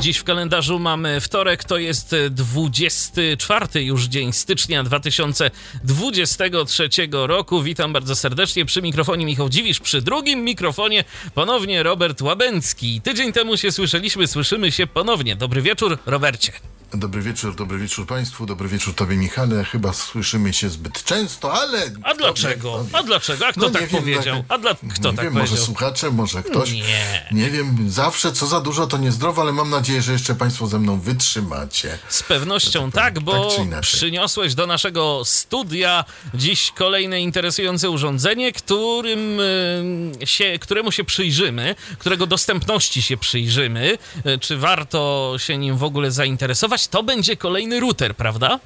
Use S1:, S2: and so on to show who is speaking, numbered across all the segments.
S1: Dziś w kalendarzu mamy wtorek, to jest 24 już dzień stycznia 2023 roku. Witam bardzo serdecznie przy mikrofonie Michał Dziwisz, przy drugim mikrofonie ponownie Robert Łabęcki. Tydzień temu się słyszeliśmy, słyszymy się ponownie. Dobry wieczór, Robercie.
S2: Dobry wieczór, dobry wieczór Państwu, dobry wieczór Tobie Michale. Chyba słyszymy się zbyt często, ale...
S1: A dlaczego? A dlaczego? A kto
S2: No,
S1: tak
S2: wiem,
S1: powiedział?
S2: tak-
S1: A dla... kto
S2: nie
S1: tak
S2: wiem,
S1: powiedział?
S2: może słuchacze, może ktoś.
S1: Nie.
S2: Nie wiem, zawsze co za dużo to niezdrowo, ale mam nadzieję, że jeszcze Państwo ze mną wytrzymacie.
S1: Z pewnością
S2: Tak,
S1: tak, bo
S2: tak
S1: przyniosłeś do naszego studia dziś kolejne interesujące urządzenie, którym y, się, któremu się przyjrzymy, którego dostępności się przyjrzymy, y, czy warto się nim w ogóle zainteresować. To będzie kolejny router, prawda?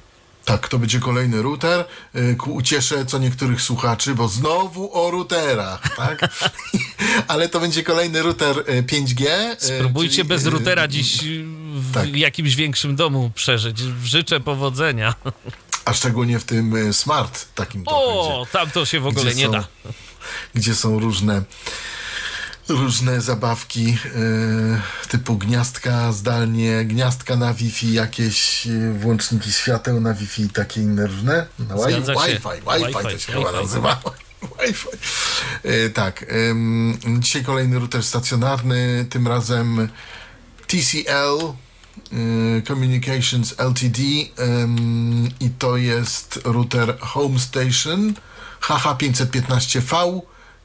S2: Tak, to będzie kolejny router. y, Ku ucieszę co niektórych słuchaczy, bo znowu o routerach, tak? ale to będzie kolejny router y, 5G. y,
S1: Spróbujcie
S2: czyli,
S1: bez
S2: y,
S1: routera dziś y, w
S2: tak.
S1: jakimś większym domu przeżyć. Życzę powodzenia.
S2: A szczególnie w tym y, smart takim
S1: O, tam to się w ogóle nie
S2: są,
S1: da.
S2: Gdzie są różne różne zabawki e, typu gniazdka zdalnie, gniazdka na Wi-Fi, jakieś e, włączniki świateł na Wi-Fi i takie inne różne. Na wi-
S1: się.
S2: Wi-Fi, Wi-Fi, to
S1: Wi-Fi,
S2: się chyba
S1: Wi-Fi.
S2: nazywa. Wi-Fi. E, tak. dzisiaj kolejny router stacjonarny, tym razem TCL Communications Ltd i to jest router Home Station HH515V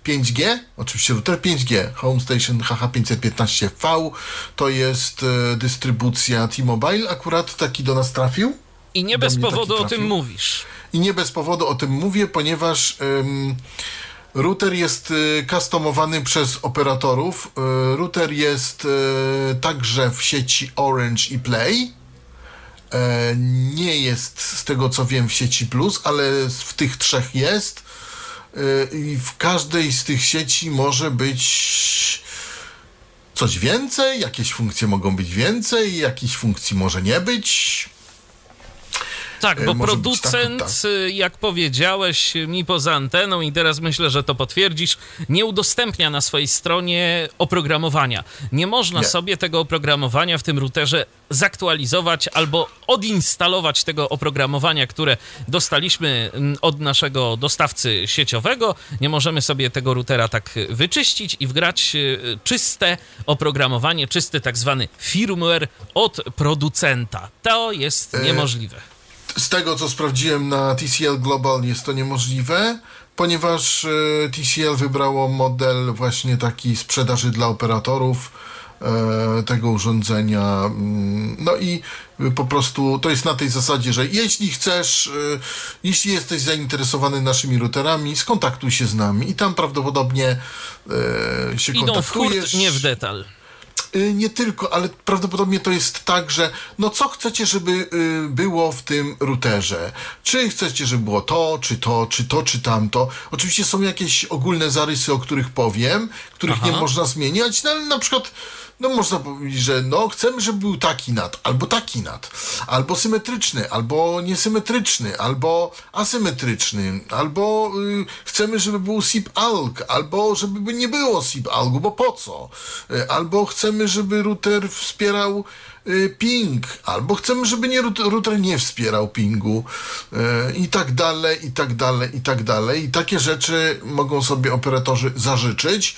S2: 5G, oczywiście router 5G, Home Station HH515V, to jest e, dystrybucja T-Mobile, akurat taki do nas trafił.
S1: I nie
S2: Do
S1: bez powodu o tym mówisz.
S2: I nie bez powodu o tym mówię, ponieważ ym, router jest y, customowany przez operatorów. Y, router jest y, także w sieci Orange i Play. Nie jest z tego co wiem w sieci Plus, ale w tych trzech jest. Y, I w każdej z tych sieci może być coś więcej, jakieś funkcje mogą być więcej, jakichś funkcji może nie być.
S1: Tak,
S2: E,
S1: bo
S2: być
S1: producent,
S2: tak, tak.
S1: jak powiedziałeś mi poza anteną i teraz myślę, że to potwierdzisz, nie udostępnia na swojej stronie oprogramowania. Nie można
S2: Nie.
S1: sobie tego oprogramowania w tym routerze zaktualizować albo odinstalować tego oprogramowania, które dostaliśmy mm, od naszego dostawcy sieciowego. Nie możemy sobie tego routera tak wyczyścić i wgrać y, czyste oprogramowanie, czysty tak zwany firmware od producenta. To jest
S2: E,
S1: niemożliwe.
S2: Z tego, co sprawdziłem na TCL Global, jest to niemożliwe, ponieważ e, TCL wybrało model właśnie taki sprzedaży dla operatorów e, tego urządzenia. Mm, No i po prostu to jest na tej zasadzie, że jeśli chcesz, e, jeśli jesteś zainteresowany naszymi routerami, skontaktuj się z nami i tam prawdopodobnie się
S1: Idą w
S2: kontaktujesz.
S1: hurt, nie w detal.
S2: Y, Nie tylko, ale prawdopodobnie to jest tak, że no co chcecie, żeby y, było w tym routerze? Czy chcecie, żeby było to, czy to, czy to, czy tamto? Oczywiście są jakieś ogólne zarysy, o których powiem, których nie
S1: Aha.
S2: można zmieniać, no ale na przykład no można powiedzieć, że no chcemy, żeby był taki nad, albo taki nad, albo symetryczny, albo niesymetryczny, albo asymetryczny, albo y, chcemy, żeby był SIP-ALG, albo żeby nie było SIP-ALGu, bo po co? Y, albo chcemy, żeby router wspierał ping, albo chcemy, żeby nie, router nie wspierał pingu y, i tak dalej, i tak dalej, i tak dalej. I takie rzeczy mogą sobie operatorzy zażyczyć,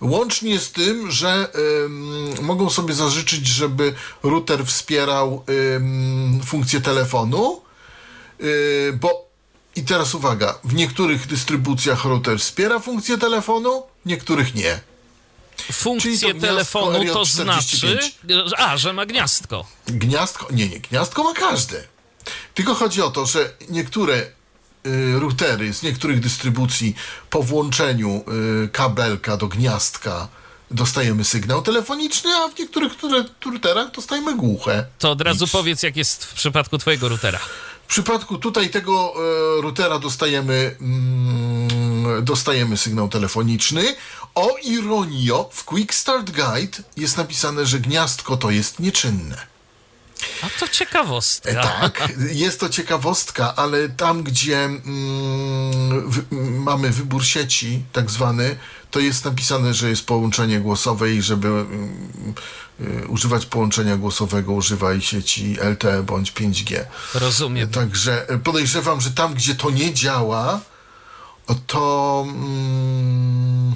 S2: łącznie z tym, że mogą sobie zażyczyć, żeby router wspierał funkcję telefonu, y, bo i teraz uwaga, w niektórych dystrybucjach router wspiera funkcję telefonu, niektórych nie.
S1: Funkcję
S2: to
S1: telefonu to
S2: RJ45.
S1: znaczy. A, że ma gniazdko.
S2: Gniazdko, nie, nie, gniazdko ma każde. Tylko chodzi o to, że niektóre y, routery z niektórych dystrybucji po włączeniu y, kabelka do gniazdka dostajemy sygnał telefoniczny, a w niektórych router- routerach dostajemy głuche.
S1: To od razu
S2: Nic.
S1: powiedz, jak jest w przypadku Twojego routera.
S2: W przypadku tutaj tego e, routera dostajemy, mm, dostajemy sygnał telefoniczny. O ironio, w Quick Start Guide jest napisane, że gniazdko to jest nieczynne.
S1: A to ciekawostka.
S2: E, Tak, jest to ciekawostka, ale tam, gdzie mm, w, m, mamy wybór sieci, tak zwany, to jest napisane, że jest połączenie głosowe i żeby mm, y, używać połączenia głosowego, używaj sieci LTE bądź 5G.
S1: Rozumiem.
S2: Także e, podejrzewam, że tam, gdzie to nie działa, to. Mm,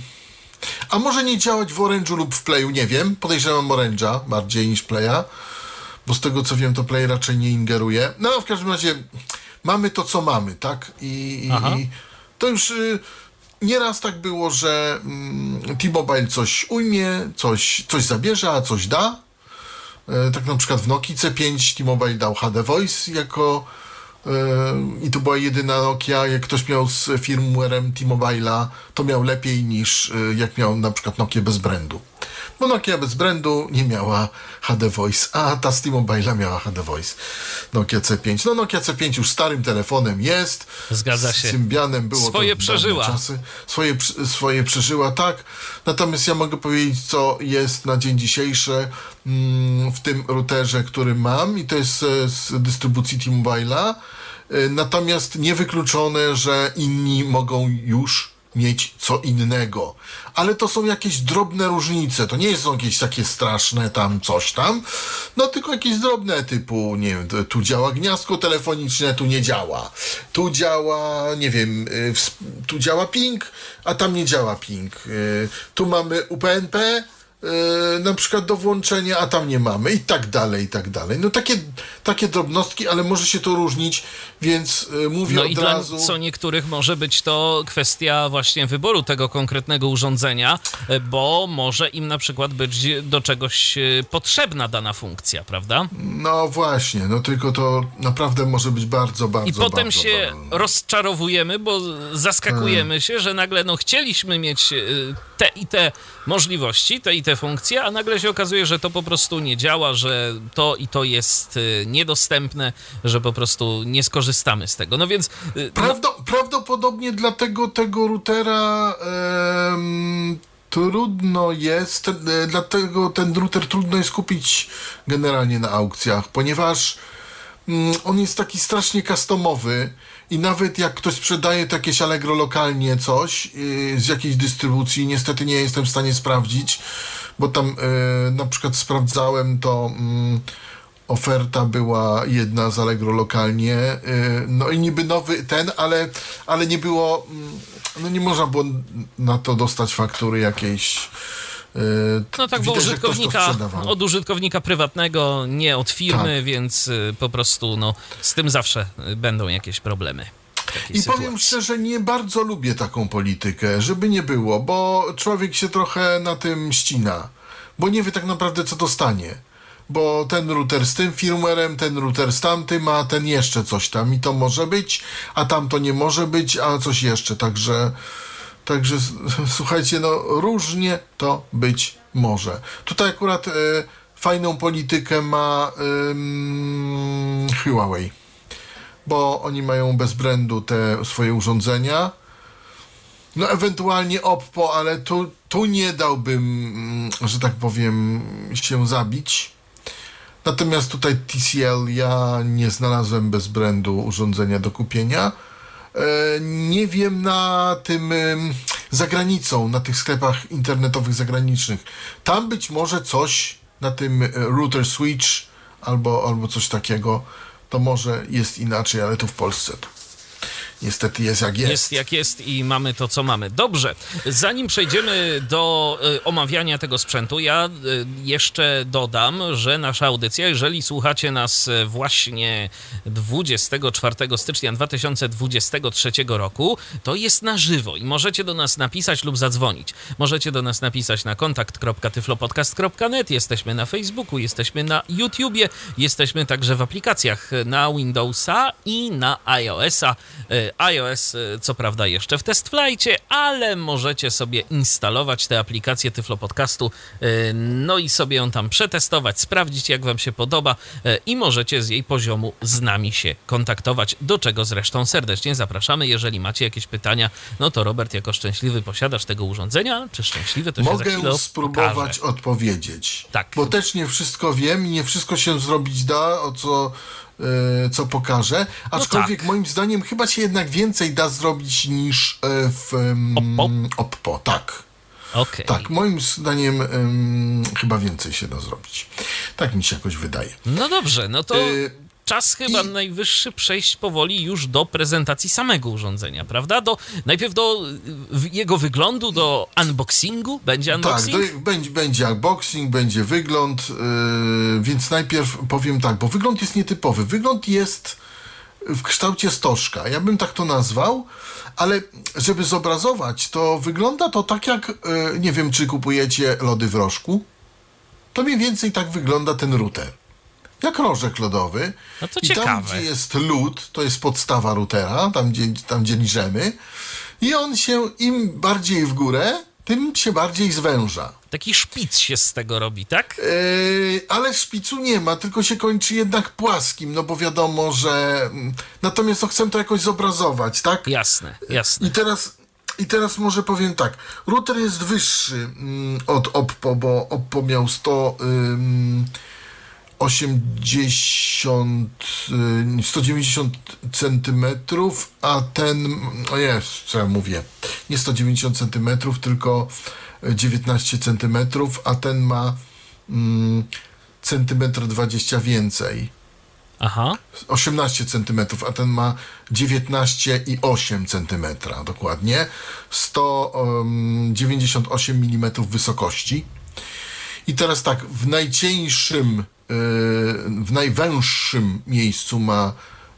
S2: a może nie działać w Orange'u lub w Playu, nie wiem. Podejrzewam Orange'a bardziej niż Playa, bo z tego co wiem, to Play raczej nie ingeruje. No, w każdym razie mamy to, co mamy, tak? I, i, to już. Y, Nieraz tak było, że mm, T-Mobile coś ujmie, coś, coś zabierze, a coś da. E, Tak na przykład w Nokii C5 T-Mobile dał HD Voice jako i to była jedyna Nokia, jak ktoś miał z firmwarem T-Mobile'a, to miał lepiej niż e, jak miał na przykład Nokia bez brandu. Bo Nokia bez brandu nie miała HD Voice, a ta z T-Mobile'a miała HD Voice. Nokia C5. No Nokia C5 już starym telefonem jest.
S1: Zgadza się.
S2: Z Symbianem było
S1: Swoje przeżyła.
S2: Czasy. Swoje, swoje przeżyła, tak. Natomiast ja mogę powiedzieć, co jest na dzień dzisiejszy mm, w tym routerze, który mam i to jest e, z dystrybucji T-Mobile'a. E, Natomiast niewykluczone, że inni mogą już mieć co innego. Ale to są jakieś drobne różnice. To nie są jakieś takie straszne tam coś tam. No tylko jakieś drobne typu, nie wiem, tu- działa gniazdko telefoniczne, tu nie działa. Tu działa, nie wiem, y, tu działa ping, a tam nie działa ping. Y, Tu mamy UPnP, na przykład do włączenia, a tam nie mamy i tak dalej, i tak dalej. No takie, takie drobnostki, ale może się to różnić, więc y, mówię
S1: No
S2: od
S1: i dla
S2: razu...
S1: co niektórych może być to kwestia właśnie wyboru tego konkretnego urządzenia, e, bo może im na przykład być do czegoś e, potrzebna dana funkcja, prawda?
S2: No właśnie, no tylko to naprawdę może być bardzo, bardzo,
S1: I potem
S2: bardzo
S1: się
S2: banalne.
S1: rozczarowujemy, bo zaskakujemy się, że nagle no chcieliśmy mieć e, te i te możliwości, te i te funkcje, a nagle się okazuje, że to po prostu nie działa, że to i to jest e, niedostępne, że po prostu nie skorzystamy z tego. No więc e, no,
S2: Prawdo, prawdopodobnie dlatego tego routera em, trudno jest, e, dlatego ten router trudno jest kupić generalnie na aukcjach, ponieważ mm, on jest taki strasznie customowy i nawet jak ktoś sprzedaje to jakieś Allegro lokalnie coś yy, z jakiejś dystrybucji, niestety nie jestem w stanie sprawdzić, bo tam yy, na przykład sprawdzałem to mm, oferta była jedna z Allegro lokalnie, yy, no i niby nowy ten, ale, ale nie było, mm, no nie można było na to dostać faktury jakiejś. yy,
S1: No tak, bo
S2: widać, to
S1: użytkownika, od użytkownika prywatnego, nie od firmy,
S2: Tak.
S1: więc y, po prostu no, z tym zawsze y, będą jakieś problemy.
S2: I
S1: sytuacji.
S2: powiem szczerze, nie bardzo lubię taką politykę, żeby nie było, bo człowiek się trochę na tym ścina, bo nie wie tak naprawdę, co dostanie. Bo ten router z tym firmwarem, ten router z tamtym, a ten jeszcze coś tam i to może być, a tamto nie może być, a coś jeszcze. Także, także słuchajcie, no różnie to być może. Tutaj akurat e, fajną politykę ma ym, Huawei bo oni mają bez brandu te swoje urządzenia. No ewentualnie Oppo, ale tu, tu nie dałbym, mm, że tak powiem, się zabić. Natomiast tutaj TCL ja nie znalazłem bez brandu urządzenia do kupienia. E, Nie wiem na tym ym, za granicą, na tych sklepach internetowych zagranicznych. Tam być może coś na tym e, router switch albo, albo coś takiego, to może jest inaczej, ale tu w Polsce niestety jest jak jest.
S1: Jest jak jest i mamy to, co mamy. Dobrze, zanim przejdziemy do y, omawiania tego sprzętu, ja y, jeszcze dodam, że nasza audycja, jeżeli słuchacie nas y, właśnie 24 stycznia 2023 roku, to jest na żywo i możecie do nas napisać lub zadzwonić. Możecie do nas napisać na kontakt.tyflopodcast.net, jesteśmy na Facebooku, jesteśmy na YouTubie, jesteśmy także w aplikacjach na Windowsa i na iOS-a. IOS, e, co prawda jeszcze w test flightie, ale możecie sobie instalować tę aplikację Tyflo Podcastu, e, no i sobie ją tam przetestować, sprawdzić jak wam się podoba e, i możecie z jej poziomu z nami się kontaktować, do czego zresztą serdecznie zapraszamy. Jeżeli macie jakieś pytania, no to Robert jako szczęśliwy posiadacz tego urządzenia, czy szczęśliwy, to się za chwilę
S2: Mogę spróbować
S1: pokaże.
S2: odpowiedzieć.
S1: Tak.
S2: Bo też nie wszystko wiem i nie wszystko się zrobić da, o co, co pokażę. Aczkolwiek
S1: tak.
S2: moim zdaniem chyba się jednak więcej da zrobić niż e, w em,
S1: Oppo?
S2: Tak.
S1: Okej.
S2: Tak, moim zdaniem em, chyba więcej się da zrobić. Tak mi się jakoś wydaje.
S1: No dobrze, no to
S2: Y,
S1: czas chyba
S2: i-
S1: najwyższy przejść powoli już do prezentacji samego urządzenia, prawda? Do, najpierw do jego wyglądu, do unboxingu. Będzie
S2: Tak,
S1: unboxing?
S2: do, będzie, będzie unboxing, będzie wygląd, yy, więc najpierw powiem tak, bo wygląd jest nietypowy. Wygląd jest w kształcie stożka. Ja bym tak to nazwał, ale żeby zobrazować, to wygląda to tak jak, yy, nie wiem, czy kupujecie lody w rożku. To mniej więcej tak wygląda ten router. Jak rożek lodowy.
S1: No to
S2: I tam,
S1: ciekawe.
S2: gdzie jest lód, to jest podstawa routera, tam gdzie, tam gdzie liżemy. I on się im bardziej w górę, tym się bardziej zwęża.
S1: Taki szpic się z tego robi, tak?
S2: Yy, ale szpicu nie ma, tylko się kończy jednak płaskim, no bo wiadomo, że. mm, Natomiast no, chcę to jakoś zobrazować, tak?
S1: Jasne, jasne.
S2: I teraz, I teraz może powiem tak. Router jest wyższy mm, od Oppo, bo Oppo miał 100. ym, 80, y, 190 centymetrów, a ten, o jest, co ja mówię, nie 190 centymetrów, tylko 19 centymetrów, a ten ma mm, centymetr 20 więcej.
S1: Aha.
S2: 18 cm, a ten ma 19,8 cm dokładnie. 198 mm wysokości. I teraz tak, w najcieńszym, w najwęższym miejscu ma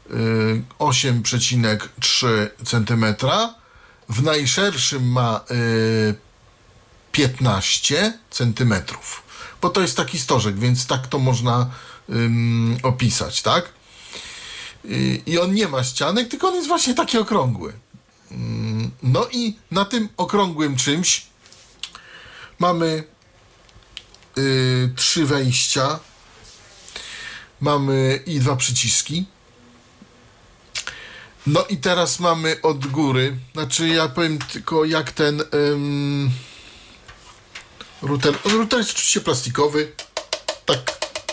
S2: yy, 8,3 cm, w najszerszym ma yy, 15 centymetrów. Bo to jest taki stożek, więc tak to można opisać, tak? I, on nie ma ścianek, tylko on jest właśnie taki okrągły. Ym, No i na tym okrągłym czymś mamy y, trzy wejścia, mamy i dwa przyciski. No i teraz mamy od góry, znaczy ja powiem tylko jak ten ym, router, router jest oczywiście plastikowy, tak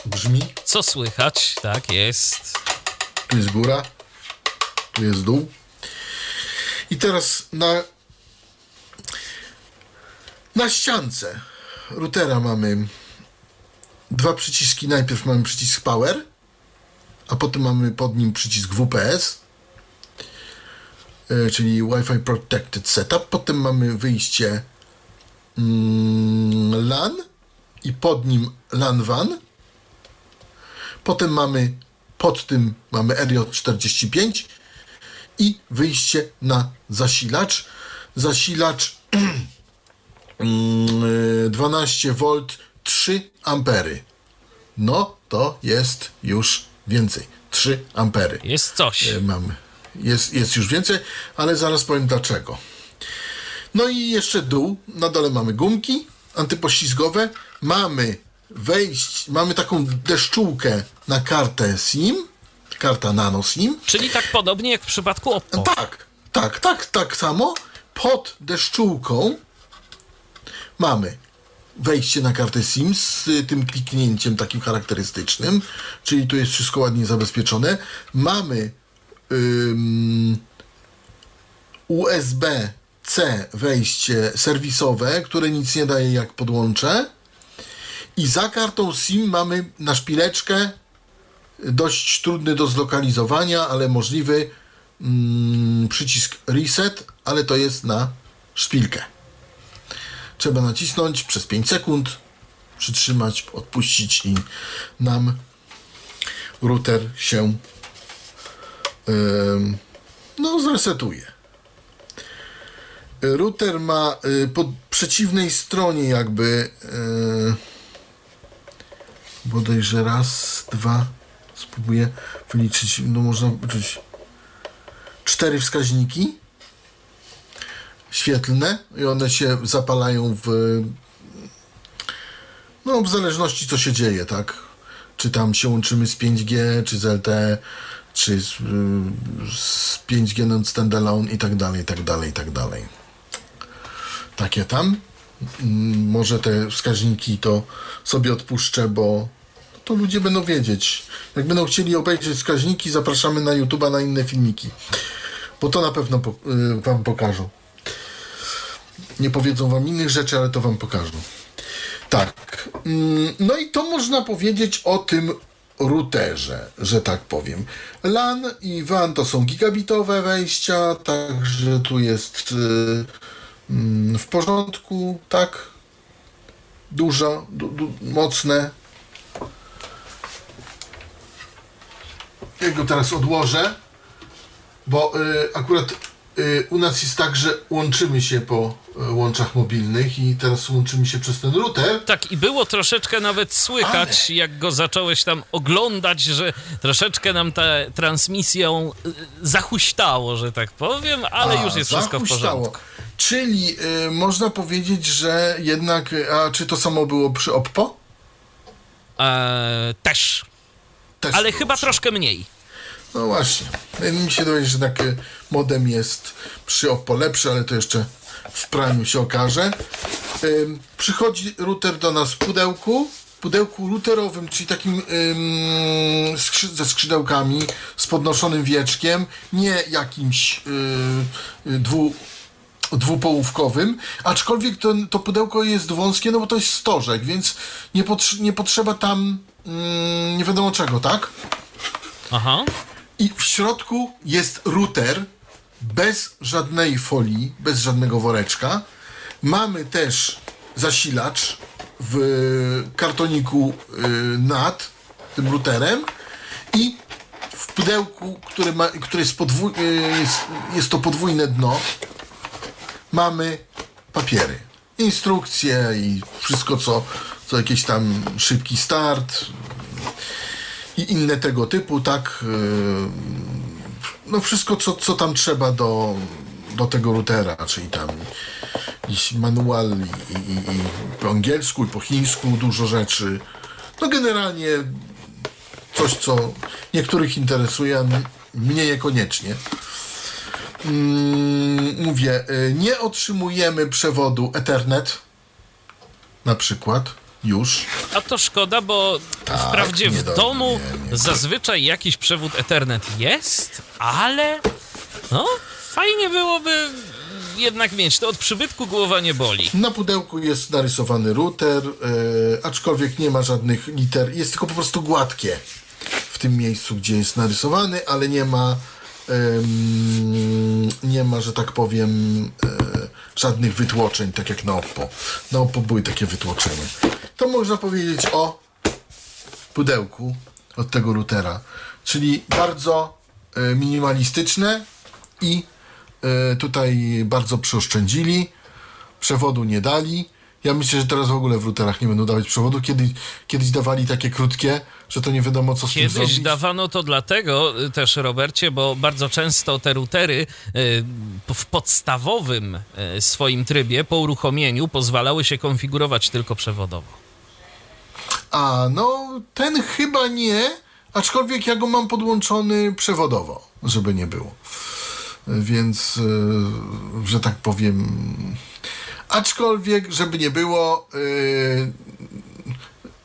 S2: brzmi.
S1: Co słychać? Tak jest.
S2: Tu jest góra, tu jest dół. I teraz na, na ściance routera mamy dwa przyciski. Najpierw mamy przycisk Power, a potem mamy pod nim przycisk WPS, e, czyli Wi-Fi Protected Setup. Potem mamy wyjście mm, LAN i pod nim LAN WAN. Potem mamy pod tym mamy RJ45 i wyjście na zasilacz. Zasilacz mm, 12 V 3 ampery. No to jest już więcej. 3 ampery.
S1: Jest coś.
S2: E, mamy. Jest, jest już więcej, ale zaraz powiem dlaczego. No i jeszcze dół. Na dole mamy gumki antypoślizgowe. Mamy wejść, mamy taką deszczułkę na kartę SIM. Karta nano SIM.
S1: Czyli tak podobnie jak w przypadku Oppo.
S2: Tak, tak, tak, tak samo. Pod deszczułką mamy wejście na kartę SIM z tym kliknięciem takim charakterystycznym, czyli tu jest wszystko ładnie zabezpieczone. Mamy ym, USB-C wejście serwisowe, które nic nie daje jak podłączę. I za kartą SIM mamy na szpileczkę dość trudny do zlokalizowania, ale możliwy przycisk reset, ale to jest na szpilkę. Trzeba nacisnąć przez 5 sekund, przytrzymać, odpuścić i nam router się ym, no zresetuje. Router ma y, po przeciwnej stronie jakby y, bodajże raz, dwa, spróbuję wyliczyć, no można liczyć cztery wskaźniki świetlne i one się zapalają w no w zależności co się dzieje, tak? Czy tam się łączymy z 5G, czy z LTE, czy z, z 5G non standalone i tak dalej, i tak dalej, i tak dalej. Takie tam. Mm, Może te wskaźniki to sobie odpuszczę, bo to ludzie będą wiedzieć. Jak będą chcieli obejrzeć wskaźniki, zapraszamy na YouTube'a na inne filmiki. Bo to na pewno po, y, wam pokażą. Nie powiedzą wam innych rzeczy, ale to wam pokażą. Tak. Mm, No i to można powiedzieć o tym routerze, że tak powiem. LAN i WAN to są gigabitowe wejścia, także tu jest y, mm, w porządku, tak? Dużo, du, du, mocne. Ja go teraz odłożę, bo y, akurat u nas jest tak, że łączymy się po y, łączach mobilnych i teraz łączymy się przez ten router.
S1: Tak, i było troszeczkę nawet słychać, jak go zacząłeś tam oglądać, że troszeczkę nam tę transmisją y, zahuśtało, że tak powiem, ale
S2: A,
S1: już jest wszystko w porządku.
S2: Czyli y, można powiedzieć, że jednak, y, a czy to samo było przy Oppo?
S1: Eee, też,
S2: Też
S1: ale chyba
S2: przy-
S1: troszkę mniej.
S2: No właśnie. Mi się wydaje, że tak y, modem jest przy Oppo lepszy, ale to jeszcze w praniu się okaże. Ym, przychodzi router do nas w pudełku. Pudełku routerowym, czyli takim ym, skrzy- ze skrzydełkami, z podnoszonym wieczkiem, nie jakimś y, y, dwu, dwupołówkowym, aczkolwiek to, to pudełko jest wąskie, no bo to jest stożek, więc nie, nie potrzeba tam mm, nie wiadomo czego, tak?
S1: Aha.
S2: I w środku jest router bez żadnej folii, bez żadnego woreczka. Mamy też zasilacz w kartoniku y, nad tym routerem i w pudełku, które, ma, które jest, podwój, y, jest, jest to podwójne dno, mamy papiery. Instrukcje i wszystko, co, co jakiś tam szybki start, i inne tego typu, tak. yy, No wszystko, co, co tam trzeba do, do tego routera, czyli tam jakiś manual i, i, i po angielsku i po chińsku dużo rzeczy. No generalnie coś, co niektórych interesuje, a mnie niekoniecznie. Mm, mówię, y, nie otrzymujemy przewodu Ethernet na przykład już.
S1: A to szkoda, bo wprawdzie w
S2: Tak, nie do-
S1: domu
S2: nie, nie.
S1: zazwyczaj jakiś przewód Ethernet jest, ale no, fajnie byłoby jednak mieć. To od przybytku głowa nie boli.
S2: Na pudełku jest narysowany router, e, aczkolwiek nie ma żadnych liter, jest tylko po prostu gładkie w tym miejscu, gdzie jest narysowany, ale nie ma nie ma, że tak powiem e, żadnych wytłoczeń, tak jak na Oppo. Na Oppo były takie wytłoczenia. To można powiedzieć o pudełku od tego routera, czyli bardzo e, minimalistyczne i e, tutaj bardzo przeoszczędzili, przewodu nie dali. Ja myślę, że teraz w ogóle w routerach nie będą dawać przewodu. Kiedyś, kiedyś dawali takie krótkie, że to nie wiadomo co z tym
S1: Kiedyś
S2: zrobić.
S1: dawano to dlatego y, też, Robercie, bo bardzo często te routery y, w podstawowym y, swoim trybie po uruchomieniu pozwalały się konfigurować tylko przewodowo.
S2: A, no ten chyba nie, aczkolwiek ja go mam podłączony przewodowo, żeby nie było. Więc, że tak powiem, aczkolwiek, żeby nie było, e,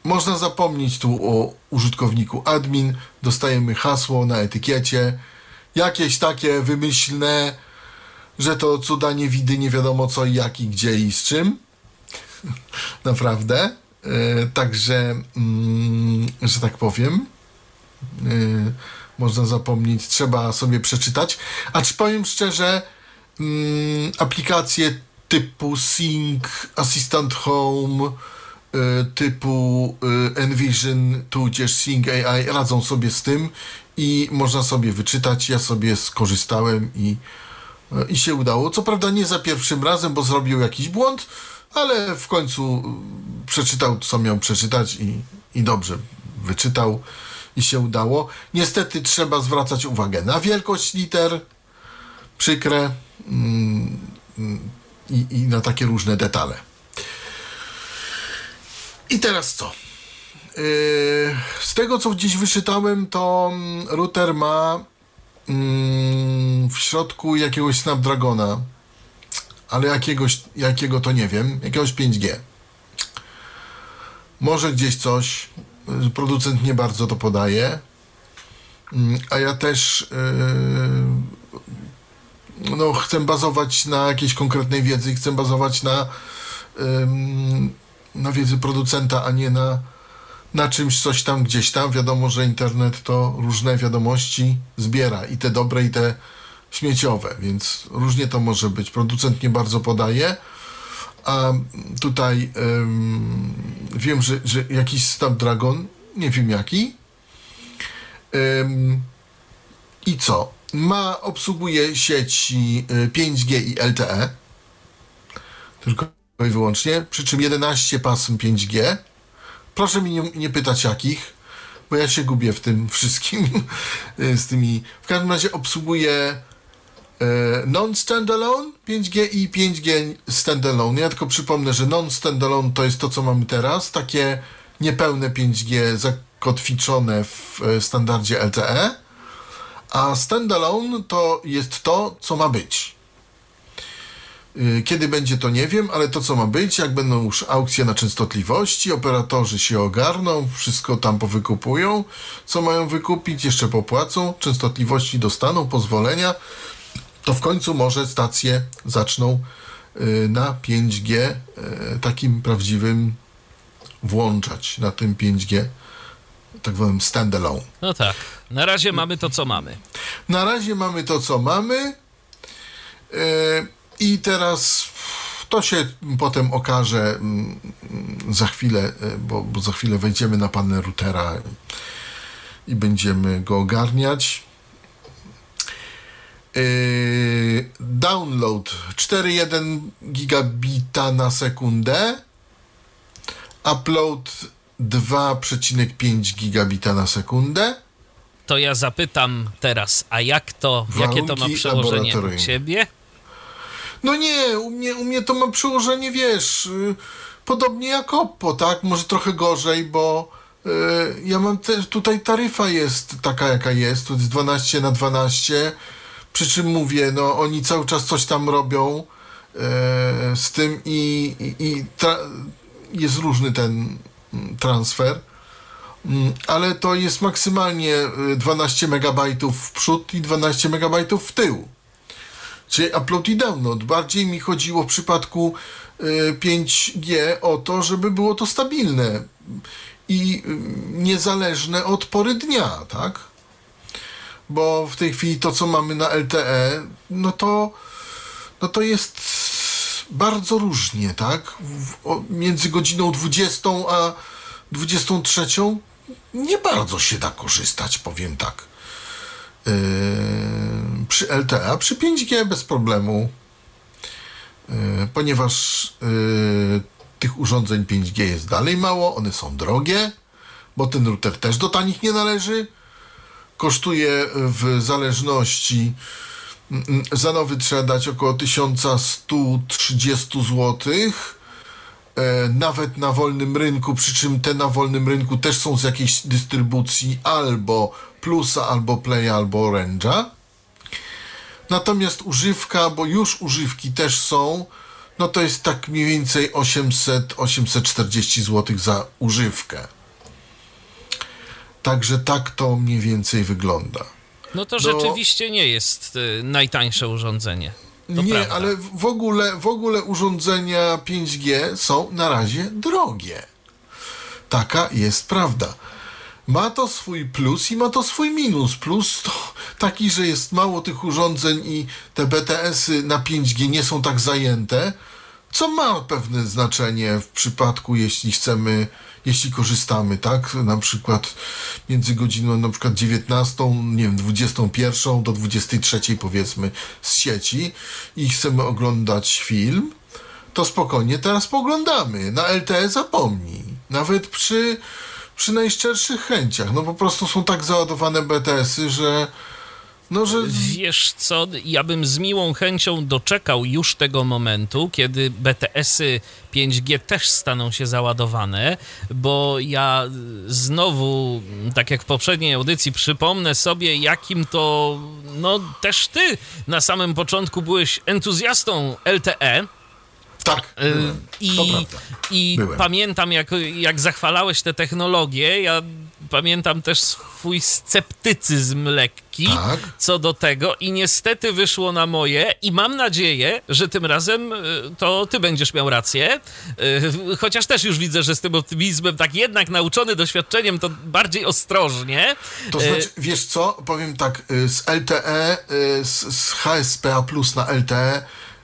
S2: można zapomnieć tu o użytkowniku admin, dostajemy hasło na etykiecie, jakieś takie wymyślne, że to cuda nie widy, nie wiadomo co i jak i gdzie i z czym. Naprawdę. E, także, mm, że tak powiem, e, można zapomnieć, trzeba sobie przeczytać. Acz powiem szczerze, mm, aplikacje typu Sync, Assistant Home, typu e, Envision, tudzież Sync AI radzą sobie z tym i można sobie wyczytać. Ja sobie skorzystałem i i się udało. Co prawda nie za pierwszym razem, bo zrobił jakiś błąd, ale w końcu y, przeczytał, co miał przeczytać i, i dobrze wyczytał i się udało. Niestety trzeba zwracać uwagę na wielkość liter, przykre mm, i, i na takie różne detale. I teraz co? Yy, z tego, co gdzieś wyczytałem, to mm, router ma mm, w środku jakiegoś Snapdragona, ale jakiegoś, jakiego to nie wiem, jakiegoś 5G. Może gdzieś coś, yy, producent nie bardzo to podaje, Mm, a ja też yy, no, chcę bazować na jakiejś konkretnej wiedzy i chcę bazować na, na wiedzy producenta, a nie na, na czymś, coś tam, gdzieś tam. Wiadomo, że internet to różne wiadomości zbiera i te dobre, i te śmieciowe, więc różnie to może być. Producent nie bardzo podaje, a tutaj ym, wiem, że, że jakiś Snapdragon, nie wiem jaki, ym, i co? Ma, obsługuje sieci y, 5G i LTE, tylko i wyłącznie, przy czym 11 pasm 5G. Proszę mi nie, nie pytać jakich, bo ja się gubię w tym wszystkim y, z tymi. W każdym razie obsługuje e, non-standalone 5G i 5G standalone. Ja tylko przypomnę, że non-standalone to jest to, co mamy teraz, takie niepełne 5G zakotwiczone w e, standardzie LTE, a standalone to jest to, co ma być. Y, Kiedy będzie to nie wiem, ale to co ma być, jak będą już aukcje na częstotliwości, operatorzy się ogarną, wszystko tam powykupują, co mają wykupić, jeszcze popłacą, częstotliwości dostaną, pozwolenia, to w końcu może stacje zaczną y, na 5G y, takim prawdziwym włączać, na tym 5G tak zwanym standalone.
S1: No tak. Na razie mamy to, co mamy.
S2: Na razie mamy to, co mamy. Yy, I teraz to się potem okaże mm, za chwilę, yy, bo, bo za chwilę wejdziemy na panel routera i będziemy go ogarniać. Yy, download 4,1 gigabita na sekundę. Upload 2,5 gigabita na sekundę.
S1: To ja zapytam teraz, a jak to, jakie to ma
S2: Warunki
S1: przełożenie u ciebie?
S2: No nie, u mnie, u mnie to ma przełożenie, wiesz, y, podobnie jak Oppo, tak? Może trochę gorzej, bo y, ja mam te, tutaj taryfa jest taka, jaka jest, to jest 12 na 12, przy czym mówię, no oni cały czas coś tam robią y, z tym i, i, i jest różny ten mm, transfer. Mm, Ale to jest maksymalnie y, 12 megabajtów w przód i 12 megabajtów w tył. Czyli upload i download. Bardziej mi chodziło w przypadku y, 5G o to, żeby było to stabilne i y, niezależne od pory dnia, tak? Bo w tej chwili to, co mamy na LTE, no to, no to jest bardzo różnie, tak? O, między godziną 20 a 23 nie bardzo się da korzystać, powiem tak. Yy, przy LTE, a przy 5G bez problemu, yy, ponieważ yy, tych urządzeń 5G jest dalej mało, one są drogie, bo ten router też do tanich nie należy. Kosztuje w zależności mm, za nowy trzeba dać około 1130 zł. E, nawet na wolnym rynku, przy czym te na wolnym rynku też są z jakiejś dystrybucji albo Plusa, albo Play, albo Orange'a. Natomiast używka, bo już używki też są, no to jest tak mniej więcej 800-840 zł za używkę. Także tak to mniej więcej wygląda.
S1: No to
S2: No-
S1: rzeczywiście nie jest y, najtańsze urządzenie. To
S2: Nie,
S1: prawda.
S2: ale w ogóle, w ogóle urządzenia 5G są na razie drogie. Taka jest prawda. Ma to swój plus i ma to swój minus. Plus to taki, że jest mało tych urządzeń i te BTS-y na 5G nie są tak zajęte, co ma pewne znaczenie w przypadku, jeśli chcemy, jeśli korzystamy, tak? Na przykład między godziną na przykład 19, nie wiem, 21 do 23 powiedzmy z sieci i chcemy oglądać film, to spokojnie teraz poglądamy. Na LTE zapomnij. Nawet przy, przy najszczerszych chęciach. No po prostu są tak załadowane BTS-y, że No, że
S1: Wiesz co, ja bym z miłą chęcią doczekał już tego momentu, kiedy BTS-y 5G też staną się załadowane, bo ja znowu, tak jak w poprzedniej audycji, przypomnę sobie, jakim to, no też ty na samym początku byłeś entuzjastą LTE.
S2: Tak,
S1: Y,
S2: byłem.
S1: I, i
S2: Byłem.
S1: pamiętam, jak, jak zachwalałeś te technologie. Ja pamiętam też swój sceptycyzm lekki
S2: Tak.
S1: co do tego, i niestety wyszło na moje. I mam nadzieję, że tym razem y, to ty będziesz miał rację. Y, Chociaż też już widzę, że z tym optymizmem, tak jednak nauczony doświadczeniem, to bardziej ostrożnie.
S2: To znaczy, wiesz co, powiem tak, z LTE, z, z HSPA Plus na LTE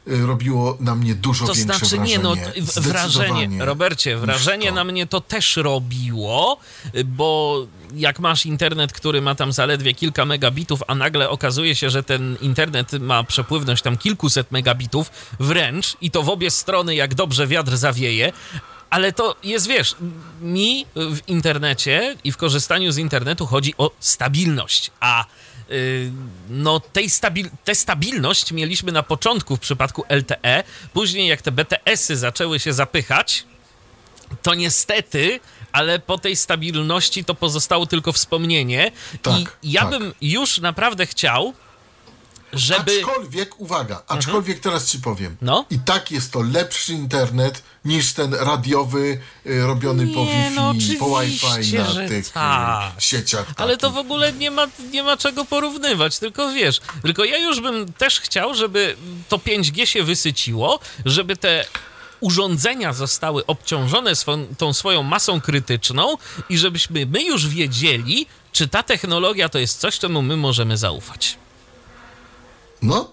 S2: robiło na mnie dużo
S1: To
S2: większe
S1: znaczy,
S2: wrażenie.
S1: nie no, wrażenie, Robercie, wrażenie
S2: to.
S1: na mnie to też robiło, bo jak masz internet, który ma tam zaledwie kilka megabitów, a nagle okazuje się, że ten internet ma przepływność tam kilkuset megabitów wręcz i to w obie strony, jak dobrze wiatr zawieje, ale to jest, wiesz, mi w internecie i w korzystaniu z internetu chodzi o stabilność, a y, no tej stabil, tę stabilność mieliśmy na początku w przypadku LTE, później jak te BTS-y zaczęły się zapychać, to niestety, ale po tej stabilności to pozostało tylko wspomnienie
S2: Tak,
S1: i ja
S2: tak.
S1: bym już naprawdę chciał, żeby...
S2: Aczkolwiek, uwaga, aczkolwiek teraz ci powiem.
S1: No.
S2: I tak jest to lepszy internet niż ten radiowy y, robiony po
S1: Nie,
S2: Wi-Fi,
S1: no
S2: po Wi-Fi na tych y,
S1: tak.
S2: sieciach.
S1: Ale to w
S2: takich.
S1: ogóle nie ma, nie ma czego porównywać, tylko wiesz, tylko ja już bym też chciał, żeby to 5G się wysyciło, żeby te urządzenia zostały obciążone swą, tą swoją masą krytyczną i żebyśmy my już wiedzieli, czy ta technologia to jest coś, czemu my możemy zaufać.
S2: No,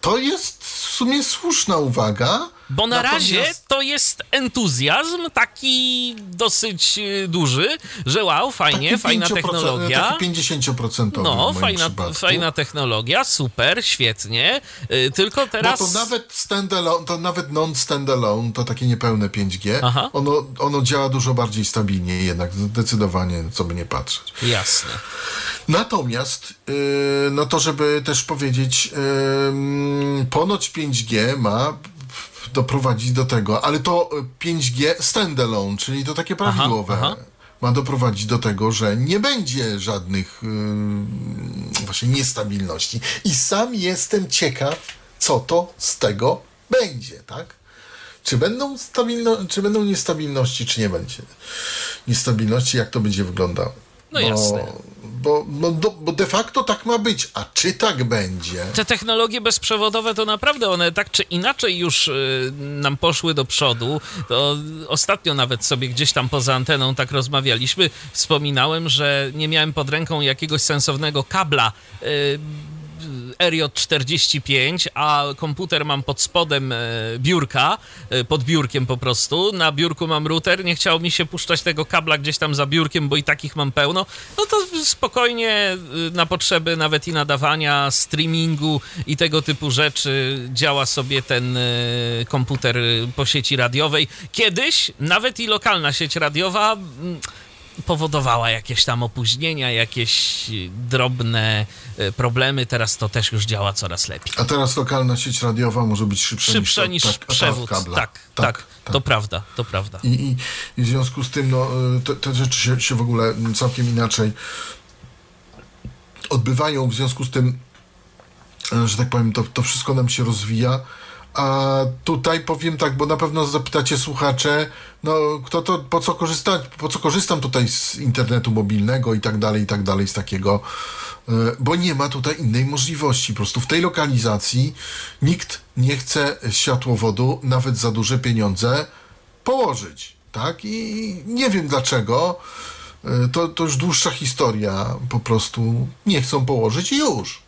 S2: to jest w sumie słuszna uwaga.
S1: Bo na
S2: Natomiast-
S1: razie to jest entuzjazm taki dosyć y, duży, że wow, fajnie,
S2: Taki
S1: fajna
S2: 5%,
S1: technologia.
S2: Taki 50%
S1: No, fajna, fajna technologia, super, świetnie. Y, Tylko
S2: Bo
S1: teraz.
S2: to nawet standalone, to nawet non-standalone, to takie niepełne 5G,
S1: Aha.
S2: ono, ono działa dużo bardziej stabilnie jednak, zdecydowanie, co by nie patrzeć.
S1: Jasne.
S2: Natomiast, yy, no to żeby też powiedzieć, ponoć 5G ma doprowadzić do tego, ale to 5G standalone, czyli to takie prawidłowe,
S1: aha.
S2: ma doprowadzić do tego, że nie będzie żadnych yy, właśnie niestabilności. I sam jestem ciekaw, co to z tego będzie, tak? Czy będą, stabilno, czy będą niestabilności, czy nie będzie niestabilności, jak to będzie wyglądało?
S1: No jasne.
S2: Bo, bo, bo de facto tak ma być. A czy tak będzie?
S1: Te technologie bezprzewodowe to naprawdę one tak czy inaczej już y, nam poszły do przodu. To ostatnio nawet sobie gdzieś tam poza anteną tak rozmawialiśmy. Wspominałem, że nie miałem pod ręką jakiegoś sensownego kabla. Y, RJ45, a komputer mam pod spodem e, biurka, e, pod biurkiem po prostu. Na biurku mam router, nie chciało mi się puszczać tego kabla gdzieś tam za biurkiem, bo i takich mam pełno. No to spokojnie e, na potrzeby nawet i nadawania, streamingu i tego typu rzeczy działa sobie ten komputer po sieci radiowej. Kiedyś nawet i lokalna sieć radiowa mm, powodowała jakieś tam opóźnienia, jakieś drobne e, problemy. Teraz to też już działa coraz lepiej.
S2: A teraz lokalna sieć radiowa może być szybsza,
S1: Szybsza
S2: niż,
S1: niż
S2: ta- ta- ta
S1: przewód.
S2: kabla.
S1: Tak, tak, to prawda, to prawda.
S2: I, i, I w związku z tym no, y, te, te rzeczy się, się w ogóle całkiem inaczej odbywają. W związku z tym, e, że tak powiem, to, to wszystko nam się rozwija. A tutaj powiem tak, bo na pewno zapytacie słuchacze, no kto to, po co korzystać, po co korzystam tutaj z internetu mobilnego i tak dalej, i tak dalej, z takiego, e, bo nie ma tutaj innej możliwości. Po prostu w tej lokalizacji nikt nie chce światłowodu nawet za duże pieniądze położyć, tak? I nie wiem dlaczego. E, To, to już dłuższa historia. Po prostu nie chcą położyć i już.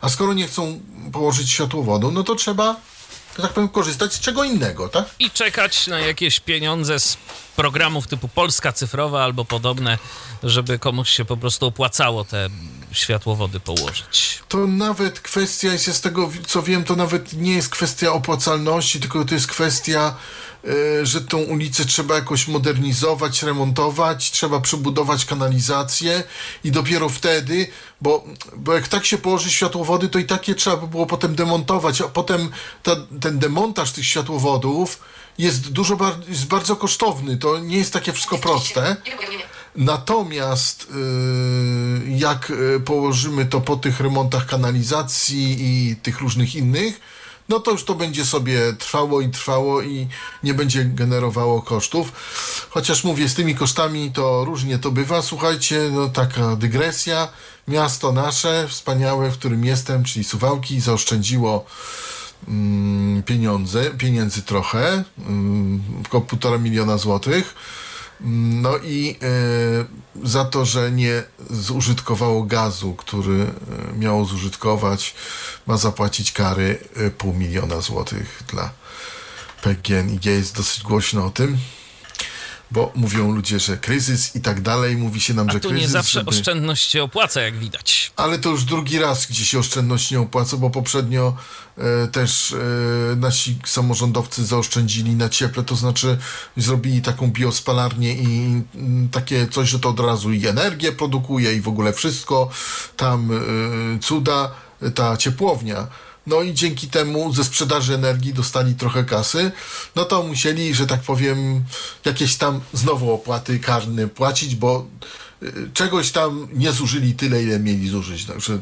S2: A skoro nie chcą położyć światłowodu, no to trzeba, tak powiem, korzystać z czego innego, tak?
S1: I czekać na jakieś pieniądze z programów typu Polska Cyfrowa albo podobne, żeby komuś się po prostu opłacało te światłowody położyć.
S2: To nawet kwestia jest, z tego co wiem, to nawet nie jest kwestia opłacalności, tylko to jest kwestia że tą ulicę trzeba jakoś modernizować, remontować, trzeba przebudować kanalizację i dopiero wtedy, bo, bo jak tak się położy światłowody, to i takie trzeba by było potem demontować, a potem ta, ten demontaż tych światłowodów jest dużo jest bardzo kosztowny. To nie jest takie wszystko proste. Natomiast yy, jak yy, położymy to po tych remontach kanalizacji i tych różnych innych, no to już to będzie sobie trwało i trwało i nie będzie generowało kosztów. Chociaż mówię, z tymi kosztami to różnie to bywa. Słuchajcie, no taka dygresja. Miasto nasze, wspaniałe, w którym jestem, czyli Suwałki, zaoszczędziło mm, pieniądze, pieniędzy trochę, mm, około półtora miliona złotych. No i e, za to, że nie zużytkowało gazu, który e, miało zużytkować, ma zapłacić kary e, pół miliona złotych dla PGNiG. Jest dosyć głośno o tym, bo mówią ludzie, że kryzys i tak dalej. Mówi się nam,
S1: A
S2: że
S1: tu
S2: kryzys.
S1: nie zawsze
S2: żeby...
S1: oszczędność się opłaca, jak widać.
S2: Ale to już drugi raz, gdzie się oszczędność nie opłaca, bo poprzednio e, też e, nasi samorządowcy zaoszczędzili na cieple, to znaczy zrobili taką biospalarnię i mm, takie coś, że to od razu i energię produkuje i w ogóle wszystko, tam e, cuda, ta ciepłownia. No i dzięki temu ze sprzedaży energii dostali trochę kasy, no to musieli, że tak powiem, jakieś tam znowu opłaty karne płacić, bo y, czegoś tam nie zużyli tyle, ile mieli zużyć. Także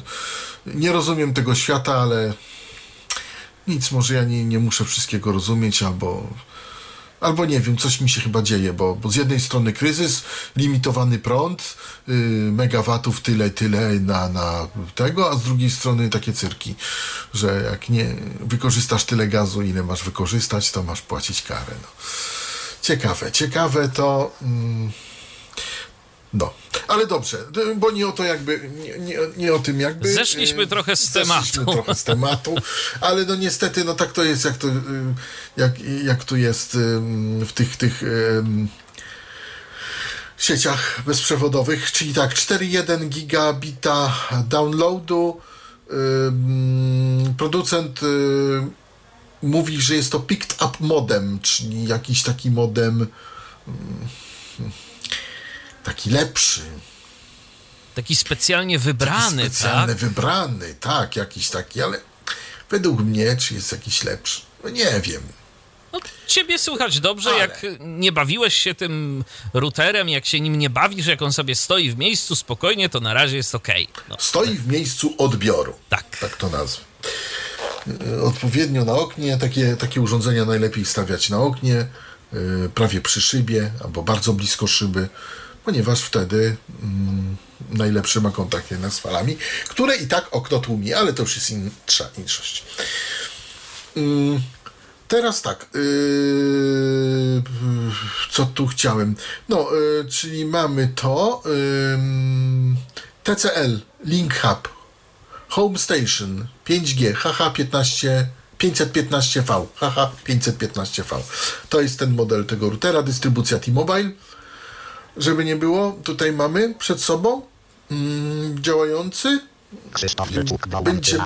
S2: nie rozumiem tego świata, ale nic, może ja nie, nie muszę wszystkiego rozumieć, albo, albo nie wiem, coś mi się chyba dzieje, bo, bo z jednej strony kryzys, limitowany prąd, yy, megawatów tyle, tyle na, na tego, a z drugiej strony takie cyrki, że jak nie wykorzystasz tyle gazu, ile masz wykorzystać, to masz płacić karę. No. Ciekawe, ciekawe to... Mm, no, ale dobrze, bo nie o to jakby, nie, nie, nie o tym jakby...
S1: Zeszliśmy
S2: y,
S1: trochę z
S2: zeszliśmy
S1: tematu.
S2: trochę z tematu, ale no niestety, no tak to jest, jak to, y, jak, jak to jest y, w tych, tych sieciach bezprzewodowych, czyli tak, 4,1 gigabita downloadu, mm, producent mówi, że jest to picked up modem, czyli jakiś taki modem mm, taki lepszy,
S1: Taki specjalnie wybrany,
S2: specjalny,
S1: tak?
S2: wybrany, tak, jakiś taki, ale według mnie, czy jest jakiś lepszy? No nie wiem.
S1: No, ciebie słychać dobrze,
S2: Ale.
S1: jak nie bawiłeś się tym routerem, jak się nim nie bawisz, jak on sobie stoi w miejscu spokojnie, to na razie jest okej. No,
S2: Stoi w miejscu odbioru.
S1: tak.
S2: Tak to nazwę. Y, Odpowiednio na oknie, takie, takie urządzenia najlepiej stawiać na oknie, y, prawie przy szybie albo bardzo blisko szyby, ponieważ wtedy mm, najlepszy ma kontakt jednak z falami, które i tak okno tłumi, ale to już jest insza, inszość. Mm, Teraz tak, yy, co tu chciałem? No, yy, czyli mamy to ym, TCL Link Hub Home Station 5G HH15 515V HH515V to jest ten model tego routera, dystrybucja T-Mobile żeby nie było, tutaj mamy przed sobą mm, działający
S3: Krzysztof Wyczuk
S2: Będzie-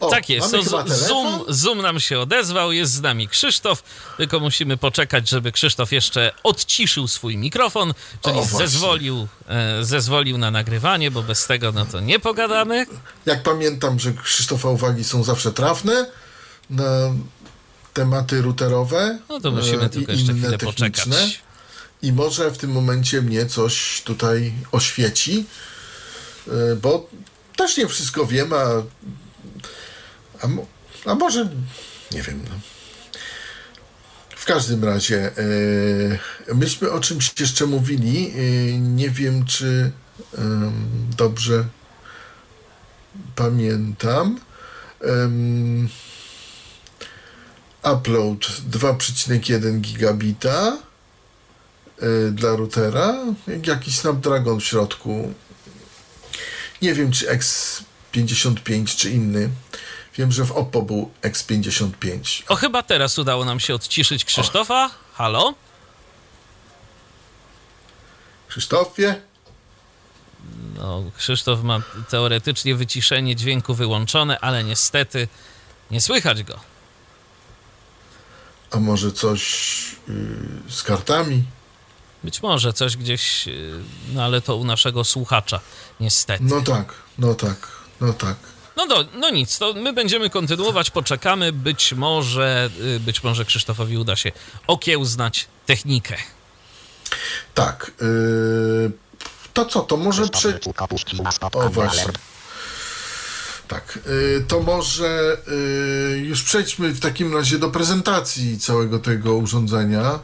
S2: o,
S1: Tak jest, Zoom. Zoom nam się odezwał, jest z nami Krzysztof, tylko musimy poczekać, żeby Krzysztof jeszcze odciszył swój mikrofon, czyli
S2: O,
S1: zezwolił, e, zezwolił na nagrywanie, bo bez tego no to nie pogadamy.
S2: Jak pamiętam, że Krzysztofa uwagi są zawsze trafne na tematy routerowe.
S1: No to musimy
S2: e,
S1: tylko jeszcze chwilę
S2: techniczne.
S1: poczekać.
S2: I może w tym momencie mnie coś tutaj oświeci, e, bo też nie wszystko wiem, a, a, a może nie wiem. No. W każdym razie e, myśmy o czymś jeszcze mówili. E, nie wiem, czy em, dobrze pamiętam. Upload 2,1 gigabita dla routera. Jak Jakiś Snapdragon w środku. Nie wiem, czy X55, czy inny. Wiem, że w Oppo był X55.
S1: O, chyba teraz udało nam się odciszyć Krzysztofa. Halo?
S2: Krzysztofie?
S1: No, Krzysztof ma teoretycznie wyciszenie dźwięku wyłączone, ale niestety nie słychać go.
S2: A może coś yy, z kartami?
S1: Być może coś gdzieś, y, no ale to u naszego słuchacza, niestety.
S2: No tak, no tak, no tak.
S1: No, do, no nic, to my będziemy kontynuować, poczekamy. Być może, y, być może Krzysztofowi uda się okiełznać technikę.
S2: Tak. Yy, to co, to może przy... O właśnie. Tak, yy, to może yy, już przejdźmy w takim razie do prezentacji całego tego urządzenia.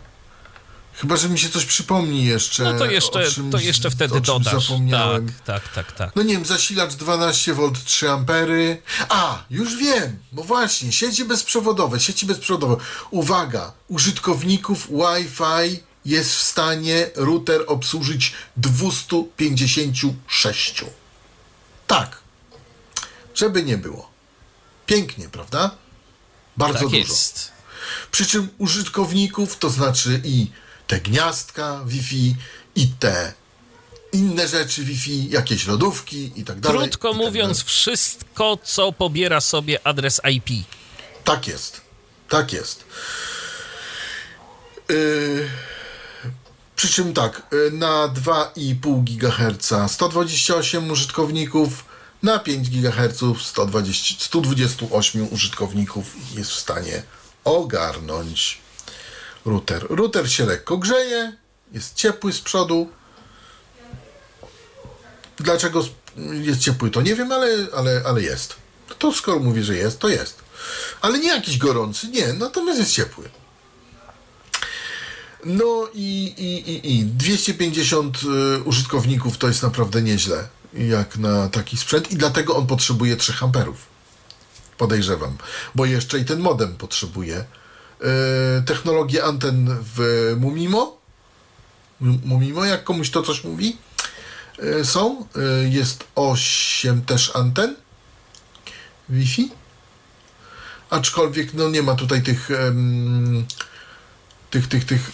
S2: Chyba, że mi się coś przypomni jeszcze.
S1: No to
S2: o
S1: jeszcze,
S2: czymś-
S1: to jeszcze
S2: o
S1: wtedy
S2: czymś
S1: dodasz.
S2: Zapomniałem.
S1: Tak, tak, tak, tak.
S2: No nie wiem, zasilacz 12V 3 ampery. A, już wiem, bo właśnie, sieci bezprzewodowe, sieci bezprzewodowe. Uwaga, użytkowników Wi-Fi jest w stanie router obsłużyć 256. Tak, żeby nie było. Pięknie, prawda? Bardzo
S1: Tak
S2: dużo.
S1: jest.
S2: Przy czym użytkowników, to znaczy i te gniazdka Wi-Fi, i te inne rzeczy Wi-Fi, jakieś lodówki i tak dalej.
S1: Krótko
S2: tak
S1: mówiąc,
S2: dalej.
S1: wszystko, co pobiera sobie adres IP.
S2: Tak jest. Tak jest. Yy, przy czym tak, yy, na 2,5 GHz 128 użytkowników, na 5 GHz 120, 128 użytkowników jest w stanie ogarnąć router. Router się lekko grzeje, jest ciepły z przodu. Dlaczego jest ciepły, to nie wiem, ale, ale, ale jest. To skoro mówię, że jest, to jest. Ale nie jakiś gorący, nie, natomiast jest ciepły. No i, i, i, i 250 y, użytkowników to jest naprawdę nieźle, jak na taki sprzęt i dlatego on potrzebuje 3 amperów. Podejrzewam, bo jeszcze i ten modem potrzebuje. Y, technologie anten w Mumimo, Mumimo, jak komuś to coś mówi, y, są. Y, jest 8 też anten Wi-Fi. Aczkolwiek no nie ma tutaj tych tych, tych, tych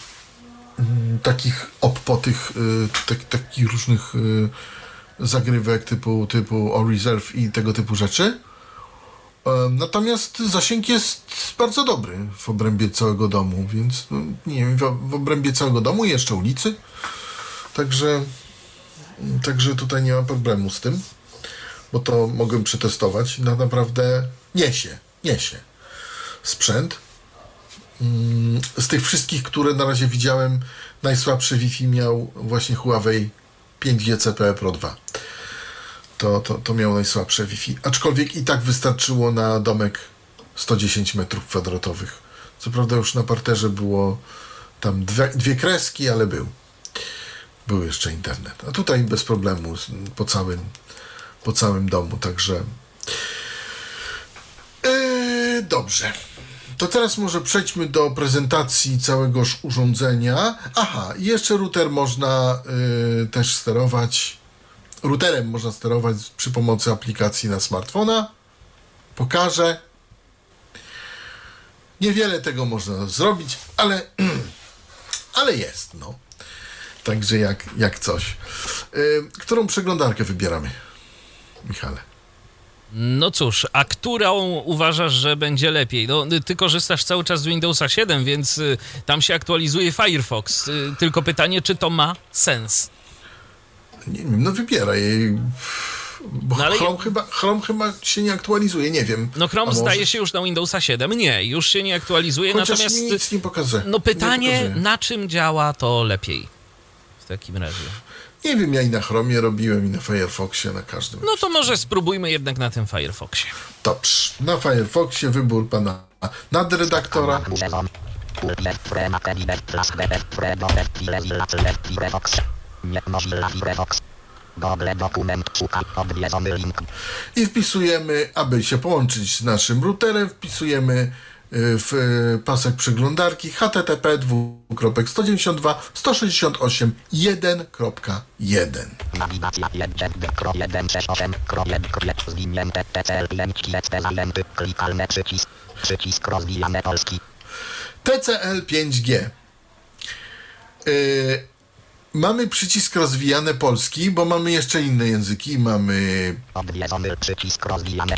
S2: mm, takich oppo, tych y, tak, takich różnych zagrywek typu, typu O Reserve i tego typu rzeczy. Natomiast zasięg jest bardzo dobry w obrębie całego domu, więc no, nie wiem, w, obrębie całego domu i jeszcze ulicy. Także, także tutaj nie ma problemu z tym, bo to mogłem przetestować. No naprawdę niesie, niesie sprzęt. Mm, Z tych wszystkich, które na razie widziałem, najsłabsze Wi-Fi miał właśnie Huawei 5G CPE Pro 2. To, to, to miał najsłabsze Wi-Fi. Aczkolwiek i tak wystarczyło na domek 110 metrów kwadratowych. Co prawda już na parterze było tam dwie, dwie kreski, ale był. Był jeszcze internet. A tutaj bez problemu po całym, po całym domu, także Yy, dobrze. To teraz może przejdźmy do prezentacji całegoż urządzenia. Aha, jeszcze router można yy, też sterować. Routerem można sterować przy pomocy aplikacji na smartfona. Pokażę. Niewiele tego można zrobić, ale, ale jest, no. Także jak, jak coś. Yy, którą przeglądarkę wybieramy, Michale?
S1: No cóż, a którą uważasz, że będzie lepiej? No, y, ty korzystasz cały czas z Windowsa 7, więc y, tam się aktualizuje Firefox. Y, tylko pytanie, czy to ma sens?
S2: Nie wiem, no wybieraj. Bo
S1: No ale-
S2: Chrome, chyba, Chrome chyba się nie aktualizuje, nie wiem.
S1: No Chrome zdaje się już na Windowsa 7. Nie, już się nie aktualizuje,
S2: Chociaż
S1: natomiast
S2: mi nic nie pokaże.
S1: no pytanie,
S2: Nie, pokazuje.
S1: na czym działa to lepiej w takim razie.
S2: nie wiem, ja i na Chromie robiłem, i na Firefoxie, na każdym.
S1: No to może spróbujmy jednak na tym Firefoxie.
S2: Dobrze. Na Firefoxie wybór pana nadredaktora.
S3: Nie Mozilla Firefox. Google dokument szuka odwiedzony link.
S2: I wpisujemy, aby się połączyć z naszym routerem, wpisujemy y, w y, pasek przeglądarki http 192 168 1.1.
S3: Nawigacja 1 kro 168 kro 1 kro zwinięte TCL 5 te zajęty. Klikalne przycisk. Przycisk rozwijane polski.
S2: TCL 5G. Y, mamy przycisk rozwijane polski, bo mamy jeszcze inne języki. Mamy
S3: Odwiedzony przycisk rozwijane.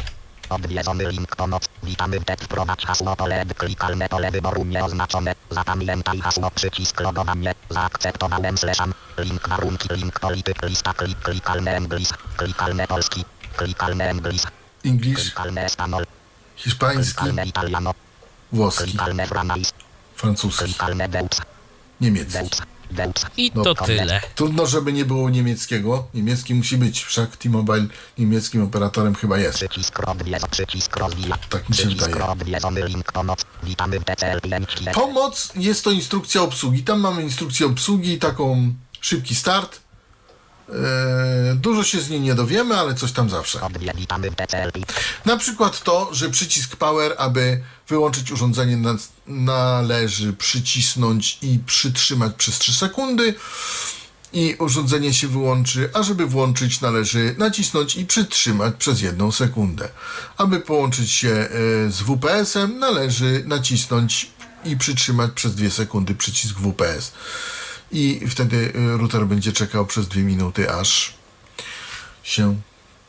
S3: Odwiedzony link pomoc. Witamy w tek wprowadź hasło pole klikalne pole wyboru nieoznaczone. Zapamiętaj hasło przycisk logowanie. Zaakceptowałem slasham. Link warunki link polityk lista klik klikalne anglis. Klikalne polski. Klikalne anglis.
S2: English,
S3: Klikalne espanol.
S2: hiszpański,
S3: Klikalne italiano.
S2: włoski,
S3: Klikalne franais.
S2: francuski,
S3: Klikalne deutsch.
S2: niemiecki.
S3: Deutsch.
S1: I
S2: No,
S1: to
S3: koniec.
S1: tyle.
S2: Trudno, żeby nie było niemieckiego. Niemiecki musi być, wszak T-Mobile niemieckim operatorem chyba jest.
S3: Przycisk rozwija, przycisk rozwija.
S2: Tak mi się
S3: Przycisk
S2: wydaje.
S3: pomoc. Witamy w TCL 5
S2: Pomoc jest to instrukcja obsługi. Tam mamy instrukcję obsługi, taką szybki start. Eee, dużo się z niej nie dowiemy, ale coś tam zawsze.
S3: Odwie, witamy w TCL 5
S2: Na przykład to, że przycisk power, aby wyłączyć urządzenie, na- należy przycisnąć i przytrzymać przez 3 sekundy i urządzenie się wyłączy, a żeby włączyć należy nacisnąć i przytrzymać przez 1 sekundę. Aby połączyć się e, z WPS-em należy nacisnąć i przytrzymać przez 2 sekundy przycisk WPS. I wtedy e, router będzie czekał przez 2 minuty, aż się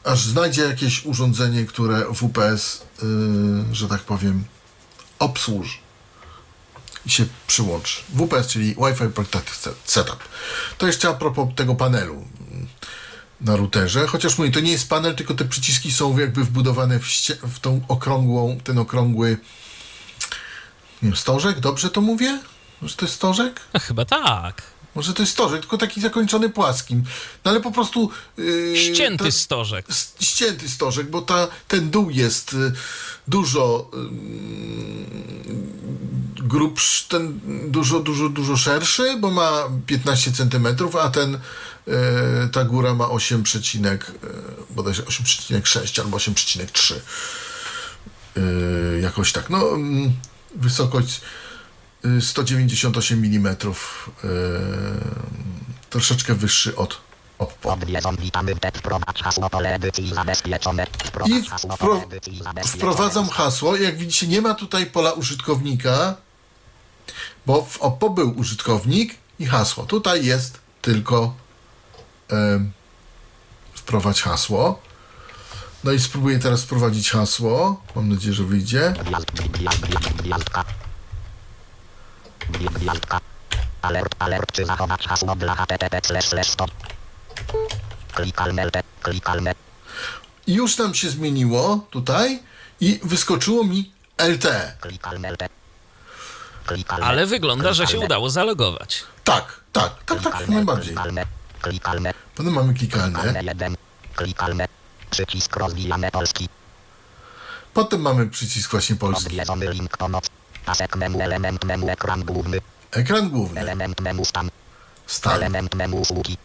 S2: aż znajdzie jakieś urządzenie, które WPS, yy, że tak powiem, obsłuży i się przyłączy. WPS, czyli Wi-Fi Setup. To jeszcze a propos tego panelu mm, na routerze, chociaż mówię, to nie jest panel, tylko te przyciski są jakby wbudowane w, w tą okrągłą, ten okrągły nie wiem, stożek, dobrze to mówię? Że to jest stożek?
S1: No, chyba tak.
S2: Może to jest stożek, tylko taki zakończony płaskim. No ale po prostu... Yy,
S1: Ścięty
S2: ta-
S1: stożek.
S2: ścięty stożek, bo ta, ten dół jest y, dużo grubszy, ten dużo, dużo, dużo szerszy, bo ma 15 cm, a ten y, ta góra ma 8, przecinek, y, bodajże 8,6 albo 8,3. Y, jakoś tak. No, wysokość 198 mm. Y, troszeczkę wyższy od oppo. I wpro- wprowadzam hasło. Jak widzicie, nie ma tutaj pola użytkownika, bo w Oppo był użytkownik i hasło. Tutaj jest tylko em, wprowadź hasło. No i spróbuję teraz wprowadzić hasło. Mam nadzieję, że wyjdzie.
S3: Gwiazd, gwiazd, gwiazd, gwiazdka. Gwi- Gwiazdka. Alert, alert, czy zachować hasło dla http stop. Klikalne, klikalne.
S2: Już nam się zmieniło tutaj i wyskoczyło mi LTE.
S3: Klikalne. Klikalne.
S1: Ale wygląda, że się udało zalogować.
S2: Tak, tak, tak, tak, najbardziej.
S3: Klikalne,
S2: Potem mamy klikalne.
S3: Przycisk rozwijane polski.
S2: Potem mamy przycisk właśnie polski.
S3: Odwiedzony link pomoc. Pasek memu, element memu, ekran główny.
S2: Ekran główny.
S3: Element memu stan.
S2: Stan.
S3: Element memu usługi.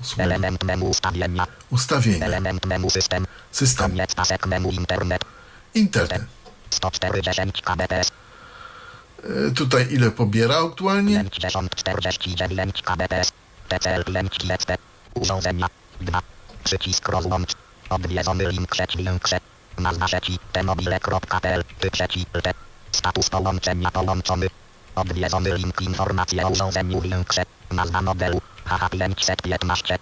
S2: Usługi.
S3: Element memu ustawienia.
S2: Ustawienia.
S3: Element memu system.
S2: System.
S3: Koniec pasek memu internet.
S2: Internet.
S3: 140 kbps.
S2: E, Tutaj ile pobiera aktualnie?
S3: 5049 kbps. TCL 5 GSP. Urządzenia. 2. Przycisk rozłącz. Odwiedzony link sieć większe. Nazwa sieci tmobile.pl. Typ sieci. Status połączenia połączony. Odwiedzony link informacje o urządzeniu większe. Nazwa modelu. HH515.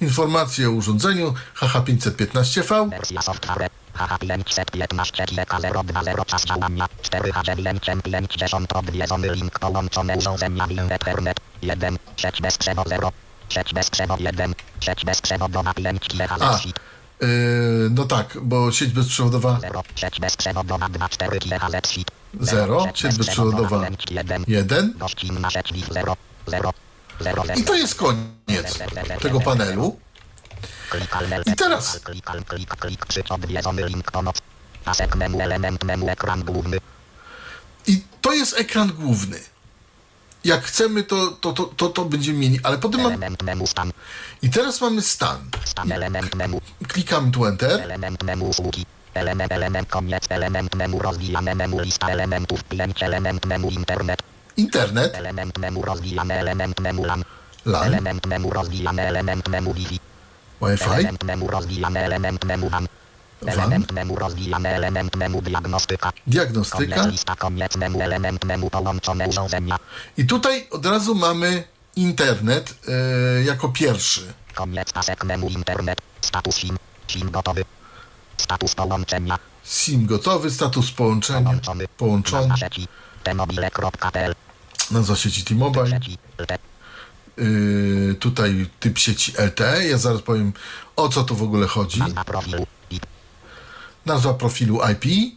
S2: Informacje o urządzeniu. HH515V.
S3: Wersja software. HH515 GK020 czas działania. 4H950 odwiedzony link połączone urządzenia w Ethernet. 1 sieć bezprzewodowa sieć bezprzewodowa 1 sieć bezprzewodowa 5
S2: A,
S3: GHz
S2: e, no tak, bo sieć bezprzewodowa.
S3: 0 sieć bezprzewodowa 2 4 GHz
S2: 0, sieć bezprzewodowa
S3: 1
S2: 1
S3: gościnna sieć 0 0 0
S2: i to jest koniec tego panelu. I teraz-. I to jest ekran główny. Jak chcemy, to, to, to, to, to będziemy mieli, ale potem mam...
S3: Element memu, stan.
S2: I teraz mamy stan. Klikamy tu Enter.
S3: Element. Element, koniec, element memu, rozwijane memu, lista elementów, 5, element memu, internet.
S2: Internet,
S3: Element memu, rozwijane element memu, LAN.
S2: LAN,
S3: Element memu, rozwijane element memu, Wi-Fi.
S2: Wi-Fi,
S3: Element memu, rozwijane element memu, WAN. Element memu, rozwijane element memu, diagnostyka.
S2: diagnostyka.
S3: Koniec lista, koniec memu, element memu, połączone urządzenia.
S2: I tutaj od razu mamy internet e, jako pierwszy.
S3: Koniec pasek memu internet. Status SIM. SIM gotowy. Status połączenia.
S2: SIM gotowy, status połączenia,
S3: Połączony.
S2: połączony,
S3: Nazwa sieci. T-mobile.pl.
S2: nazwa sieci T-Mobile, yy, tutaj typ sieci LTE, ja zaraz powiem o co tu w ogóle chodzi,
S3: Nazwa profilu. IP.
S2: nazwa profilu IP,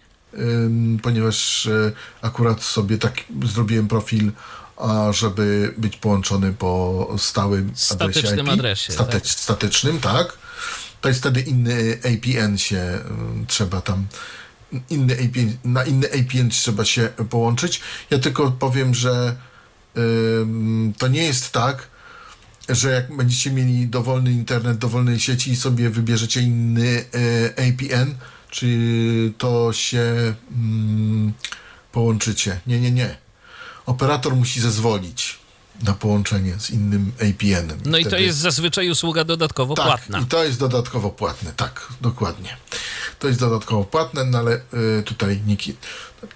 S2: ponieważ y, akurat sobie tak zrobiłem profil, a żeby być połączony po stałym
S1: Statycznym
S2: adresie IP,
S1: adresie,
S2: state-
S1: tak.
S2: statycznym, tak. To jest wtedy inny APN się ym, trzeba tam inny APN, na inny APN trzeba się połączyć. Ja tylko powiem, że to nie jest tak, że jak będziecie mieli dowolny internet, dowolnej sieci i sobie wybierzecie inny e, APN, czy to się mm, połączycie. Nie, nie, nie. Operator musi zezwolić na połączenie z innym APN-em.
S1: No i, to jest zazwyczaj usługa dodatkowo
S2: tak,
S1: płatna.
S2: I to jest dodatkowo płatne, tak, dokładnie. To jest dodatkowo płatne, no ale y, tutaj niki.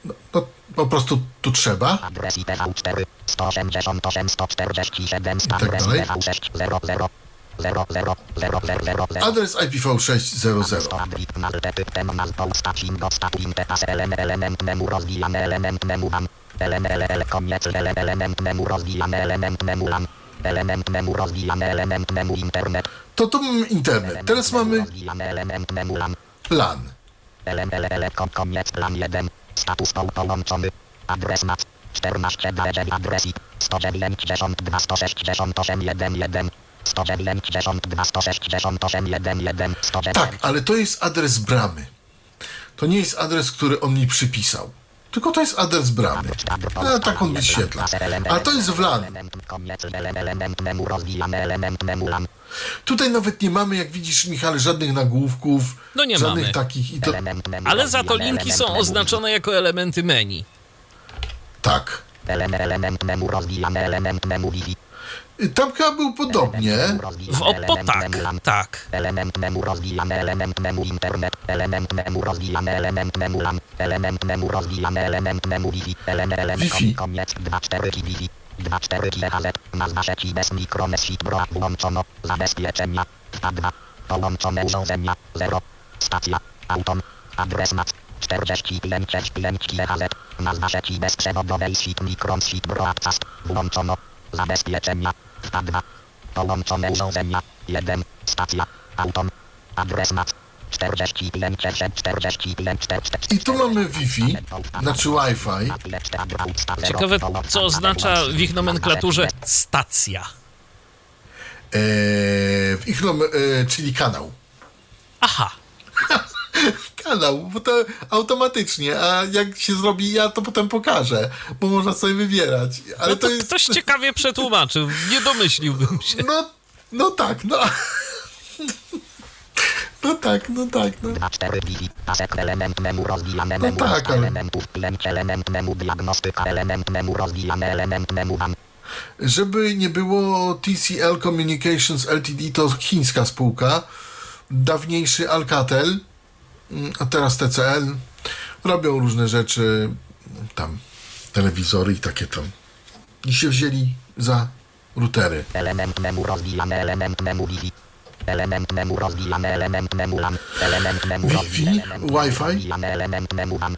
S2: No, no, po prostu tu trzeba.
S3: Tak adres IPv4 188 147 adres IPv6 00. 0, 0, 0.
S2: Adres
S3: IPv6 00 element ele koniec ele element memu rozwijamy element memu lam element memu rozwijamy element memu internet
S2: To tu mamy internet. Teraz mamy
S3: rozwijamy element memu lam
S2: LAN.
S3: element ele ele kon koniec lam 1 status poł połączony adres NAC 14 9 adres IP 192 168 11 192 168 11 109
S2: Tak, ale to jest adres bramy. To nie jest adres, który on mi przypisał. Tylko to jest adres bramy. No, tak on wyświetla. A to jest w LAN.
S3: Element memu rozwijamy element memu lam.
S2: Tutaj nawet nie mamy, jak widzisz, Michale, żadnych nagłówków.
S1: No nie
S2: żadnych
S1: mamy.
S2: takich. I to,
S1: Ale za to linki są oznaczone jako elementy menu.
S2: tak.
S3: Element element memu rozwijamy element memu wifi.
S2: Tam chyba był podobnie.
S1: W Oppo tak, tak.
S3: Element memu rozwijamy element memu internet. Element memu rozwijamy element memu lam. Element memu rozwijamy element memu wifi. Element element
S2: Wi-Fi.
S3: koniec 2.4 ki wifi. 2.4 GHz. Nazwa sieci bez mikromesh bro włączono. Zabezpieczenia. 2. Połączone urządzenia. 0. Stacja. Autom. Adres NAC. 45 5 GHz. Nazwa sieci bezprzewodowej SIP Micron SIP Broadcast. Włączono. Zabezpieczenia. 2. Połączone urządzenia. 1. Stacja. Autom. Adres NAC. 45 45
S2: I tu mamy Wi-Fi, znaczy Wi-Fi.
S1: Ciekawe, co oznacza w ich nomenklaturze stacja.
S2: E, w ich nom, e, czyli kanał.
S1: Aha,
S2: Kanał, bo to automatycznie, a jak się zrobi, ja to potem pokażę, bo można sobie wybierać. Ale
S1: no to,
S2: to jest.
S1: ktoś ciekawie przetłumaczył. Nie domyśliłbym się.
S2: No, no tak, no. No tak, no tak, no.
S3: 4 Wi-Fi, pasek element memu rozwijamy
S2: No
S3: memu
S2: tak,
S3: reszta
S2: ale-
S3: elementów, klęć element memu diagnostyka element memu rozwijamy element memu wam.
S2: Żeby nie było TCL Communications Ltd to chińska spółka, dawniejszy Alcatel, a teraz TCL, robią różne rzeczy, tam telewizory i takie tam. I się wzięli za routery.
S3: Element memu rozwijamy element memu Wi-Fi. Element memu rozwijamy element memu lam. Element memu
S2: Wi-Fi,
S3: element memu
S2: Wi-Fi.
S3: rozwijamy element memu wam.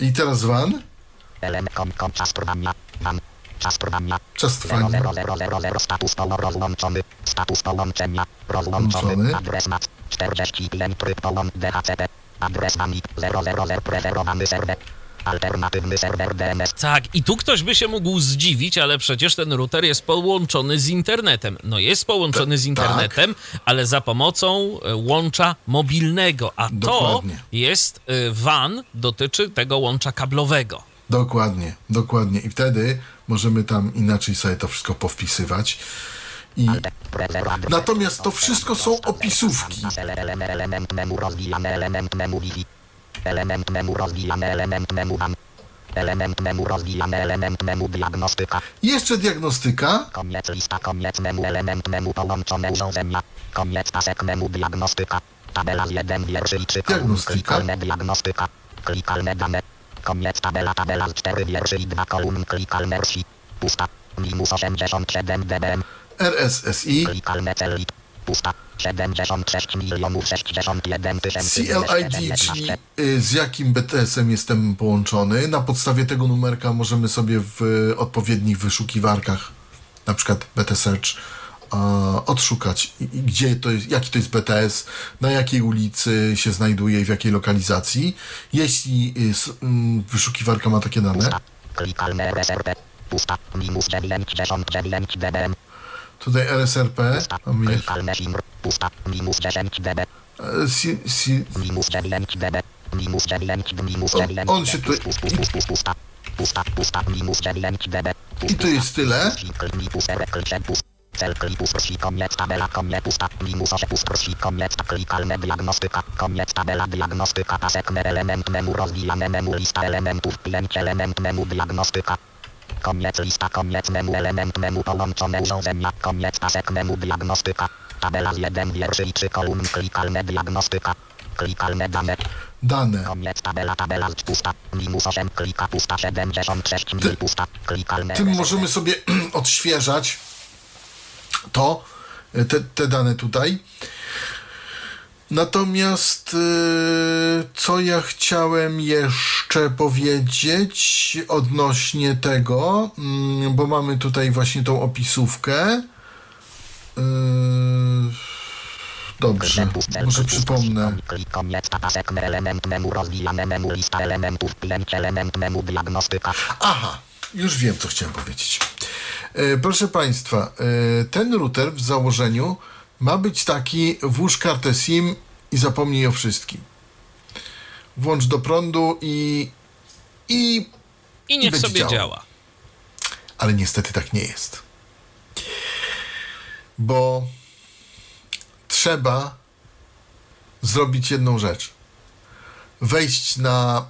S2: I teraz WAN,
S3: Element kom kom czas trwania. Wam. Czas trwania.
S2: czas trwania.
S3: 0000 status polo rozłączony. Status połączenia. Rozłączony. Adres NAC. 45 tryb połącz DHCP. Adres WAMI 000 prezerowany serwer. Alternatywny serwer DNS.
S1: Tak, i tu ktoś by się mógł zdziwić, ale przecież ten router jest połączony z internetem. No jest połączony z
S2: tak.
S1: internetem, ale za pomocą e, łącza mobilnego, a
S2: Dokładnie.
S1: to jest e, WAN, dotyczy tego łącza kablowego.
S2: Dokładnie, dokładnie. I wtedy możemy tam inaczej sobie to wszystko powpisywać. I Natomiast to wszystko są opisówki.
S3: Element, memu rozwijamy element memu. Element element diagnostyka.
S2: jeszcze diagnostyka.
S3: Koniec lista, koniec memu, element memu, połączone urządzenia. Koniec pasek memu, diagnostyka. Tabela z jeden wierszy i trzy kolumn,
S2: Diagnostyka.
S3: klikalne diagnostyka. Klikalne dane. Koniec tabela, tabela z cztery wierszy i dwa kolumn, klikalne wsi. Pusta. Minus 87 dBm.
S2: RSSI.
S3: Klikalne celit. Pusta. 76 milionów 61 tysięcy
S2: CLID, czyli y, z jakim BTS-em jestem połączony. Na podstawie tego numerka możemy sobie w odpowiednich wyszukiwarkach, na przykład BT Search, odszukać, gdzie to jest, jaki to jest BTS, na jakiej ulicy się znajduje i w jakiej lokalizacji. Jeśli y, mm, wyszukiwarka ma takie dane,
S3: Klikalne RSRP. Pusta. Minus 99 dBm.
S2: Tutaj RSRP,
S3: Pusta.
S2: mamy jeszcze,
S3: Klikalne SIMR. Pusta. Minus 10 dB.
S2: e, si, si,
S3: Minus 9 dB. Minus 9 minus
S2: On-
S3: 9
S2: on się tu-
S3: Pust, pust, pust, pust, Pusta. Pusta. Pusta. Minus 9 dB.
S2: i tu jest tyle.
S3: Cel klipus, prosi, koniec, tabela, koniec, pusta, minus 8, pust, prosi, koniec, klikalne, diagnostyka, koniec, tabela, diagnostyka, pasek, me, element memu, rozwijane memu, lista elementów, pięć element memu, diagnostyka. Koniec lista, koniec memu, element memu, połączone urządzenia, koniec pasek memu, diagnostyka. Tabela z jeden wierszy i trzy kolumn, klikalne, diagnostyka. Klikalne dane,
S2: Dane.
S3: koniec, tabela, tabela, pusta, minus 8, klika, pusta, 76 mil, pusta, klikalne.
S2: tym możemy sobie odświeżać to, te, te dane tutaj. Natomiast y, co ja chciałem jeszcze powiedzieć odnośnie tego, mm, bo mamy tutaj właśnie tą opisówkę. Y, Dobrze, może przypomnę. Aha, już wiem, co chciałem powiedzieć. E, proszę Państwa, ten router w założeniu ma być taki, włóż kartę SIM i zapomnij o wszystkim. Włącz do prądu i... i
S1: I niech
S2: będzie
S1: sobie działa.
S2: ale niestety tak nie jest. Bo trzeba zrobić jedną rzecz. Wejść na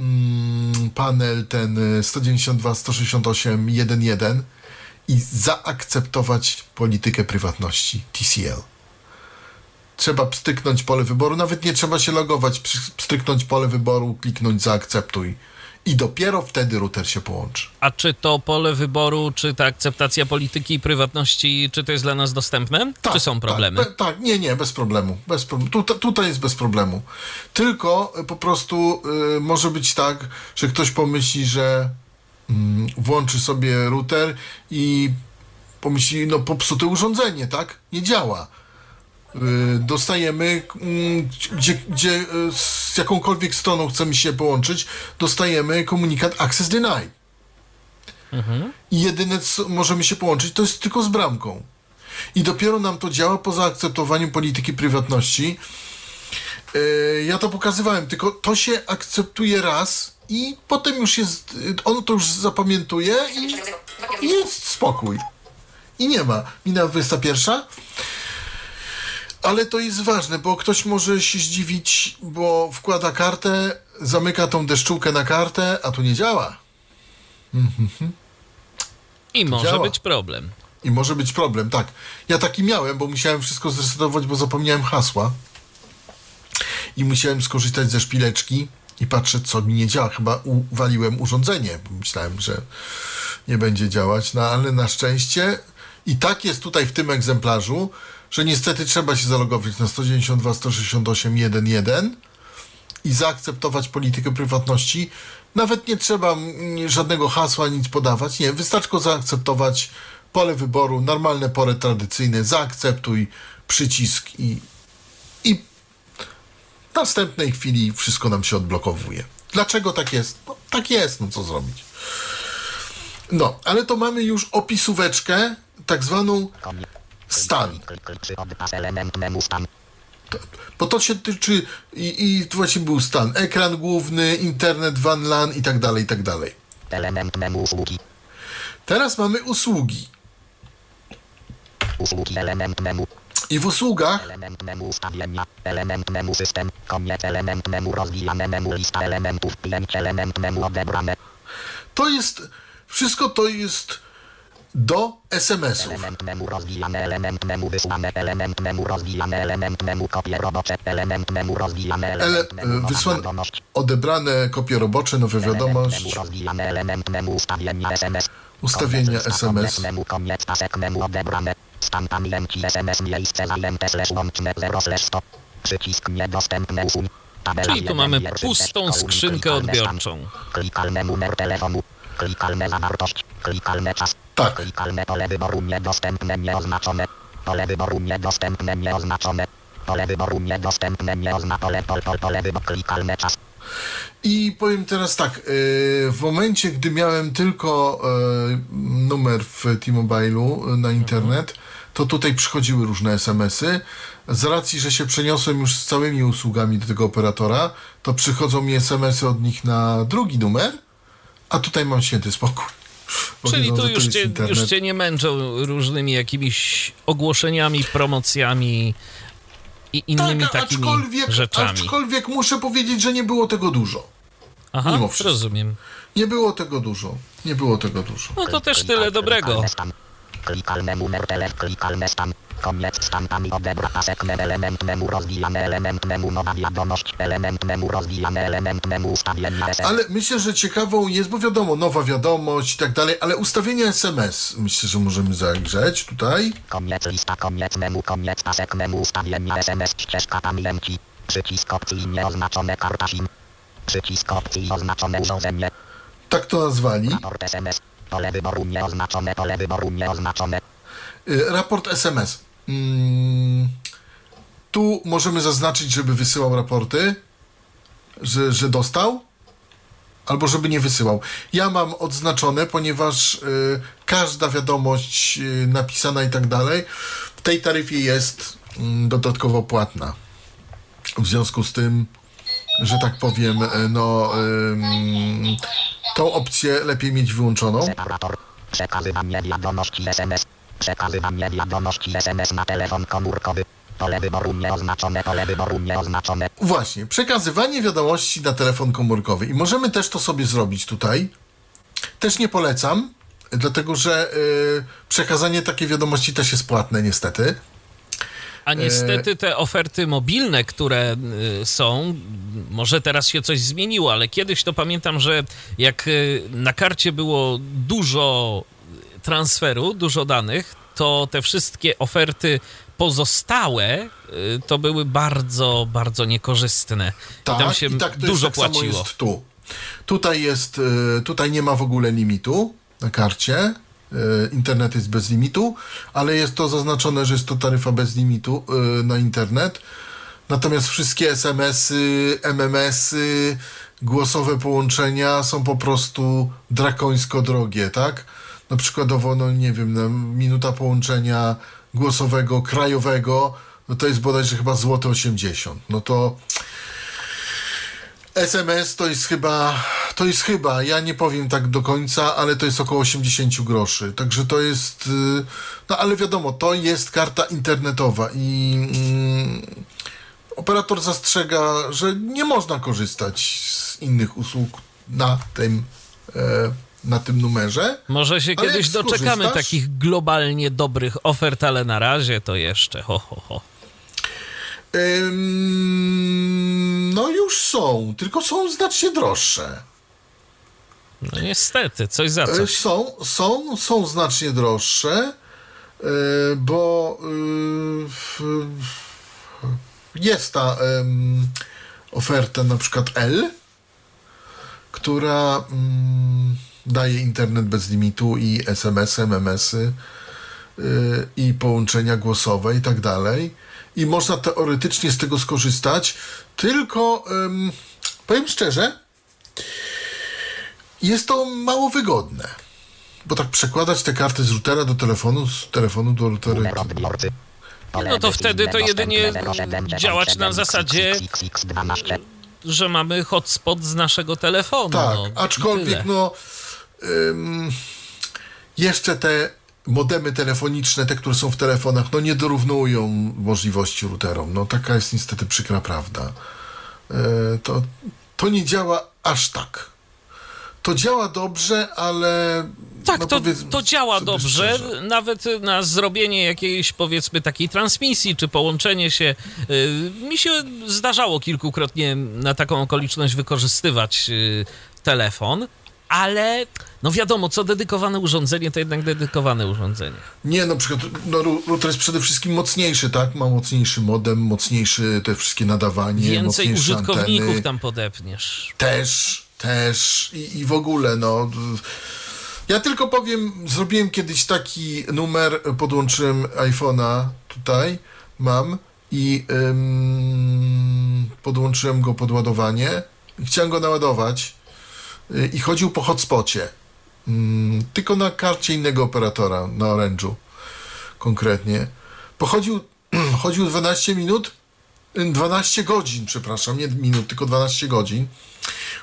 S2: mm, panel ten y, 192.168.1.1 i zaakceptować politykę prywatności TCL. Trzeba pstryknąć pole wyboru, nawet nie trzeba się logować, pstryknąć pole wyboru, kliknąć zaakceptuj i dopiero wtedy router się połączy.
S1: A czy to pole wyboru, czy ta akceptacja polityki i prywatności, czy to jest dla nas dostępne? czy są problemy?
S2: Tak, tak, nie, nie, bez problemu. Bez problemu. Tutaj, tutaj jest bez problemu. Tylko y, po prostu y, może być tak, że ktoś pomyśli, że włączy sobie router i pomyśli, no popsute urządzenie, tak? Nie działa. Y, dostajemy, mm, gdzie, gdzie y, z jakąkolwiek stroną chcemy się połączyć, dostajemy komunikat access denied. I jedyne, co możemy się połączyć, to jest tylko z bramką. I dopiero nam to działa po zaakceptowaniu polityki prywatności. Yy, ja to pokazywałem, tylko to się akceptuje raz i potem już jest, on to już zapamiętuje i, i jest spokój. I nie ma. Minęła 21. Ale to jest ważne, bo ktoś może się zdziwić, bo wkłada kartę, zamyka tą deszczułkę na kartę, a tu nie działa.
S1: I może
S2: działa.
S1: być problem.
S2: I może być problem, tak. Ja taki miałem, bo musiałem wszystko zresetować, bo zapomniałem hasła. I musiałem skorzystać ze szpileczki i patrzę, co mi nie działa. Chyba uwaliłem urządzenie, myślałem, że nie będzie działać, no ale na szczęście i tak jest tutaj w tym egzemplarzu, że niestety trzeba się zalogować na 192.168.1.1 i zaakceptować politykę prywatności. Nawet nie trzeba żadnego hasła, nic podawać. Nie, wystarczy zaakceptować pole wyboru, normalne pole tradycyjne, zaakceptuj przycisk i w następnej chwili wszystko nam się odblokowuje. Dlaczego tak jest? No, tak jest, no co zrobić. No, ale to mamy już opisóweczkę, tak zwaną stan. Bo to się tyczy i, i właśnie był stan. Ekran główny, internet, WAN, LAN i tak dalej, i tak dalej.
S3: Element usługi.
S2: Teraz mamy usługi.
S3: Usługi element memu.
S2: I w usługach
S3: Element memu ustawienia. Element system. Koniec element rozwijane lista elementów. Pięć element odebrane.
S2: to jest, wszystko to jest do SMS-ów.
S3: Element memu rozwijane element wysłane element rozwijane element kopie robocze element rozwijane
S2: Ele,
S3: element
S2: e,
S3: nowa
S2: wysłane,
S3: wiadomość.
S2: odebrane kopie robocze, nowe
S3: Element
S2: wiadomość,
S3: memu rozwijane element ustawienia SMS.
S2: ustawienia SMS.
S3: Koniec koniec odebrane. Stan pamięci SMS miejsce zajęte slash łączne 0 slash 100. Przycisk niedostępny usuń. Tabela
S1: Czyli tu mamy pustą skrzynkę odbiorczą.
S3: Klikalne numer telefonu. Klikalne zawartość. Klikalne czas.
S2: Tak.
S3: Klikalne pole wyboru niedostępne nieoznaczone. Pole wyboru niedostępne nieoznaczone. Pole wyboru niedostępne nieoznaczone. Pol, pol, pole wyboru. Klikalne czas.
S2: I powiem teraz tak, e, w momencie, gdy miałem tylko e, numer w T-Mobile'u e, na internet, to tutaj przychodziły różne SMS-y. Z racji, że się przeniosłem już z całymi usługami do tego operatora, to przychodzą mi SMS-y od nich na drugi numer, a tutaj mam święty spokój. Bo
S1: Czyli
S2: wiedzą,
S1: tu już cię,
S2: internet.
S1: już cię nie męczą różnymi jakimiś ogłoszeniami, promocjami i innymi
S2: tak,
S1: takimi
S2: aczkolwiek,
S1: rzeczami.
S2: aczkolwiek muszę powiedzieć, że nie było tego dużo.
S1: Aha,
S2: mimo wszystko.
S1: rozumiem.
S2: Nie było tego dużo. Nie było tego dużo.
S1: No to też tyle dobrego.
S3: Klikalne numer telefon. Klikalne stan. Koniec stan tam odebra pasek mem element memu element memu nowa wiadomość element memu rozwijamy element memu ustawienia SMS.
S2: Ale myślę, że ciekawą jest, bo wiadomo, nowa wiadomość i tak dalej, ale ustawienie SMS myślę, że możemy zagrzeć tutaj.
S3: Koniec lista, koniec memu, koniec pasek memu, ustawienia SMS, ścieżka pamięci, przycisk opcji nieoznaczone karta SIM, przycisk opcji oznaczone urządzenie,
S2: Tak to nazwali.
S3: raport SMS, pole wyboru nieoznaczone, pole wyboru nieoznaczone,
S2: Y, Raport SMS. Mm, tu możemy zaznaczyć, żeby wysyłał raporty, że, że dostał, albo żeby nie wysyłał. Ja mam odznaczone, ponieważ y, każda wiadomość y, napisana i tak dalej w tej taryfie jest mm, dodatkowo płatna. W związku z tym, że tak powiem, y, no ym, tą opcję lepiej mieć wyłączoną.
S3: przekazywanie wiadomości SMS, przekazywanie wiadomości SMS na telefon komórkowy, pole wyboru nieoznaczone, pole wyboru nieoznaczone,
S2: Właśnie, przekazywanie wiadomości na telefon komórkowy. I możemy też to sobie zrobić tutaj. Też nie polecam, dlatego że y, przekazanie takiej wiadomości też jest płatne, niestety.
S1: A niestety te oferty mobilne, które y, są, może teraz się coś zmieniło, ale kiedyś to pamiętam, że jak y, na karcie było dużo transferu, dużo danych, to te wszystkie oferty pozostałe y, to były bardzo, bardzo niekorzystne.
S2: Tak,
S1: I tam się
S2: i tak
S1: dużo
S2: tak
S1: płaciło.
S2: Samo jest tu. Tutaj jest, tutaj nie ma w ogóle limitu na karcie. Y, Internet jest bez limitu, ale jest to zaznaczone, że jest to taryfa bez limitu y, na internet. Natomiast wszystkie SMS-y, MMS-y, głosowe połączenia są po prostu drakońsko drogie, tak? Na przykładowo, no nie wiem, no, minuta połączenia głosowego, krajowego, no to jest bodajże chyba złote 80. No to SMS to jest chyba, to jest chyba, ja nie powiem tak do końca, ale to jest około 80 groszy. Także to jest, y, no ale wiadomo, to jest karta internetowa i mm, operator zastrzega, że nie można korzystać z innych usług na tym, e, na tym numerze.
S1: Może się kiedyś doczekamy takich globalnie dobrych ofert, ale na razie to jeszcze ho, ho, ho.
S2: Ym, no już są, tylko są znacznie droższe.
S1: No niestety, coś za
S2: E,
S1: coś.
S2: Są, są, są znacznie droższe, e, bo e, jest ta oferta na przykład L, która mm, daje internet bez limitu i SMS, MMS-y i połączenia głosowe i tak dalej. I można teoretycznie z tego skorzystać, tylko em, powiem szczerze, jest to mało wygodne. Bo tak przekładać te karty z routera do telefonu, z telefonu do routera.
S1: No to wtedy to jedynie
S3: 0797
S1: działać na zasadzie-
S3: XXX12.
S1: Że mamy hotspot z naszego telefonu.
S2: Tak,
S1: no,
S2: aczkolwiek no ym, jeszcze te modemy telefoniczne, te, które są w telefonach, no nie dorównują możliwości routerom. No taka jest niestety przykra prawda. E, to, to nie działa aż tak. To działa dobrze, ale...
S1: Tak,
S2: no
S1: to, to działa dobrze.
S2: szczerze.
S1: Nawet na zrobienie jakiejś, powiedzmy, takiej transmisji, czy połączenie się. y, mi się zdarzało kilkukrotnie na taką okoliczność wykorzystywać y, telefon. Ale no wiadomo, co dedykowane urządzenie, to jednak dedykowane urządzenie.
S2: Nie, no przykład no, router jest przede wszystkim mocniejszy, tak? Ma mocniejszy modem, mocniejszy te wszystkie nadawanie,
S1: Więcej użytkowników
S2: anteny.
S1: tam podepniesz.
S2: Też, też i, i w ogóle, no. Ja tylko powiem, zrobiłem kiedyś taki numer, podłączyłem iPhone'a tutaj, mam i ym, podłączyłem go pod ładowanie i chciałem go naładować i chodził po hotspocie. Ym, tylko na karcie innego operatora, na Orange'u konkretnie. Pochodził chodził 12 minut, y, 12 godzin, przepraszam, nie minut, tylko 12 godzin.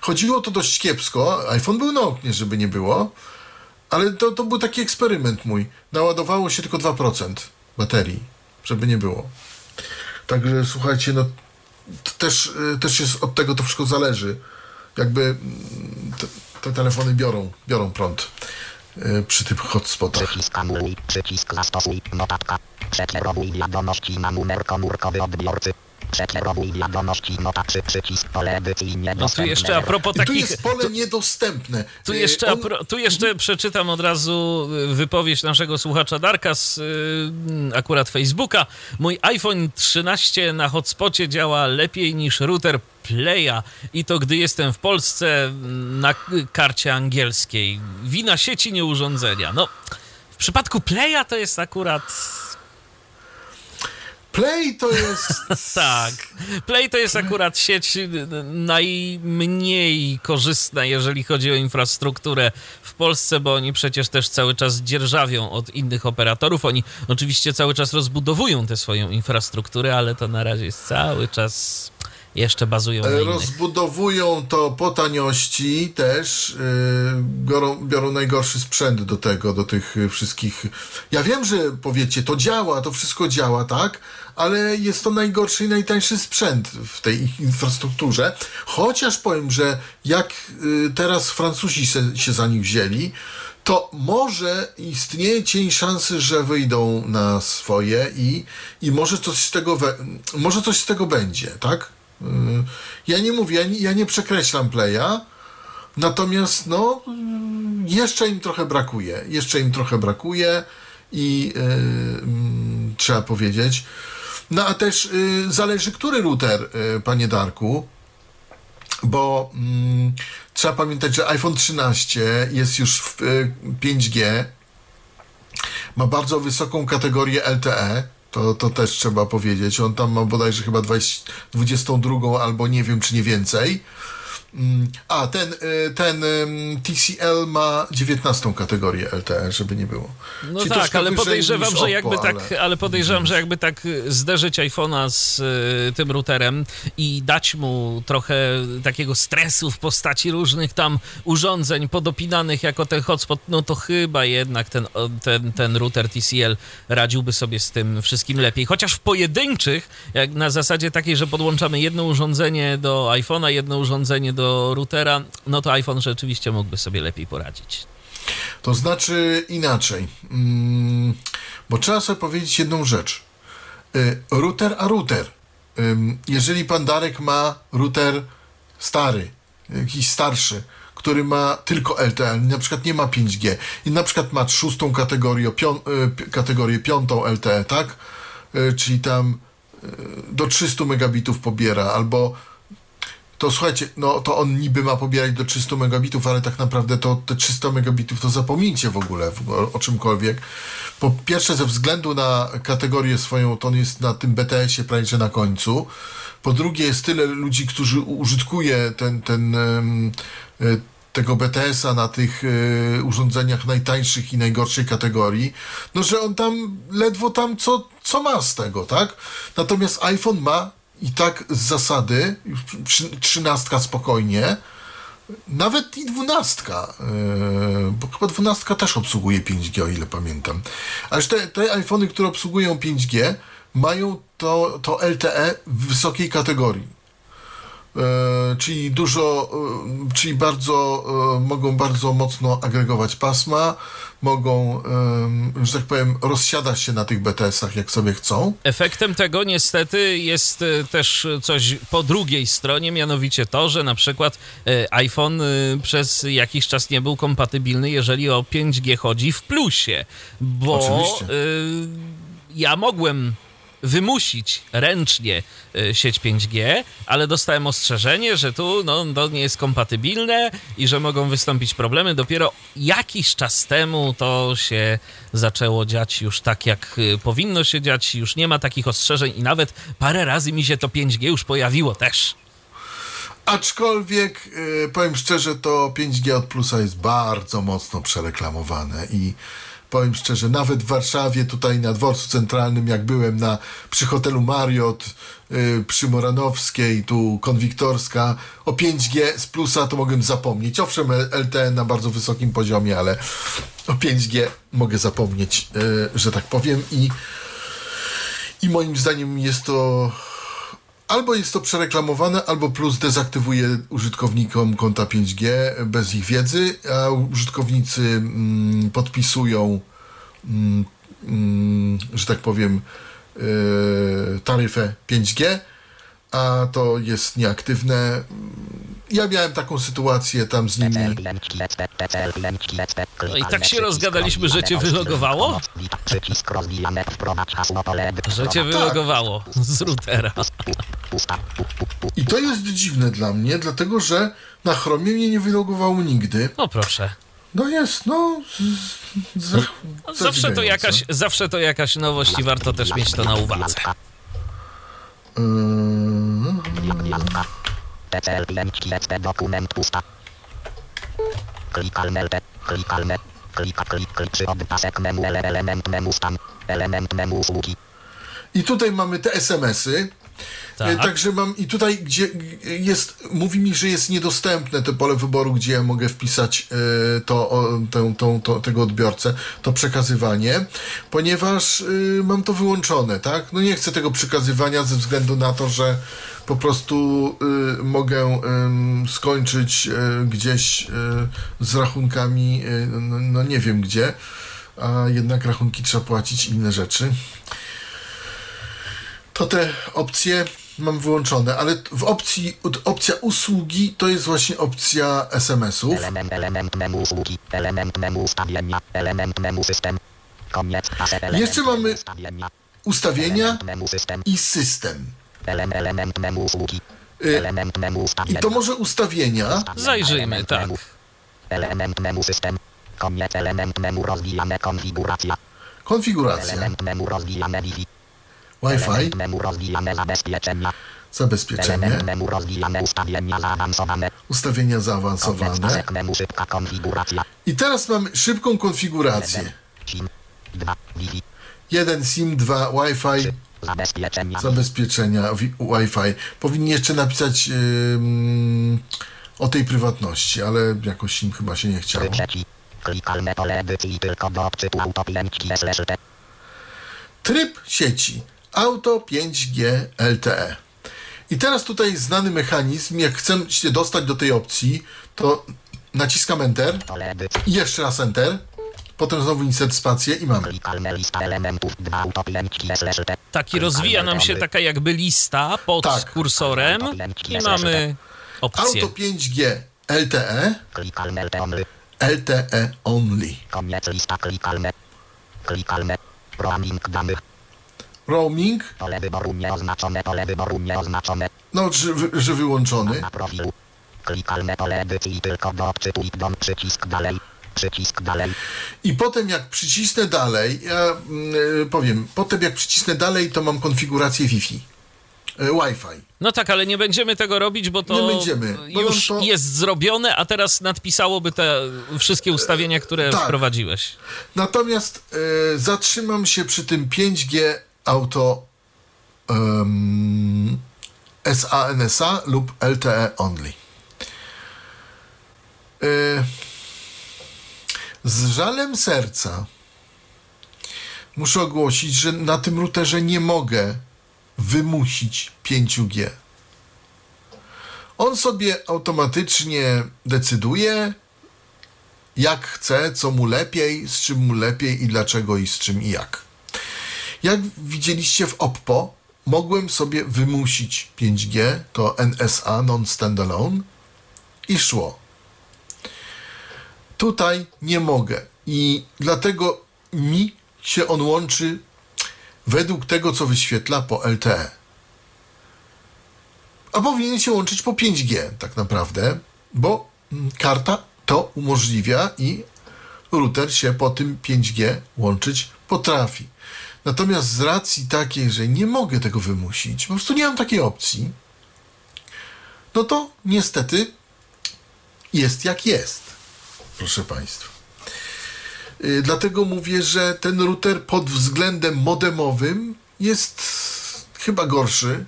S2: Chodziło to dość kiepsko. iPhone był na oknie, żeby nie było. Ale to, to był taki eksperyment mój. Naładowało się tylko 2% baterii, żeby nie było. Także słuchajcie, no też, y, też jest od tego to wszystko zależy. Jakby mm, te, te telefony biorą, biorą prąd y, przy tych hotspotach.
S3: Przycisk anuluj, przycisk zastosuj, notatka. Przekierowuj wiadomości na numer komórkowy odbiorcy. Przekierowuj wiadomości notatczy, przycisk pole edycyjnie
S1: No tu jeszcze a propos
S2: I tu
S1: takich...
S2: jest pole niedostępne.
S1: Tu
S2: Y,
S1: jeszcze,
S2: on-
S1: a pro, tu jeszcze przeczytam od razu y, wypowiedź naszego słuchacza Darka z y, akurat Facebooka. Mój iPhone 13 na hotspocie działa lepiej niż router Playa i to gdy jestem w Polsce na karcie angielskiej. Wina sieci, nie urządzenia. No, w przypadku Playa to jest akurat...
S2: Play to jest...
S1: Tak. Play to jest akurat sieć y, najmniej korzystna, jeżeli chodzi o infrastrukturę w Polsce, bo oni przecież też cały czas dzierżawią od innych operatorów. Oni oczywiście cały czas rozbudowują tę swoją infrastrukturę, ale to na razie jest cały czas jeszcze bazują na innych.
S2: Rozbudowują to po taniości też, yy, biorą, biorą najgorszy sprzęt do tego, do tych y, wszystkich. Ja wiem, że powiecie, to działa, to wszystko działa, tak? Ale jest to najgorszy i najtańszy sprzęt w tej ich infrastrukturze. Chociaż powiem, że jak y, teraz Francuzi se, się za nich wzięli, to może istnieje cień szansy, że wyjdą na swoje i, i może coś z tego we, może coś z tego będzie, tak? Yy, Ja nie mówię, ja nie, przekreślam playa, natomiast no jeszcze im trochę brakuje, jeszcze im trochę brakuje i yy, trzeba powiedzieć. No a też yy, zależy, który router, yy, panie Darku, bo mm, trzeba pamiętać, że iPhone 13 jest już w y, 5G, ma bardzo wysoką kategorię LTE, to, to też trzeba powiedzieć. On tam ma bodajże chyba 20, 22 albo nie wiem, czy nie więcej. Mm, A, ten, y, ten TCL ma 19 kategorię LTE, żeby nie było.
S1: No
S2: Czyli
S1: tak,
S2: troszkę
S1: ale podejrzewam, że
S2: Oppo,
S1: jakby tak,
S2: ale-
S1: ale podejrzewam, że jakby tak zderzyć iPhone'a z y, tym routerem i dać mu trochę takiego stresu w postaci różnych tam urządzeń podopinanych jako ten hotspot, no to chyba jednak ten, ten, ten router TCL radziłby sobie z tym wszystkim lepiej. Chociaż w pojedynczych, jak na zasadzie takiej, że podłączamy jedno urządzenie do iPhone'a, jedno urządzenie do routera, no to iPhone rzeczywiście mógłby sobie lepiej poradzić.
S2: To znaczy inaczej, mm, bo trzeba sobie powiedzieć jedną rzecz. Y, router a router. Jeżeli pan Darek ma router stary, jakiś starszy, który ma tylko LTE, na przykład nie ma 5G i na przykład ma szóstą kategorię, pią, y, kategorię piątą LTE, tak? Y, czyli tam do 300 megabitów pobiera, albo to słuchajcie, no to on niby ma pobierać do 300 megabitów, ale tak naprawdę to te 300 megabitów to zapomnijcie w ogóle o, o czymkolwiek. Po pierwsze ze względu na kategorię swoją, to on jest na tym BTS-ie prawie że na końcu. Po drugie jest tyle ludzi, którzy użytkuje ten, ten y, tego BTS-a na tych y, urządzeniach najtańszych i najgorszej kategorii, no że on tam ledwo tam co, co ma z tego, tak? Natomiast iPhone ma i tak z zasady, trzynastka spokojnie, nawet i dwunastka, yy, bo chyba dwunastka też obsługuje 5G, o ile pamiętam. Aż te, te iPhony, które obsługują 5G, mają to, to LTE w wysokiej kategorii. E, czyli dużo, e, czyli bardzo, e, mogą bardzo mocno agregować pasma, mogą, że tak powiem, rozsiadać się na tych BTS-ach, jak sobie chcą.
S1: Efektem tego niestety jest też coś po drugiej stronie, mianowicie to, że na przykład iPhone przez jakiś czas nie był kompatybilny, jeżeli o 5G chodzi w plusie, bo
S2: Oczywiście.
S1: ja mogłem wymusić ręcznie e, sieć 5G, ale dostałem ostrzeżenie, że tu no, to nie jest kompatybilne i że mogą wystąpić problemy. Dopiero jakiś czas temu to się zaczęło dziać już tak, jak e, powinno się dziać. Już nie ma takich ostrzeżeń i nawet parę razy mi się to 5G już pojawiło też.
S2: Aczkolwiek y, powiem szczerze, to 5G od plusa jest bardzo mocno przereklamowane i powiem szczerze, nawet w Warszawie, tutaj na dworcu centralnym, jak byłem na, przy hotelu Marriott, y, przy Moranowskiej, tu Konwiktorska, o 5G z plusa to mogłem zapomnieć. Owszem, LTE na bardzo wysokim poziomie, ale o 5G mogę zapomnieć, y, że tak powiem i i moim zdaniem jest to albo jest to przereklamowane, albo plus dezaktywuje użytkownikom konta 5G bez ich wiedzy, a użytkownicy mm, podpisują, mm, mm, że tak powiem, yy, taryfę 5G, a to jest nieaktywne. Ja miałem taką sytuację tam z nimi.
S1: No i tak się rozgadaliśmy, że cię wylogowało? Że cię wylogowało z routera.
S2: I to jest dziwne dla mnie, dlatego że na Chromie mnie nie wylogowało nigdy.
S1: No proszę.
S2: No jest, no. Z, z,
S1: No, Zawsze to, jakaś, zawsze to jakaś nowość i warto też mieć to na uwadze.
S2: Yy,
S3: Gwiazdka. TCL 5 XP dokument pusta. Klikalne te, klikalne, klika, klik, klik, ele, element memu stan, element memu usługi.
S2: I tutaj mamy te SMS-y.
S1: Tak.
S2: E, Także mam i tutaj, gdzie jest, mówi mi, że jest niedostępne to pole wyboru, gdzie ja mogę wpisać e, to, o, tę, tą, to, tego odbiorcę, to przekazywanie, ponieważ e, mam to wyłączone, tak? No nie chcę tego przekazywania ze względu na to, że po prostu e, mogę em, skończyć e, gdzieś e, z rachunkami, e, no, no nie wiem gdzie, a jednak rachunki trzeba płacić inne rzeczy to te opcje mam wyłączone, ale w opcji, opcja usługi to jest właśnie opcja SMS-ów.
S3: Element, element memu usługi, element memu ustawienia, element system. Koniec element
S2: Jeszcze mamy
S3: ustawienia,
S2: i system.
S3: Ele- element memu usługi,
S2: Y,
S3: element memu
S2: I to może ustawienia.
S1: Zajrzyjmy, tak.
S3: Element memu system. Koniec element memu rozwijane konfiguracja.
S2: Konfiguracja.
S3: Element memu rozwijane Wi-Fi.
S2: Wi-Fi.
S3: Element memu rozwijane zabezpieczenia.
S2: Zabezpieczenie.
S3: Element memu rozwijane ustawienia zaawansowane.
S2: Ustawienia zaawansowane.
S3: memu szybka konfiguracja.
S2: I teraz mamy szybką konfigurację.
S3: SIM. 2. Wi-Fi.
S2: Jeden SIM, dwa Wi-Fi,
S3: Zabezpieczenia.
S2: zabezpieczenia wi- Wi-Fi. Powinni jeszcze napisać ym, o tej prywatności, ale jakoś im chyba się nie chciało.
S3: Klikalne pole edycji tylko do odczytu auto 5 slash T.
S2: Tryb sieci Auto 5G LTE. I teraz tutaj znany mechanizm, jak chcę się dostać do tej opcji, to naciskam Enter i jeszcze raz Enter, potem znowu insert spację i mam.
S3: Klikalne lista elementów 2 auto 5 slash T.
S1: Taki rozwija nam się taka jakby lista pod
S2: Tak.
S1: kursorem i mamy opcję.
S2: Auto 5G LTE. LTE only.
S3: Koniec lista klikalne. Klikalne. Roaming danych.
S2: Roaming,
S3: Pole wyboru nieoznaczone. Pole wyboru nieoznaczone.
S2: no że, że wyłączony.
S3: Na profilu. Klikalne pole edycji tylko do odczytu i dom przycisk dalej. Przycisk dalej.
S2: I potem jak przycisnę dalej, ja mm, y, powiem, potem jak przycisnę dalej, to mam konfigurację Wi-Fi. Y, Wi-Fi.
S1: No tak, ale nie będziemy tego robić, bo to
S2: Nie będziemy, bo
S1: już
S2: to-
S1: jest zrobione, a teraz nadpisałoby te wszystkie ustawienia, które
S2: tak.
S1: wprowadziłeś.
S2: Natomiast e, zatrzymam się przy tym 5G auto um, SANSA lub LTE only. Z żalem serca muszę ogłosić, że na tym routerze nie mogę wymusić 5G. On sobie automatycznie decyduje, jak chce, co mu lepiej, z czym mu lepiej i dlaczego i z czym i jak. Jak widzieliście w Oppo, mogłem sobie wymusić 5G, to NSA, non-standalone, i szło. Tutaj nie mogę i dlatego mi się on łączy według tego, co wyświetla po LTE. A powinien się łączyć po 5G tak naprawdę, bo mm, karta to umożliwia i router się po tym 5G łączyć potrafi. Natomiast z racji takiej, że nie mogę tego wymusić, po prostu nie mam takiej opcji, no to niestety jest jak jest, proszę Państwa. Yy, dlatego mówię, że ten router pod względem modemowym jest chyba gorszy.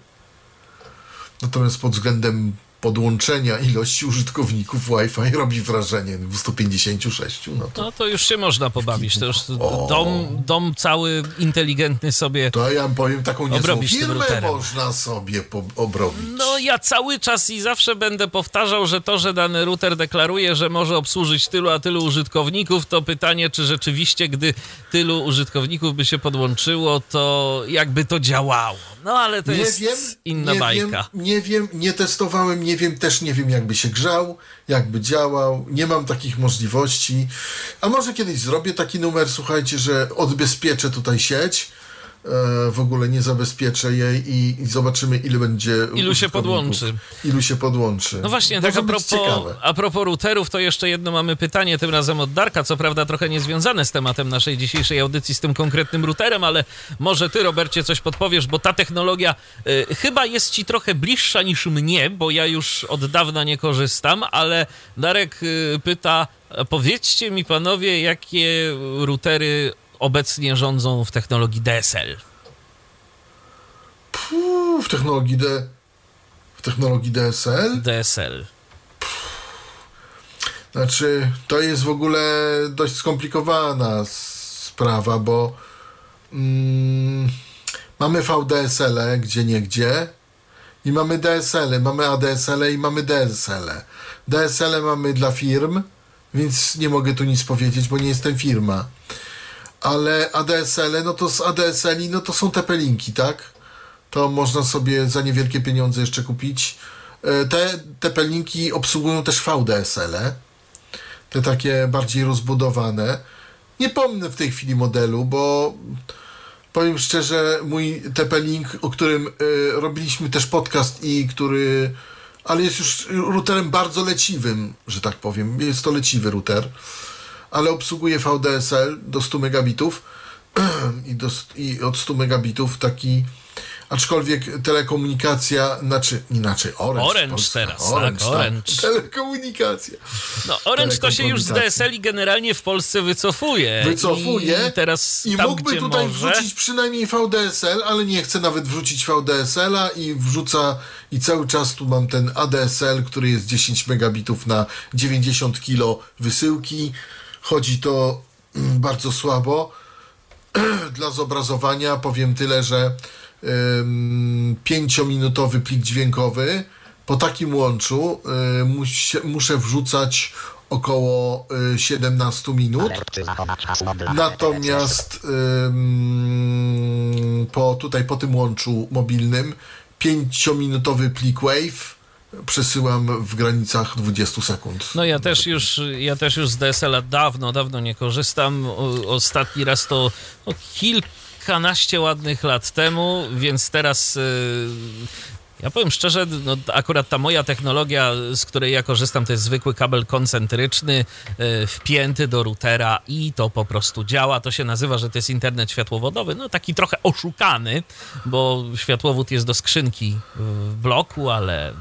S2: Natomiast pod względem podłączenia ilości użytkowników Wi-Fi robi wrażenie 256. No to,
S1: No to już się można pobawić. To już dom, dom cały inteligentny sobie.
S2: to ja powiem taką niezłą firmę można sobie obrobić.
S1: No ja cały czas i zawsze będę powtarzał, że to, że dany router deklaruje, że może obsłużyć tylu a tylu użytkowników, to pytanie, czy rzeczywiście, gdy tylu użytkowników by się podłączyło, to jakby to działało. No ale to
S2: nie
S1: jest
S2: wiem,
S1: inna
S2: nie
S1: bajka.
S2: Wiem, nie wiem, nie testowałem, nie wiem, też nie wiem, jakby się grzał, jakby działał. Nie mam takich możliwości. A może kiedyś zrobię taki numer, słuchajcie, że odbezpieczę tutaj sieć. E, W ogóle nie zabezpieczę jej i, i zobaczymy, ile będzie.
S1: Ilu się podłączy.
S2: Ilu się podłączy.
S1: No właśnie,
S2: Może
S1: tak a propos,
S2: ciekawe.
S1: a propos routerów, to jeszcze jedno mamy pytanie, tym razem od Darka, co prawda trochę niezwiązane z tematem naszej dzisiejszej audycji, z tym konkretnym routerem, ale może ty, Robercie, coś podpowiesz, bo ta technologia y, chyba jest ci trochę bliższa niż mnie, bo ja już od dawna nie korzystam, ale Darek y, pyta, powiedzcie mi panowie, jakie routery obecnie rządzą w technologii DSL?
S2: Puh, w technologii D. W technologii DSL.
S1: DSL.
S2: Znaczy, to jest w ogóle dość skomplikowana sprawa, bo mm, mamy VDSL, gdzie nie gdzie, i mamy DSL, mamy ADSL i mamy DSL. DSL mamy dla firm, więc nie mogę tu nic powiedzieć, bo nie jestem firma. Ale ADSL, no to z ADSL, no to są te pelinki, tak? To można sobie za niewielkie pieniądze jeszcze kupić. E, Te, te pelinki obsługują też VDSL, te takie bardziej rozbudowane. Nie pomnę w tej chwili modelu, bo powiem szczerze, mój TP-Link, o którym y, robiliśmy też podcast i który, ale jest już routerem bardzo leciwym, że tak powiem. Jest to leciwy router, ale obsługuje VDSL do 100 megabitów i, do, i od 100 megabitów taki Aczkolwiek telekomunikacja, znaczy inaczej, Orange.
S1: Orange
S2: Polska,
S1: teraz, tak,
S2: Orange,
S1: Orange.
S2: Telekomunikacja.
S1: No, Orange to się już z. DSL-i generalnie w Polsce wycofuje.
S2: Wycofuje
S1: I teraz
S2: I
S1: tam,
S2: mógłby tutaj
S1: może...
S2: wrzucić przynajmniej VDSL, ale nie chce nawet wrzucić VDSL-a i wrzuca i cały czas tu mam ten ADSL, który jest 10 megabitów na 90 kilo wysyłki. Chodzi to mm, bardzo słabo. Dla zobrazowania powiem tyle, że pięciominutowy plik dźwiękowy po takim łączu y, muszę wrzucać około y, 17 minut.
S3: Alert czy zachować hasło dla
S2: Natomiast po, tutaj po tym łączu mobilnym 5-minutowy plik Wave przesyłam w granicach 20 sekund.
S1: No ja też już, ja też już z DSL-a dawno, dawno nie korzystam. Ostatni raz to no, kilkanaście ładnych lat temu, więc teraz y, ja powiem szczerze, no, akurat ta moja technologia, z której ja korzystam, to jest zwykły kabel koncentryczny y, wpięty do routera i to po prostu działa. To się nazywa, że to jest internet światłowodowy. No taki trochę oszukany, bo światłowód jest do skrzynki w bloku, ale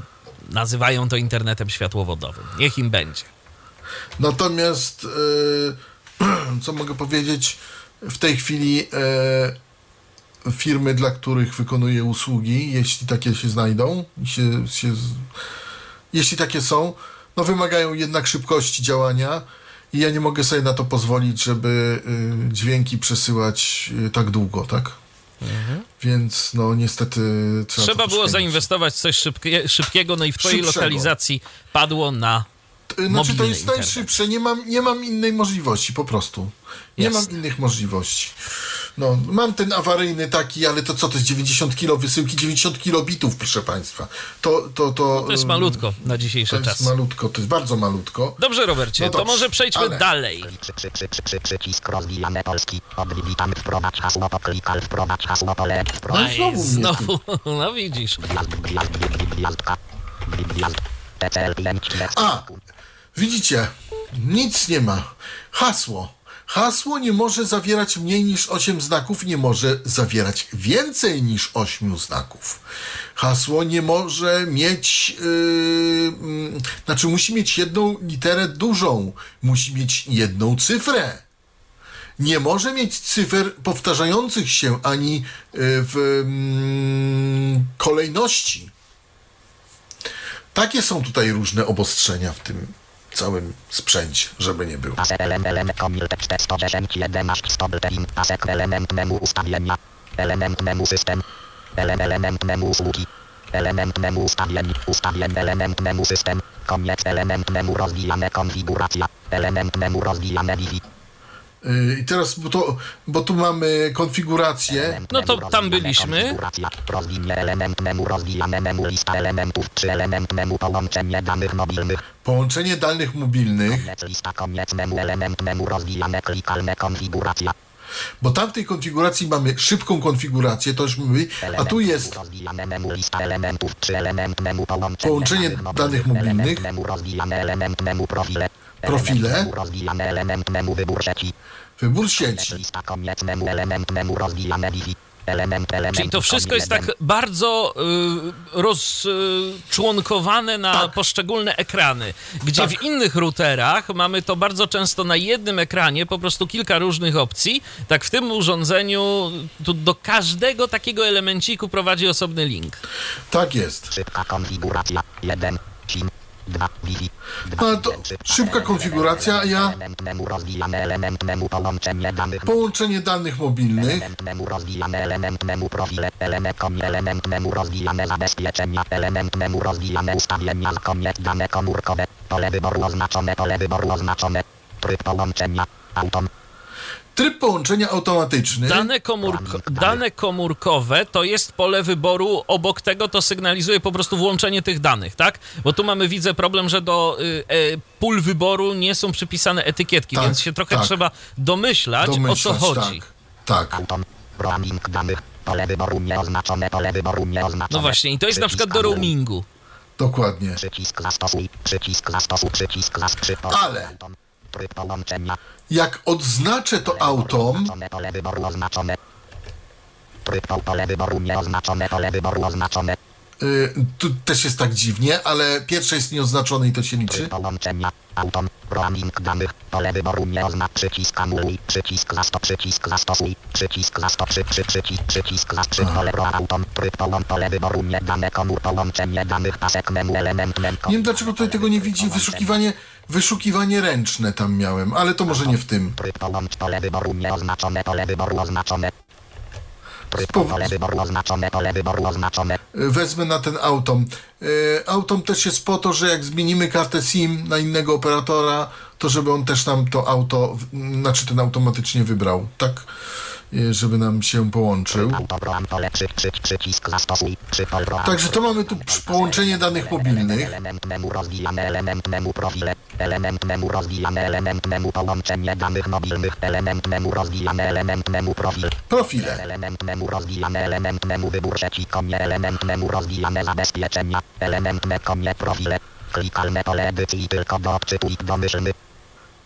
S1: nazywają to internetem światłowodowym. Niech im będzie.
S2: Natomiast e, co mogę powiedzieć, w tej chwili e, firmy, dla których wykonuję usługi, jeśli takie się znajdą, się, się, jeśli takie są, no wymagają jednak szybkości działania i ja nie mogę sobie na to pozwolić, żeby y, dźwięki przesyłać tak długo, tak? Więc no niestety trzeba,
S1: Trzeba było zainwestować w coś szybkie, szybkiego, no i w twojej
S2: Szybszego.
S1: lokalizacji padło na
S2: Znaczy to jest
S1: internet.
S2: najszybsze, nie mam, nie mam innej możliwości po prostu. Nie
S1: Jasne.
S2: mam innych możliwości. No, mam ten awaryjny taki, ale to co, to jest 90 kilo wysyłki, 90 kilobitów, proszę Państwa. To, to, to,
S1: To jest malutko na
S2: To
S1: dzisiejszy
S2: jest
S1: czas.
S2: malutko, to jest bardzo malutko.
S1: Dobrze, Robercie,
S2: No
S1: to może przejdźmy
S2: ale-
S1: dalej.
S3: Przy, przy, przy, przy, przy, przycisk rozwijane polski. Odwitam wprowadź hasło, poklikal wprowadź hasło, pole
S2: No znowu mnie
S1: Znowu, no widzisz.
S3: Gwiazd, gwiazd, gwiazd, gwiazdka. Gwiazd. TCL 5
S2: A, widzicie, nic nie ma. Hasło. Hasło nie może zawierać mniej niż 8 znaków, nie może zawierać więcej niż 8 znaków. Hasło nie może mieć, yy, mm, znaczy musi mieć jedną literę dużą, musi mieć jedną cyfrę. Nie może mieć cyfr powtarzających się ani yy, w mm, kolejności. Takie są tutaj różne obostrzenia w tym całym sprzęcie, żeby nie było.
S3: Pasek element, element, komil, tekst, 110, 11, stop, team, pasek, element memu ustawienia, element memu system, element, memu usługi, element memu ustawień, ustawień, element memu system, koniec, element memu rozwijane konfiguracja, element memu rozwijane Wi-Fi.
S2: Yy, I teraz, bo, to, bo tu mamy konfigurację.
S1: No to tam byliśmy.
S3: połączenie danych mobilnych,
S2: bo tam w tej konfiguracji mamy szybką konfigurację, to już mówi, a tu jest
S3: Połączenie
S2: danych mobilnych.
S3: Profile. Wybór sieci.
S2: wybór sieci.
S3: Lista koniec memu element memu rozwijane Wi-Fi. Element element.
S1: Czyli to wszystko jest tak bardzo y, rozczłonkowane na
S2: Tak.
S1: poszczególne ekrany, gdzie
S2: Tak.
S1: w innych routerach mamy to bardzo często na jednym ekranie, po prostu kilka różnych opcji. Tak w tym urządzeniu tu do każdego takiego elemenciku prowadzi osobny link.
S2: Tak jest.
S3: Szybka konfiguracja. 1. SIM. 2. Wi-Fi.
S2: No, to szybka konfiguracja, ja
S3: połączenie danych
S2: mobilnych,
S3: pole wyboru oznaczone, pole wyboru oznaczone, tryb połączenia, autom,
S2: tryb połączenia automatyczny.
S1: Dane, komórko, dane komórkowe to jest pole wyboru, obok tego to sygnalizuje po prostu włączenie tych danych, tak? Bo tu mamy, widzę problem, że do y, e, pól wyboru nie są przypisane etykietki,
S2: Tak,
S1: więc się trochę
S2: tak.
S1: trzeba domyślać,
S2: Domyślać,
S1: o co chodzi.
S2: Tak, tak.
S3: roaming danych, pole wyboru nieoznaczone, pole wyboru nieoznaczone.
S1: No właśnie, i to jest na przykład do roamingu.
S2: Dokładnie.
S3: Przycisk zastosuj, przycisk zastosuj, przycisk zastosuj,
S2: Ale- Jak odznaczę to
S3: oznaczone.
S2: y, tu też jest tak dziwnie, ale pierwsze jest nieoznaczone i to się liczy.
S3: Połączenia. Roaming danych. Pole wyboru. Przycisk anuluj. Przycisk. Przycisk zastosuj. Przycisk. Przy, przy, przycisk. Przycisk. Pole. Tryb pole wyboru nie dane komór. Połączenie danych pasek element.
S2: Nie wiem dlaczego tutaj tego nie widzi. Wyszukiwanie, wyszukiwanie ręczne tam miałem, ale to może nie w tym.
S3: Połącz. Pole wyboru nieoznaczone. Pole wyboru oznaczone. Pole wyboru oznaczone. Pole wyboru oznaczone.
S2: Y, Wezmę na ten autom. Y, Autom też jest po to, że jak zmienimy kartę SIM na innego operatora, to żeby on też nam to auto, znaczy ten automatycznie wybrał, tak? Y, Żeby nam się połączył. Także to mamy tu połączenie danych mobilnych.
S3: Element memu rozwijane, element memu połączenie danych mobilnych, element memu rozwijane, element memu profil,
S2: Profile.
S3: element memu rozwijane, element memu wybór sieci, konie, element memu rozwijane zabezpieczenia, element me konie profile, klikalne pole edycji tylko do odczytu i domyślny,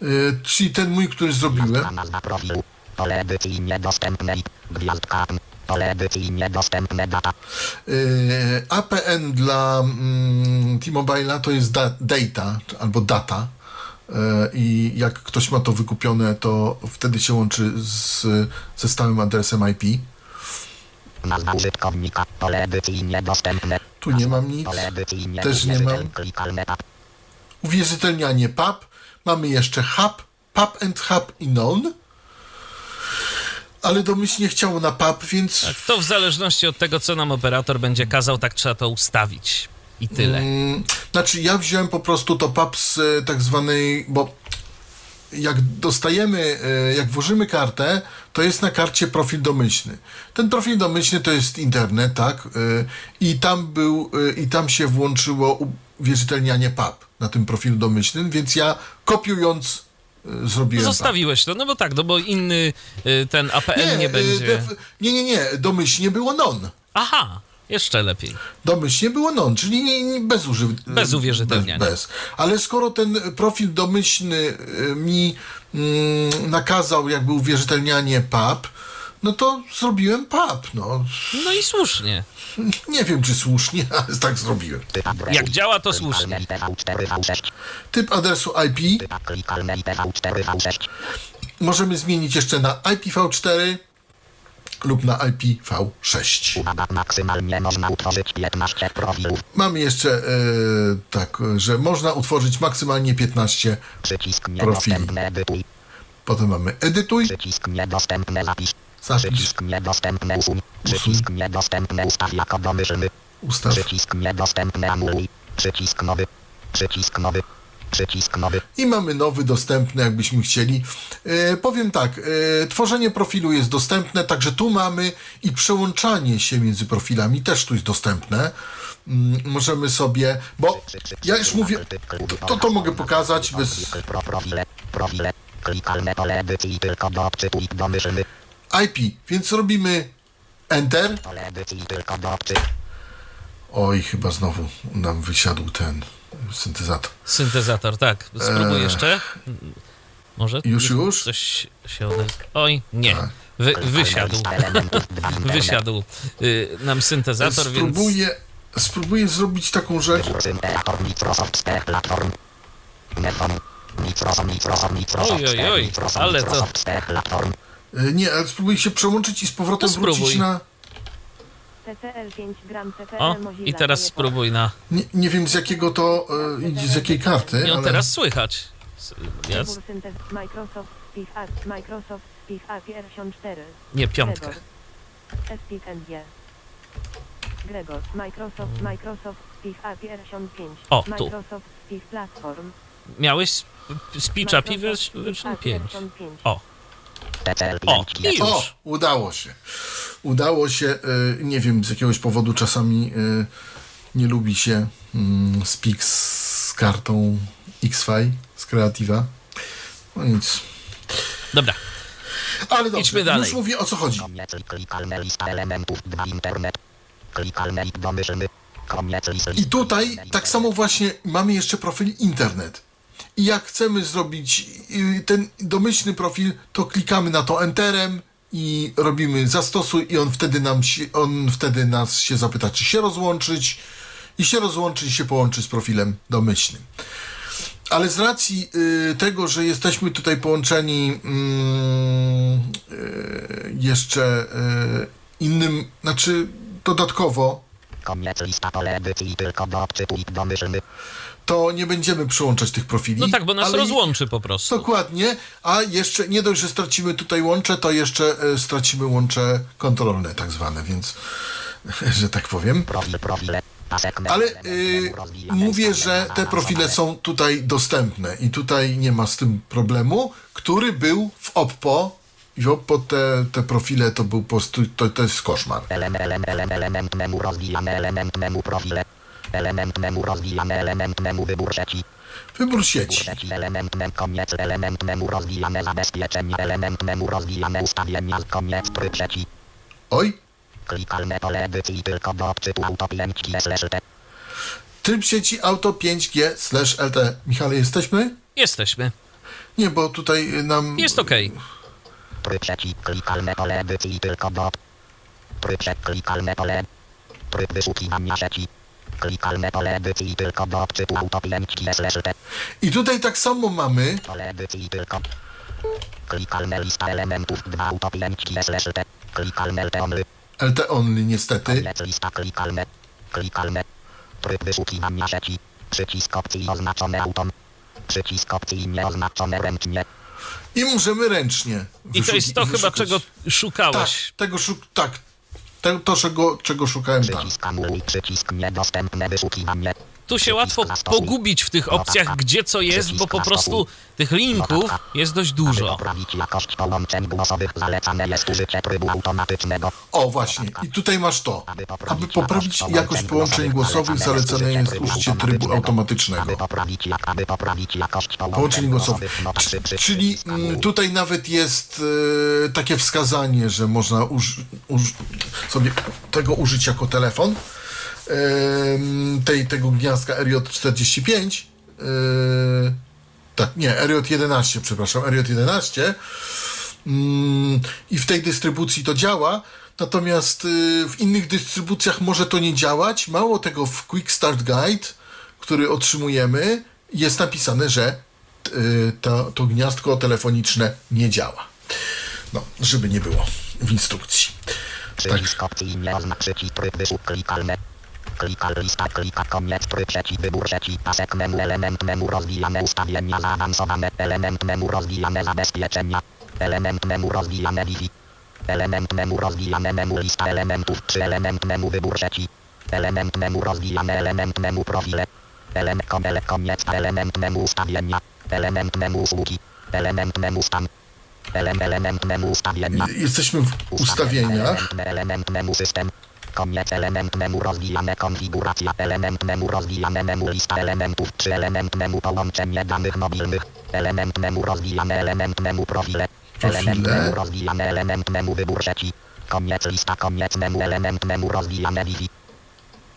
S2: Y, Czyli ten mój, który zrobiłem.
S3: nazwa profilu, pole edycji niedostępne i gwiazdka, pole edycji niedostępne data,
S2: Y, APN dla mm, T-Mobile'a to jest da- data albo data. Y, I jak ktoś ma to wykupione, to wtedy się łączy z, ze stałym adresem IP.
S3: nazwa użytkownika, pole edycji niedostępne,
S2: Tu nie mam nic. Też nie mam. Uwierzytelnianie PAP. Mamy jeszcze hub, PAP and hub i non. Ale domyślnie chciało na pub, więc
S1: Tak, to w zależności od tego, co nam operator będzie kazał, tak trzeba to ustawić. I tyle.
S2: Mm, Znaczy, ja wziąłem po prostu to PAP z e, tak zwanej, bo jak dostajemy, e, jak włożymy kartę, to jest na karcie profil domyślny. Ten profil domyślny to jest internet, tak? E, I tam był, i tam się włączyło uwierzytelnianie PAP na tym profilu domyślnym, więc ja kopiując zrobiłem PAP.
S1: Zostawiłeś to, no bo tak, no bo inny y, ten APN nie,
S2: e,
S1: będzie.
S2: def- nie, nie, nie, domyślnie było non.
S1: Aha, jeszcze lepiej.
S2: Domyślnie było non, czyli nie, nie, bez, uży...
S1: Bez uwierzytelniania.
S2: Bez, bez. Ale skoro ten profil domyślny y, mi mm, nakazał jakby uwierzytelnianie PAP, no to zrobiłem PAP. No.
S1: No i słusznie.
S2: Nie wiem, czy słusznie, ale tak zrobiłem.
S1: Jak działa, to słusznie.
S3: Klikalne IPv4V6.
S2: Typ adresu IP
S3: Typ klikalne IPv4V6.
S2: możemy zmienić jeszcze na IPv4 lub na IPv6.
S3: Uwaga, maksymalnie można utworzyć 15 profilów.
S2: Mamy jeszcze e, tak, że można utworzyć maksymalnie 15,
S3: Przycisk
S2: Profili. potem mamy edytuj,
S3: Przycisk niedostępny. Zapisz, Przycisk niedostępny usuń. Przycisk niedostępny ustaw jako domyślny.
S2: ustaw.
S3: Przycisk niedostępny anuluj. Przycisk nowy. Przycisk nowy. Przycisk nowy.
S2: I mamy nowy dostępny, jakbyśmy chcieli. E, powiem tak, e, tworzenie profilu jest dostępne, także tu mamy i przełączanie się między profilami też tu jest dostępne. Mm, możemy sobie, bo ja już mówię, to to mogę pokazać bez
S3: profile. Profile. Klikalne pole edycji tylko do odczytuj domyślny.
S2: IP, więc robimy Enter.
S3: Pole edycji tylko do odczy.
S2: Oj, chyba znowu nam wysiadł ten syntezator.
S1: Syntezator, tak. Spróbuj jeszcze. Może.
S2: Już, już?
S1: Coś się ode... Oj, nie.
S2: Tak.
S1: Wy, wysiadł. Wysiadł y, nam syntezator, więc...
S2: Spróbuję, spróbuję zrobić taką rzecz.
S1: Oj, oj, oj,
S3: Microsoft,
S1: ale to-
S2: E, Nie, ale spróbuję się przełączyć i z powrotem
S1: To spróbuj.
S2: wrócić na...
S4: TCL 5 gram TPL
S1: O,
S4: Mozilla
S1: i teraz spróbuj na...
S2: Nie, nie wiem z jakiego to e, idzie, z jakiej karty,
S1: Ją
S2: ale...
S1: teraz słychać. Jest?
S4: Wybór syntez Microsoft Spiff App Microsoft Spiff App version 4
S1: Nie, piątka.
S4: Gregor Spiff NG Gregor Microsoft Microsoft Spiff App version 5
S1: O, tu.
S4: Microsoft Spiff Platform
S1: Miałeś
S4: Spiff App
S1: 5.
S4: version 5
S1: O, o,
S3: 5
S1: i
S2: O,
S1: już.
S2: udało się. Udało się, e, nie wiem, z jakiegoś powodu czasami e, nie lubi się mm, Speak z kartą XFi, z Creativa. No nic.
S1: Dobra,
S2: Ale dobrze,
S1: Idźmy dalej.
S2: już mówię o co chodzi.
S3: Koniec klikalne lista elementów 2 internet. Klikalne i domyślny. Koniec listy.
S2: I tutaj tak samo właśnie mamy jeszcze profil internet. I jak chcemy zrobić y, ten domyślny profil, to klikamy na to enterem i robimy zastosuj i on wtedy nam się, on wtedy nas się zapyta, czy się rozłączyć i się rozłączy i się połączy z profilem domyślnym. Ale z racji y, tego, że jesteśmy tutaj połączeni mm, y, jeszcze y, innym, znaczy dodatkowo
S3: Koniec lista pole edycji tylko do domyślny.
S2: To nie będziemy przyłączać tych profili.
S1: No tak, bo nas
S2: ale-
S1: rozłączy po prostu.
S2: Dokładnie, a jeszcze nie dość, że stracimy tutaj łącze, to jeszcze e, stracimy łącze kontrolne tak zwane, więc, że tak powiem.
S3: Profil, profile. Pasek
S2: Ale y,
S3: rozwijane,
S2: mówię, że te profile są tutaj dostępne i tutaj nie ma z tym problemu, który był w Oppo. I Oppo te, te profile to był po prostu, to, to jest koszmar.
S3: Element, element, element, element menu rozwijane, element menu profile. Element menu rozwijane, element menu wybór sieci.
S2: Wybór sieci.
S3: Element menu, koniec, element menu rozwijane zabezpieczenia, element menu rozwijane ustawienia, koniec, tryb sieci.
S2: Oj,
S3: Klikalne pole edycji tylko do odczytu auto 5 slash T.
S2: tryb sieci auto 5G slash LT. Michale, jesteśmy?
S1: Jesteśmy.
S2: Nie, bo tutaj nam...
S1: Jest okej.
S3: Tryb sieci, klikalne pole edycji tylko do Tryb sieci, klikalne pole Tryb wyszukiwania sieci Klikalne pole edycji tylko do odczytu auto 5 slash T.
S2: I tutaj tak samo mamy
S3: Pole edycji tylko Klikalne lista elementów 2 auto 5 slash T. Klikalne LT only
S2: LT only niestety.
S3: Koniec lista klikalne. Klikalne. Tryb wyszukiwania sieci. Przycisk opcji oznaczony autom. Przycisk opcji nieoznaczone ręcznie.
S2: I możemy ręcznie
S1: I to jest to chyba, czego
S2: Tak,
S1: szukałeś.
S2: tego szuk... tak. To, czego, czego szukałem tam.
S3: Przycisk anuluj, przycisk niedostępne wyszukiwanie.
S1: Tu się łatwo pogubić w tych opcjach, gdzie co jest, bo po prostu tych linków jest dość dużo.
S2: O, właśnie. I tutaj masz to. Aby poprawić jakość połączeń głosowych, zalecane jest użycie trybu automatycznego. Połączeń głosowych. Czyli mm, tutaj nawet jest e, takie wskazanie, że można uż, uż, sobie tego użyć jako telefon. Tej, tego gniazdka RJ45. e, tak, nie, RJ11, przepraszam, RJ11. Mm, I w tej dystrybucji to działa. Natomiast y, w innych dystrybucjach może to nie działać. Mało tego, w Quick Start Guide, który otrzymujemy, jest napisane, że y, to, to gniazdko telefoniczne nie działa. No, żeby nie było w instrukcji. Tak.
S3: Klikal lista klika koniec tryb trzeci wybór trzeci pasek menu element menu rozwijane ustawienia zaawansowane element menu rozwijane zabezpieczenia element menu rozwijane Wi-Fi element menu rozwijane menu lista elementów trzy element menu wybór trzeci element menu rozwijane element menu profile element komele koniec element menu ustawienia element menu usługi element menu stan element element menu ustawienia
S2: Jesteśmy w ustawieniach.
S3: Element, element menu system. Koniec element menu rozwijane konfiguracja element menu rozwijane menu lista elementów czy element menu połączenie danych mobilnych element menu rozwijane element menu profile element menu rozwijane element menu wybór trzeci koniec lista koniec menu element menu rozwijane Wi-Fi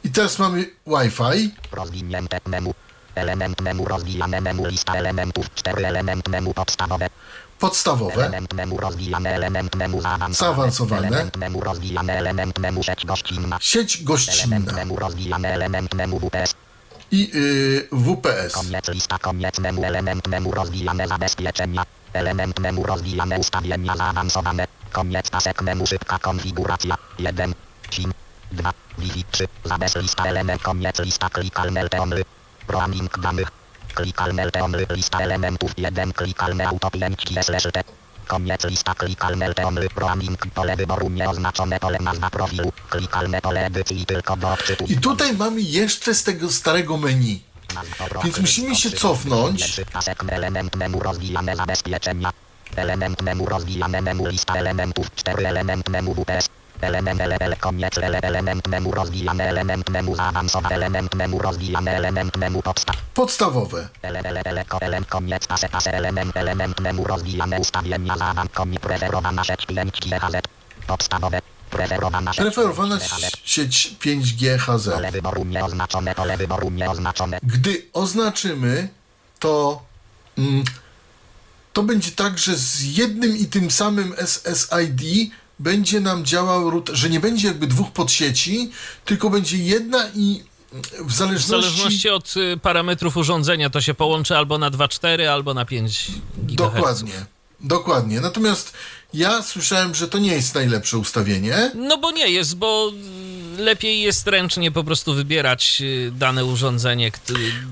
S2: I teraz mamy Wi-Fi.
S3: rozwinięte menu element menu rozwijane menu lista elementów cztery element menu podstawowe
S2: Podstawowe.
S3: Zaawansowane. Sieć gościnna.
S2: Sieć
S3: Element
S2: gościnna. I y, WPS.
S3: Koniec lista, koniec menu, element menu rozwijane zabezpieczenia. Element menu rozwijane ustawienia zaawansowane. Koniec pasek menu szybka konfiguracja. 1. SIM. 2. Wi-Fi 3. Zabez lista element. Koniec lista klikalne only. Roaming danych. Klikalne only. Lista elementów. 1. Klikalne auto 5 slash. Koniec lista klikalne only. Roaming pole wyboru nieoznaczone pole nazwa profilu. Klikalne pole edycji tylko do odczytu.
S2: I tutaj mamy jeszcze z tego starego menu. Więc musimy się cofnąć.
S3: Element menu rozwijane zabezpieczenia. Element menu rozwijane menu lista elementów. 4 element menu WPS. Element ele, koniec ele, element menu rozwijane element menu zaawansowane element menu rozwijane element menu podstaw.
S2: Podstawowe.
S3: Ele, ele, ele, ko, element koniec pase pase element element rozwijane ustawienia zaawan preferowana sieć 5 GHz. Podstawowe. Preferowana sieć
S2: Preferowana
S3: 5 GHz.
S2: sieć 5G HZ.
S3: Pole wyboru nieoznaczone, pole wyboru nieoznaczone.
S2: Gdy oznaczymy, to mm, to będzie tak, że z jednym i tym samym SSID będzie nam działał router, że nie będzie jakby dwóch podsieci, tylko będzie jedna i w
S1: W
S2: zależności...
S1: zależności od y, parametrów urządzenia to się połączy albo na 2,4 albo na 5 GHz.
S2: Dokładnie. Dokładnie. Natomiast ja słyszałem, że to nie jest najlepsze ustawienie.
S1: No bo nie jest, bo lepiej jest ręcznie po prostu wybierać y, dane urządzenie,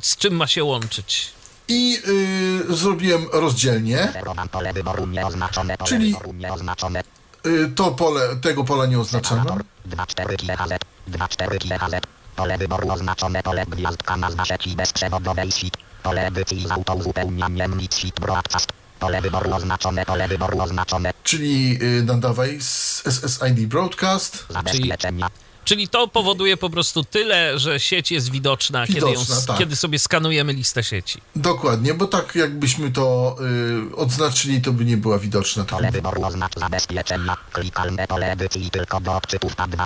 S1: z czym ma się łączyć.
S2: I y, zrobiłem rozdzielnie. Czyli- to pole, tego pola nie oznaczano.
S3: 2,4 GHz, 2,4 GHz. Pole wyboru oznaczone, pole gwiazdka nazwa sieci bezprzewodowej SIT. Pole edycji z autouzupełnianiem nic SIT broadcast. Pole wyboru oznaczone, pole wyboru oznaczone.
S2: Czyli y, nadawaj z SSID Broadcast.
S3: Zabezpieczenia.
S1: Czyli to powoduje po prostu tyle, że sieć jest widoczna, kiedy, ją,
S2: Widoczna, tak.
S1: kiedy sobie skanujemy listę sieci.
S2: Dokładnie, bo tak jakbyśmy to y, odznaczyli, to by nie była widoczna.
S3: Pole
S2: Tak.
S3: wyboru oznacz zabezpieczenia. Klikalne pole edycji tylko do odczytów P2.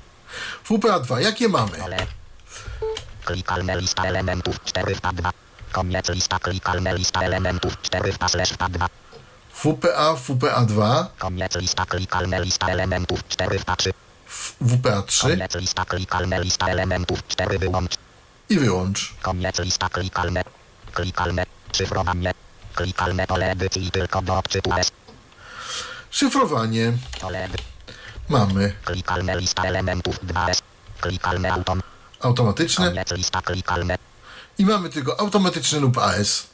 S2: WPA2, jakie mamy?
S3: Pole. Klikalne lista elementów 4 w P2. Koniec lista klikalne lista elementów 4 w slash P2.
S2: WPA, WPA2,
S3: Koniec lista klikalne lista elementów 4 w P3.
S2: WPA3
S3: Koniec lista klikalne lista elementów 4 wyłącz.
S2: i wyłącz.
S3: Koniec lista klikalne. Klikalne. Szyfrowanie. Klikalne pole edycji tylko do odczytu S.
S2: Szyfrowanie mamy.
S3: Klikalne lista elementów 2S. Klikalne autom.
S2: Automatyczne
S3: Koniec lista klikalne.
S2: i mamy tylko automatyczne lub AS.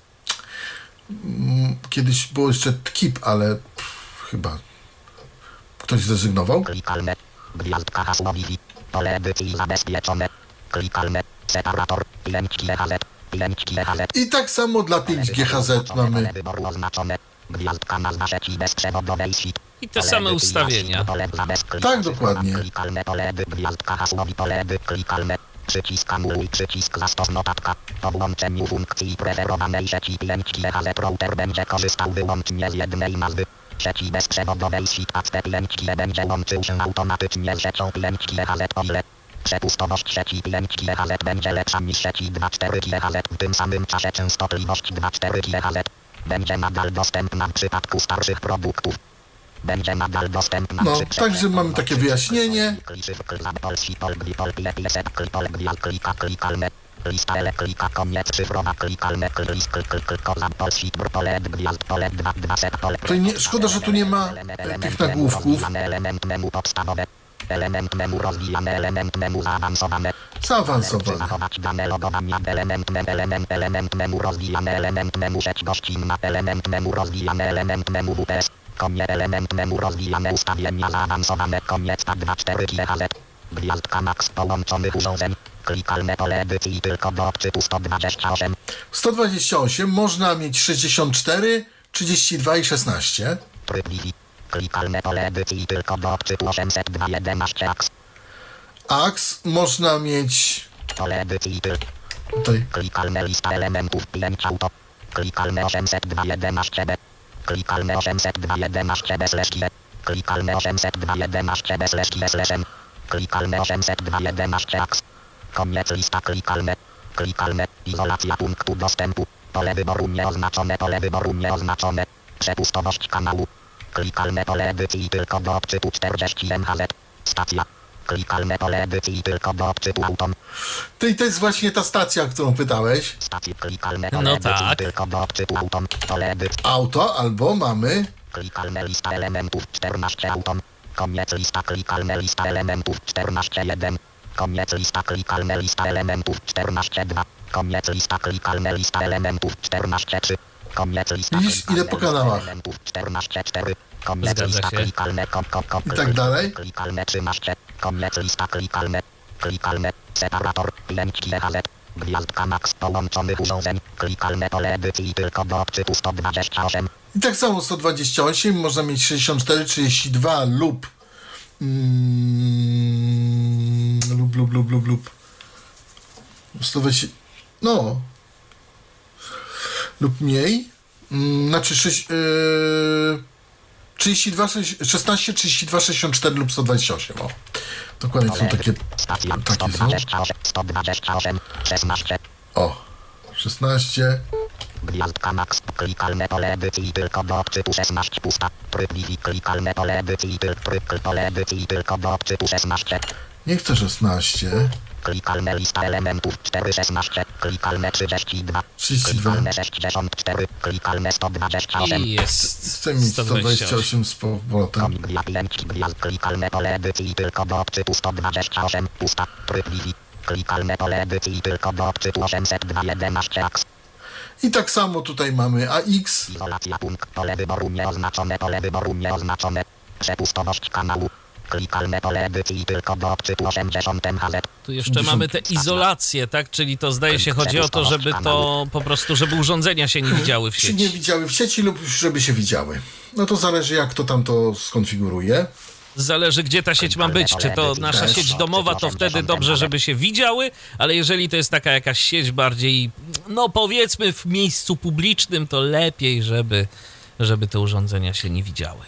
S2: mm, kiedyś było jeszcze KIP, ale pff, chyba ktoś zrezygnował.
S3: Klikalne. Gwiazdka hasło Wi-Fi. Pole edycji zabezpieczone. Klikalne. Separator. 5 GHz. 5 GHz.
S2: I tak samo dla 5G HZ mamy.
S3: Pole wyboru oznaczone. Gwiazdka nazwa sieci bezprzewodowej SIP.
S1: I te same ustawienia.
S2: Tak, dokładnie.
S3: Klikalne pole edy, gwiazdka hasłowi pole edy, klikalne. Przycisk anuluj, przycisk zastos notatka. Po włączeniu funkcji preferowanej sieci 5 GHz router będzie korzystał wyłącznie z jednej nazwy. Sieci bezprzewodowej SIP ACP 5G będzie łączył się automatycznie z siecią 5 GHz o ile przepustowość sieci 5 GHz będzie lepsza niż sieci 2,4 GHz. W tym samym czasie częstotliwość 2,4 GHz będzie nadal dostępna w przypadku starszych produktów. Będzie nadal dostępna
S2: No, także mamy takie wyjaśnienie.
S3: Lista ele klika koniec cyfrowa klikalne klik klik klik kozam polski pole gwiazd pole 2 2 set pole
S2: To nie, szkoda, że tu nie ma tych nagłówków.
S3: element memu podstawowe element memu rozwijane element memu zaawansowane
S2: Zaawansowane.
S3: zachować dane logowania element mem element element memu rozwijane element memu sieć gościnna element memu rozwijane element memu WPS konie element memu rozwijane ustawienia zaawansowane koniec tak 2 4 GHz gwiazdka max połączonych urządzeń klikalne pole edycji tylko do odczytu 128
S2: 128 można mieć 64, 32 i 16.
S3: tryb Wi-Fi klikalne pole edycji tylko do odczytu 802 11 AX
S2: AX można mieć
S3: pole edycji tylko
S2: tutaj
S3: Klikalne lista elementów 5 auto. Klikalne 802 11b. Klikalne 802 11b slash kie. Klikalne 802 11b slash kie slash m. Klikalne 802 11 ax. Koniec lista klikalne. Klikalne. Izolacja punktu dostępu. Pole wyboru nieoznaczone. Pole wyboru nieoznaczone. Przepustowość kanału. Klikalne pole edycji tylko do odczytu 40 MHz. Stacja. Klikalne pole edycji tylko do odczytu autom.
S2: To i to jest właśnie ta stacja, o którą pytałeś.
S3: Stacje klikalne
S1: No
S3: pole edycji
S1: tak.
S3: tylko do odczytu autom. Pole edycji.
S2: Auto albo mamy
S3: Klikalne lista elementów 14 autom. Koniec lista klikalne lista elementów 14 1. Koniec lista klikalne lista elementów 14 2. Koniec lista klikalne lista elementów 14 3. Koniec lista
S2: Widzisz, ile po
S3: lista
S2: kanałach?
S3: elementów 14 4. Koniec lista klikalne kom, kom, kom,
S2: I tak dalej.
S3: Klikalne 13. Koniec lista klikalne. Klikalne. Separator 5 GHz. Gwiazdka max połączonych urządzeń. Klikalne pole edycji tylko do odczytu 128.
S2: I tak samo 128 można mieć 64, 32 lub mm, lub, lub, lub, lub, lub. 120, no. Lub mniej. Mm, znaczy 6, yy, 32, 6, 16, 32, 64 lub 128 o. Dokładnie są takie takie są
S3: 128, 128, 16.
S2: o. 16
S3: Gwiazdka max. Klikalne pole edycji tylko do odczytu 16 pusta. Tryb Wi-Fi. Klikalne pole edycji tylko tryb pole edycji tylko do odczytu 16.
S2: nie chcę 16
S3: Klikalne lista elementów 4 16. Klikalne 32.
S2: 32.
S3: Klikalne 64. Klikalne 128.
S1: I jest
S2: chcę mieć
S1: 128.
S2: 128 z powrotem
S3: gwiazd 5 gwiazd. Klikalne pole edycji tylko do odczytu 128 pusta. Tryb Wi-Fi. Klikalne pole edycji tylko do odczytu 802 11 aks.
S2: I tak samo tutaj mamy AX
S3: Izolacja punkt. Pole wyboru nieoznaczone. Pole wyboru nieoznaczone. Przepustowość kanału. Klikalne pole edycji tylko do odczytu 80 MHz.
S1: Tu jeszcze mamy te izolacje, tak? Czyli to zdaje się chodzi o to, żeby to po prostu, żeby urządzenia się nie widziały w
S2: się nie
S1: sieci.
S2: widziały w sieci lub żeby się widziały. No to zależy jak to tam to skonfiguruje.
S1: Zależy, gdzie ta sieć ma być. Czy to nasza sieć domowa, to wtedy dobrze, żeby się widziały, ale jeżeli to jest taka jakaś sieć bardziej, no powiedzmy w miejscu publicznym, to lepiej, żeby, żeby te urządzenia się nie widziały.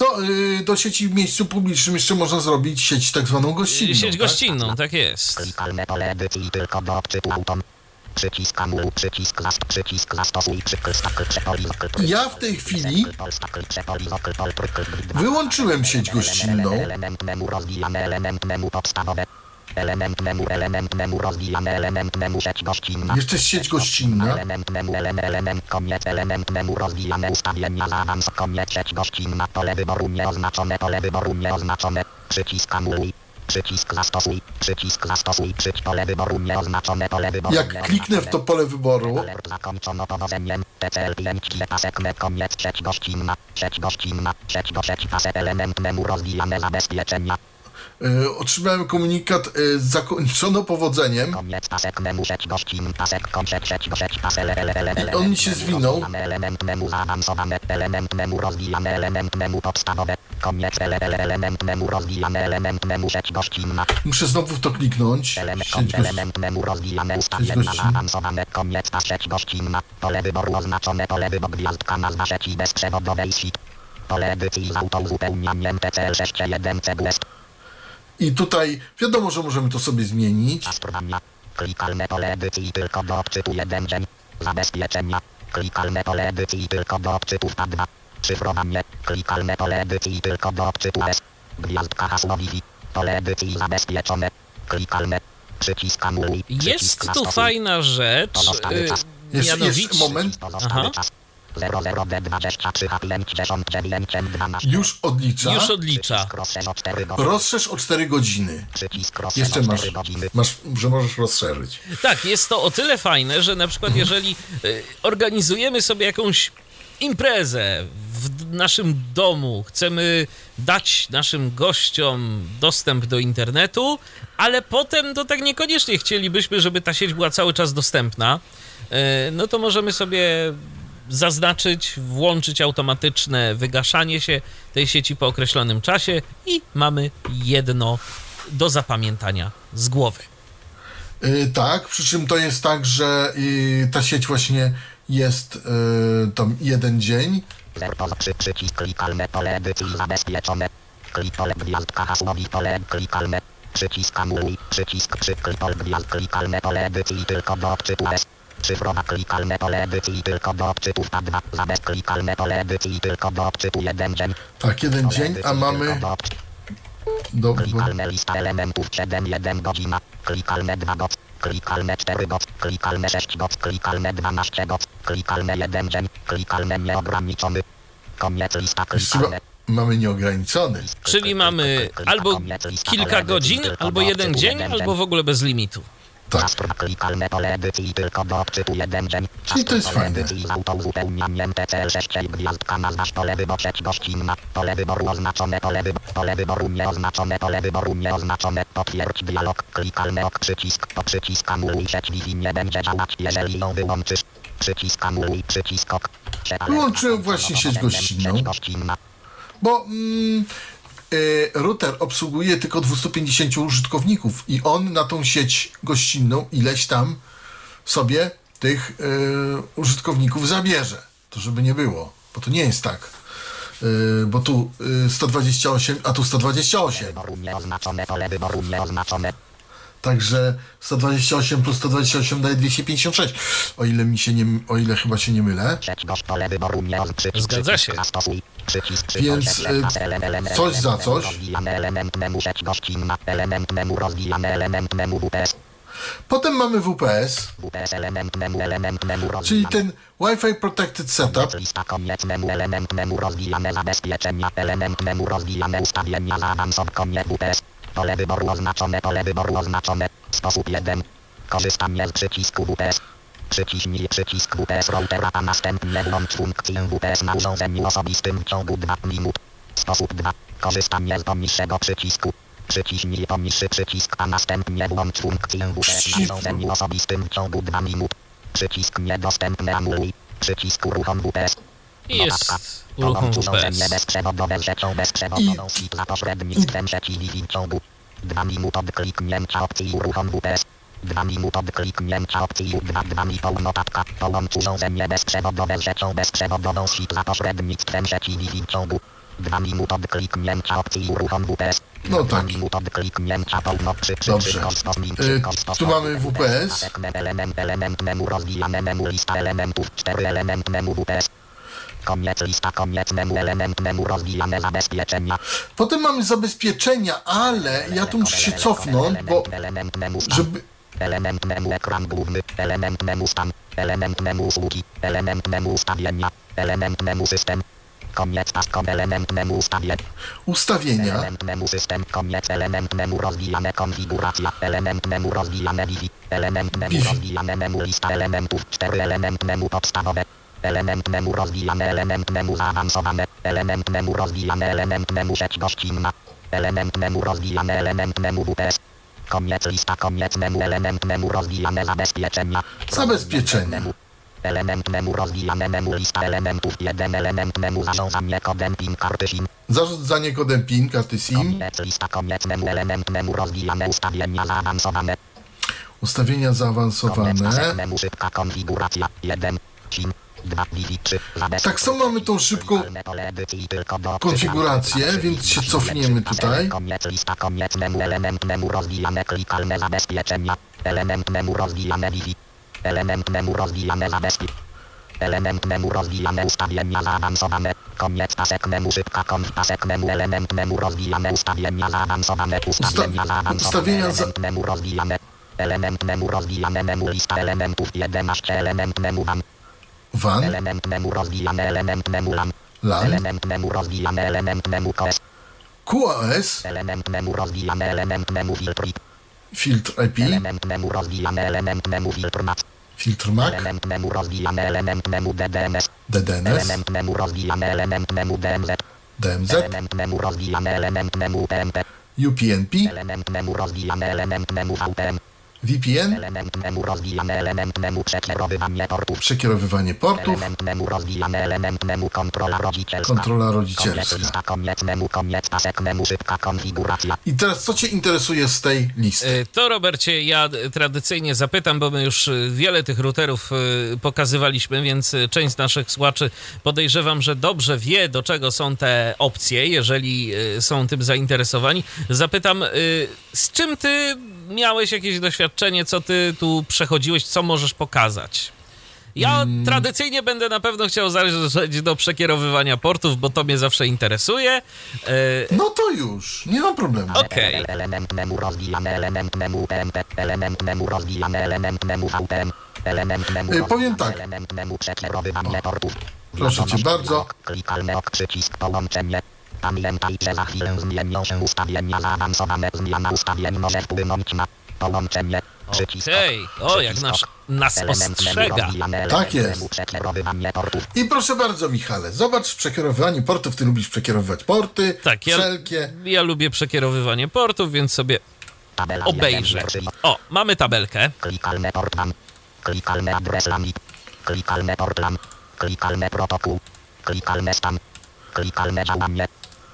S2: No, yy, do sieci w miejscu publicznym jeszcze można zrobić sieć tak zwaną gościnną.
S1: Sieć
S2: tak?
S1: gościnną, tak jest.
S2: Ja w tej chwili wyłączyłem sieć gościnną.
S3: Element memu element memu podstawowe. Element memu, element memu rozwijane, element memu sieć gościnna.
S2: Jeszcze sieć gościnna.
S3: Element memu, element, element, koniec, element memu rozwijane, ustawienia za awans, koniec, sieć gościnna, pole wyboru nieoznaczone, pole wyboru nieoznaczone, przycisk anuluj, Przycisk zastosuj. Przycisk zastosuj. Przyć pole wyboru nieoznaczone pole wyboru.
S2: Jak kliknę w to pole wyboru,
S3: Alert zakończono powodzeniem. Pasek koniec gościnna. Gościnna. Pasek element memu rozwijane zabezpieczenia.
S2: Y, otrzymałem komunikat y, zakończono powodzeniem. I on się zwinął.
S3: rozwijane, Element memu zaawansowane. Element memu rozwijane. Element memu podstawowe. Koniec ele, ele, element memu rozwijane. Element memu trzeć gościnna.
S2: Muszę znowu w to kliknąć. Sieć
S3: gościnna. Pole edycji z autouzupełnianiem TCL 61 CBS.
S2: I tutaj wiadomo, że możemy to sobie zmienić.
S3: Klikalne pole edycji tylko do odczytu jeden dzień. Zabezpieczenia. Klikalne pole edycji tylko do odczytu tab 2. Szyfrowanie. Klikalne pole edycji tylko do odczytu S. Gwiazdka hasło Wi-Fi. Pole edycji zabezpieczone. Klikalne. Przycisk anuluj.
S1: Jest tu fajna rzecz,
S3: Pozostały
S1: y, mianowicie...
S2: jeszcze moment.
S3: Pozostały
S1: Aha.
S3: Czas. 00D23 H5
S2: Już odlicza.
S1: Już odlicza.
S3: Rozszerz o 4 godziny.
S2: Rozszerz o 4 godziny.
S3: Przycisk rozszerz
S2: Jeszcze masz,
S3: 4 godziny.
S2: masz, że możesz rozszerzyć.
S1: Tak, jest to o tyle fajne, że na przykład jeżeli organizujemy sobie jakąś imprezę w naszym domu, chcemy dać naszym gościom dostęp do internetu, ale potem to tak niekoniecznie chcielibyśmy, żeby ta sieć była cały czas dostępna, no to możemy sobie zaznaczyć, włączyć automatyczne wygaszanie się tej sieci po określonym czasie i mamy jedno do zapamiętania z głowy.
S2: Y, tak, przy czym to jest tak, że ta sieć właśnie jest y, tam jeden dzień.
S3: Przy, przycisk klikalne pole edycji zabezpieczone. Klik pole gwiazdka hasłowi pole klikalne. Przycisk anuluj. Przycisk przy klik pole gwiazd klikalne pole edycji tylko do odczytu S. Cyfrowa klikalne pole edycji tylko do odczytu tab 2. Zabez klikalne pole edycji tylko do odczytu jeden dzień.
S2: Tak, jeden dzień, a mamy
S3: do Klikalne lista elementów 7 1 godzina. Klikalne 2 goc. Klikalne 4 goc. Klikalne 6 goc. Klikalne 12 goc. Klikalne 1 dzień. Klikalne nieograniczony. Koniec lista klikalne.
S2: mamy nieograniczony.
S1: Czyli mamy albo kilka godzin, albo jeden dzień, albo w ogóle bez limitu.
S2: Tak.
S3: Klikalne pole edycji tylko do odczytu jeden dzień.
S2: Czyli to jest fajne.
S3: z autouzupełnianiem TCL 6 gwiazdka nazwasz pole wyboru gościnna. Pole wyboru oznaczone pole wyboru. Pole wyboru nieoznaczone pole wyboru nieoznaczone. Potwierdź dialog. Klikalny ok przycisk. Po przycisk anuluj sieć Wi-Fi nie będzie działać jeżeli ją wyłączysz. Przycisk anuluj przycisk ok.
S2: Wyłączyłem właśnie sieć gościnną. Bo mm, router obsługuje tylko 250 użytkowników i on na tą sieć gościnną ileś tam sobie tych y, użytkowników zabierze. To żeby nie było, bo to nie jest tak. Y, bo tu y, 128, a tu 128.
S3: Wyboru nieoznaczone pole wyboru nieoznaczone.
S2: Także 128 plus 128 daje 256. O ile mi się nie, o ile chyba się nie mylę.
S1: Zgadza się.
S2: Więc, y, coś za coś. Potem mamy WPS, czyli ten Wi-Fi Protected Setup.
S3: Pole wyboru oznaczone. Pole wyboru oznaczone. Sposób 1. Korzystanie z przycisku WPS. Przyciśnij przycisk WPS routera, a następnie włącz funkcję WPS na urządzeniu osobistym w ciągu 2 minut. Sposób 2. Korzystanie z poniższego przycisku. Przyciśnij poniższy przycisk, a następnie włącz funkcję WPS na urządzeniu osobistym w ciągu 2 minut. Przycisk niedostępny anuluj. Przycisk uruchom WPS.
S1: I jest
S3: Notatka.
S1: uruchom WPS.
S3: bezprzewodowe z siecią bezprzewodową SIP za pośrednictwem sieci Wi-Fi w ciągu 2 minut od kliknięcia opcji uruchom WPS. 2 minut od kliknięcia opcji U2 2,5 notatka. Połącz urządzenie bezprzewodowe z siecią bezprzewodową SIP za pośrednictwem w ciągu 2 minut od kliknięcia opcji uruchom WPS.
S2: No
S3: 2
S2: tak.
S3: minut od kliknięcia pełno przy przy
S2: Dobrze.
S3: przy kosmos, min,
S2: Y,
S3: przy kosmos,
S2: tu mamy WPS.
S3: Element, element memu rozwijane memu lista elementów 4 element memu WPS. Koniec lista, koniec memu element memu rozwijane zabezpieczenia.
S2: Potem mamy zabezpieczenia, ale ja tu muszę się cofnąć, bo
S3: memu
S2: żeby...
S3: Element memu ekran główny. Element memu stan. Element memu usługi. Element memu ustawienia. Element memu system. Koniec paskom element menu ustawień.
S2: Ustawienia.
S3: Element menu system. Koniec element menu rozwijane konfiguracja. Element menu rozwijane. Element
S2: Wi-Fi.
S3: rozwijane menu lista elementów. 4 element menu podstawowe. Element menu rozwijane element menu zaawansowane. Element menu rozwijane element menu sieć gościnna. Element menu rozwijane element menu WPS. Koniec lista koniec menu element menu rozwijane zabezpieczenia.
S2: Zabezpieczenia.
S3: Element menu rozwijane menu lista elementów. Jeden element menu zarządzanie kodem PIN karty SIM.
S2: Zarządzanie kodem PIN karty SIM.
S3: Koniec lista koniec menu element menu rozwijane ustawienia zaawansowane.
S2: Ustawienia
S3: Koniec
S2: zaawansowane.
S3: pasek menu szybka konfiguracja. 1 SIM. 2 Wi-Fi 3
S2: Tak samo mamy tą szybką konfigurację, więc się cofniemy tutaj.
S3: Element menu rozwijane zabezpieczenia. Element menu rozwijane ustawienia zaawansowane. Koniec pasek menu szybka konf pasek menu element menu rozwijane ustawienia zaawansowane. Ustawienia zaawansowane. Element menu rozwijane. Element menu rozwijane menu lista elementów 11 element menu WAN.
S2: WAN.
S3: Element menu rozwijane element menu LAN.
S2: LAN.
S3: Element menu rozwijane element menu KS.
S2: QoS.
S3: Element menu rozwijane element menu filtr.
S2: Filtr IP.
S3: Element menu rozwijane element menu filtr MAC.
S2: Filtr MAC.
S3: Element menu rozwijane element menu DDNS.
S2: DDNS.
S3: Element menu rozwijane element menu DMZ.
S2: DMZ.
S3: Element menu rozwijane element menu PMP.
S2: UPnP.
S3: Element menu rozwijane element menu VPN.
S2: VPN.
S3: Element menu rozwijane element menu przekierowywanie portów.
S2: Przekierowywanie portów.
S3: Element menu rozwijane element menu kontrola rodzicielska.
S2: Kontrola
S3: Koniec
S2: rodzicielska.
S3: lista, koniec menu, koniec pasek menu, szybka konfiguracja.
S2: I teraz co Cię interesuje z tej listy?
S1: Y, To, Robercie, ja tradycyjnie zapytam, bo my już y, wiele tych routerów y, pokazywaliśmy, więc część z naszych słuchaczy podejrzewam, że dobrze wie, do czego są te opcje, jeżeli są tym zainteresowani. Zapytam, z czym ty miałeś jakieś doświadczenie, co ty tu przechodziłeś, co możesz pokazać? Ja tradycyjnie będę na pewno chciał zajrzeć do przekierowywania portów, bo to mnie zawsze interesuje. Y,
S2: No to już, nie ma problemu.
S1: Okej.
S3: Element menu rozwijane, element PMP, element rozwijane, element menu VPN, element menu
S2: Y, powiem tak.
S3: element menu przekierowywanie portów.
S2: Proszę cię bardzo.
S3: ok przycisk połączenie. Pamiętaj, że za chwilę zmienią się ustawienia zaawansowane. Zmiana ustawień może wpłynąć na połączenie.
S1: Okej, o jak nas, nas ostrzega.
S2: Tak jest. I proszę bardzo, Michale, zobacz przekierowywanie portów. Ty lubisz przekierowywać porty.
S1: Tak, ja,
S2: Wszelkie.
S1: ja lubię przekierowywanie portów, więc sobie
S3: Tabela
S1: obejrzę. O, mamy tabelkę.
S3: Klikalne port LAN. Klikalne adres LAN. Klikalne port LAN. Klikalne protokół. Klikalne stan. Klikalne działanie.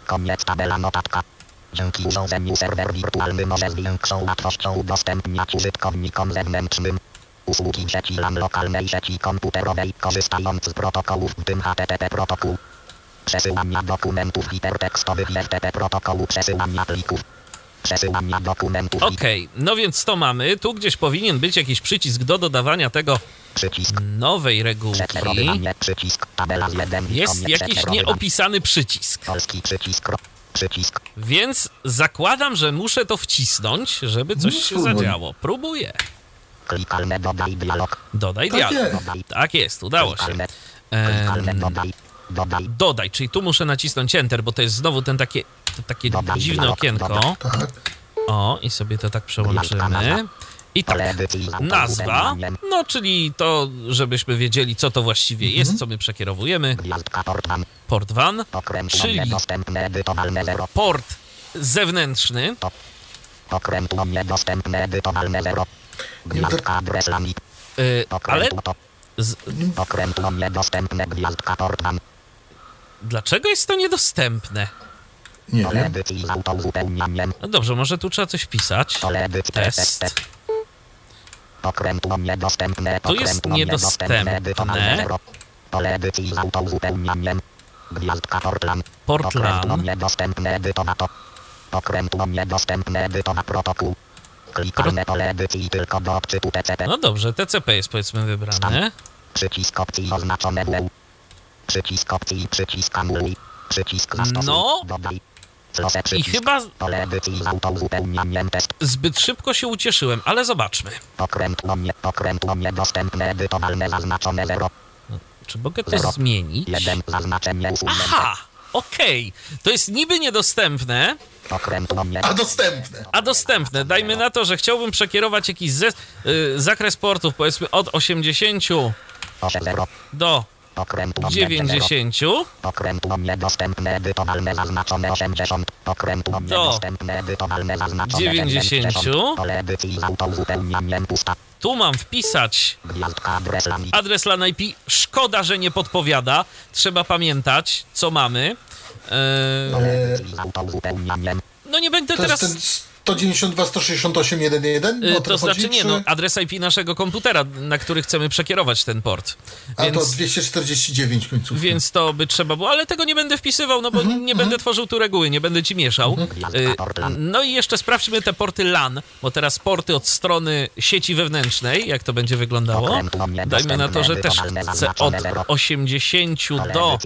S3: Koniec tabela notatka. Dzięki urządzeniu serwer wirtualny może z większą łatwością udostępniać użytkownikom zewnętrznym usługi sieci LAN lokalnej sieci komputerowej korzystając z protokołów w tym HTTP protokół. Przesyłania dokumentów hipertekstowych FTP protokołu przesyłania plików. Przesyłania dokumentów
S1: Okej, no więc to mamy. Tu gdzieś powinien być jakiś przycisk do dodawania tego
S3: przycisk.
S1: nowej regułki.
S3: Przycisk tabela 1
S1: Jest jakiś nieopisany przycisk.
S3: Polski przycisk przycisk
S1: Więc zakładam, że muszę to wcisnąć, żeby coś
S2: No,
S1: się zadziało. Próbuję.
S3: klikalne dodaj dialog
S1: Dodaj
S2: Tak
S1: dialog.
S2: jest.
S1: Tak jest, udało się.
S3: klikalne, dodaj dodaj.
S1: Dodaj, czyli tu muszę nacisnąć Enter, bo to jest znowu ten takie, to takie
S3: Dodaj
S1: dziwne
S3: dialog,
S1: okienko.
S2: Tak.
S1: O, i sobie to tak przełączymy. I tak. Nazwa, no czyli to, żebyśmy wiedzieli, co to właściwie jest, co my przekierowujemy.
S3: port okrętło
S1: Czyli-
S3: niedostępne edytowalne 0
S1: port zewnętrzny,
S3: okrętło niedostępne edytowalne 0 gwiazdka adres LAN
S1: yy, ale z,
S3: okrętło niedostępne gwiazdka port WAN
S1: dlaczego jest to niedostępne?
S2: Nie wiem.
S1: No dobrze, może tu trzeba coś
S3: edycji
S1: Test. Tu jest niedostępne.
S3: Gwiazdka Portland.
S1: Portland.
S3: niedostępne edytowato. Okrętło niedostępne edytowa protokół. Klikalne pole edycji tylko do odczytu TCP.
S1: No dobrze, TCP jest powiedzmy wybrane.
S3: Przycisk opcji oznaczone w Przycisk opcji i przycisk anuluj. Przycisk zastosuj.
S1: No.
S3: Dodaj.
S1: I chyba
S3: Pole edycji z autouzupełnianiem test.
S1: zbyt szybko się ucieszyłem, ale zobaczmy.
S3: Okrętło nie, okrętło niedostępne edytowalne zaznaczone 0.
S1: Czy mogę to
S3: Zero.
S1: zmienić?
S3: 1 zaznaczenie usunięte.
S1: Aha! Okej, to jest niby niedostępne,
S3: mnie.
S2: A dostępne.
S1: a dostępne. Dajmy na to, że chciałbym przekierować jakiś ze, y, zakres portów, powiedzmy od 80
S3: Osie 0.
S1: do
S3: Okręt mnie
S1: 90.
S3: Okręt niedostępne edytowalne zaznaczone 80. Okręt
S1: Do
S3: niedostępne zaznaczone
S1: 90.
S3: Pole edycji z autouzupełnianiem pusta.
S1: Tu mam wpisać
S3: adres
S1: LAN IP. Szkoda, że nie podpowiada. Trzeba pamiętać, co mamy. Eee, no nie będę
S2: To
S1: teraz...
S2: jest ten 192, 168, 111?
S1: y, to znaczy
S2: chodzi,
S1: nie,
S2: czy-
S1: no adres IP naszego komputera, na który chcemy przekierować ten port.
S2: A to
S1: Więc,
S2: 249 końcówki.
S1: więc to by trzeba było, ale tego nie będę wpisywał, no bo
S2: Mhm,
S1: nie będę tworzył tu reguły, nie będę ci mieszał. Y, no i jeszcze sprawdźmy te porty LAN, bo teraz porty od strony sieci wewnętrznej, jak to będzie wyglądało. Dajmy na to, że też chcę od 80 do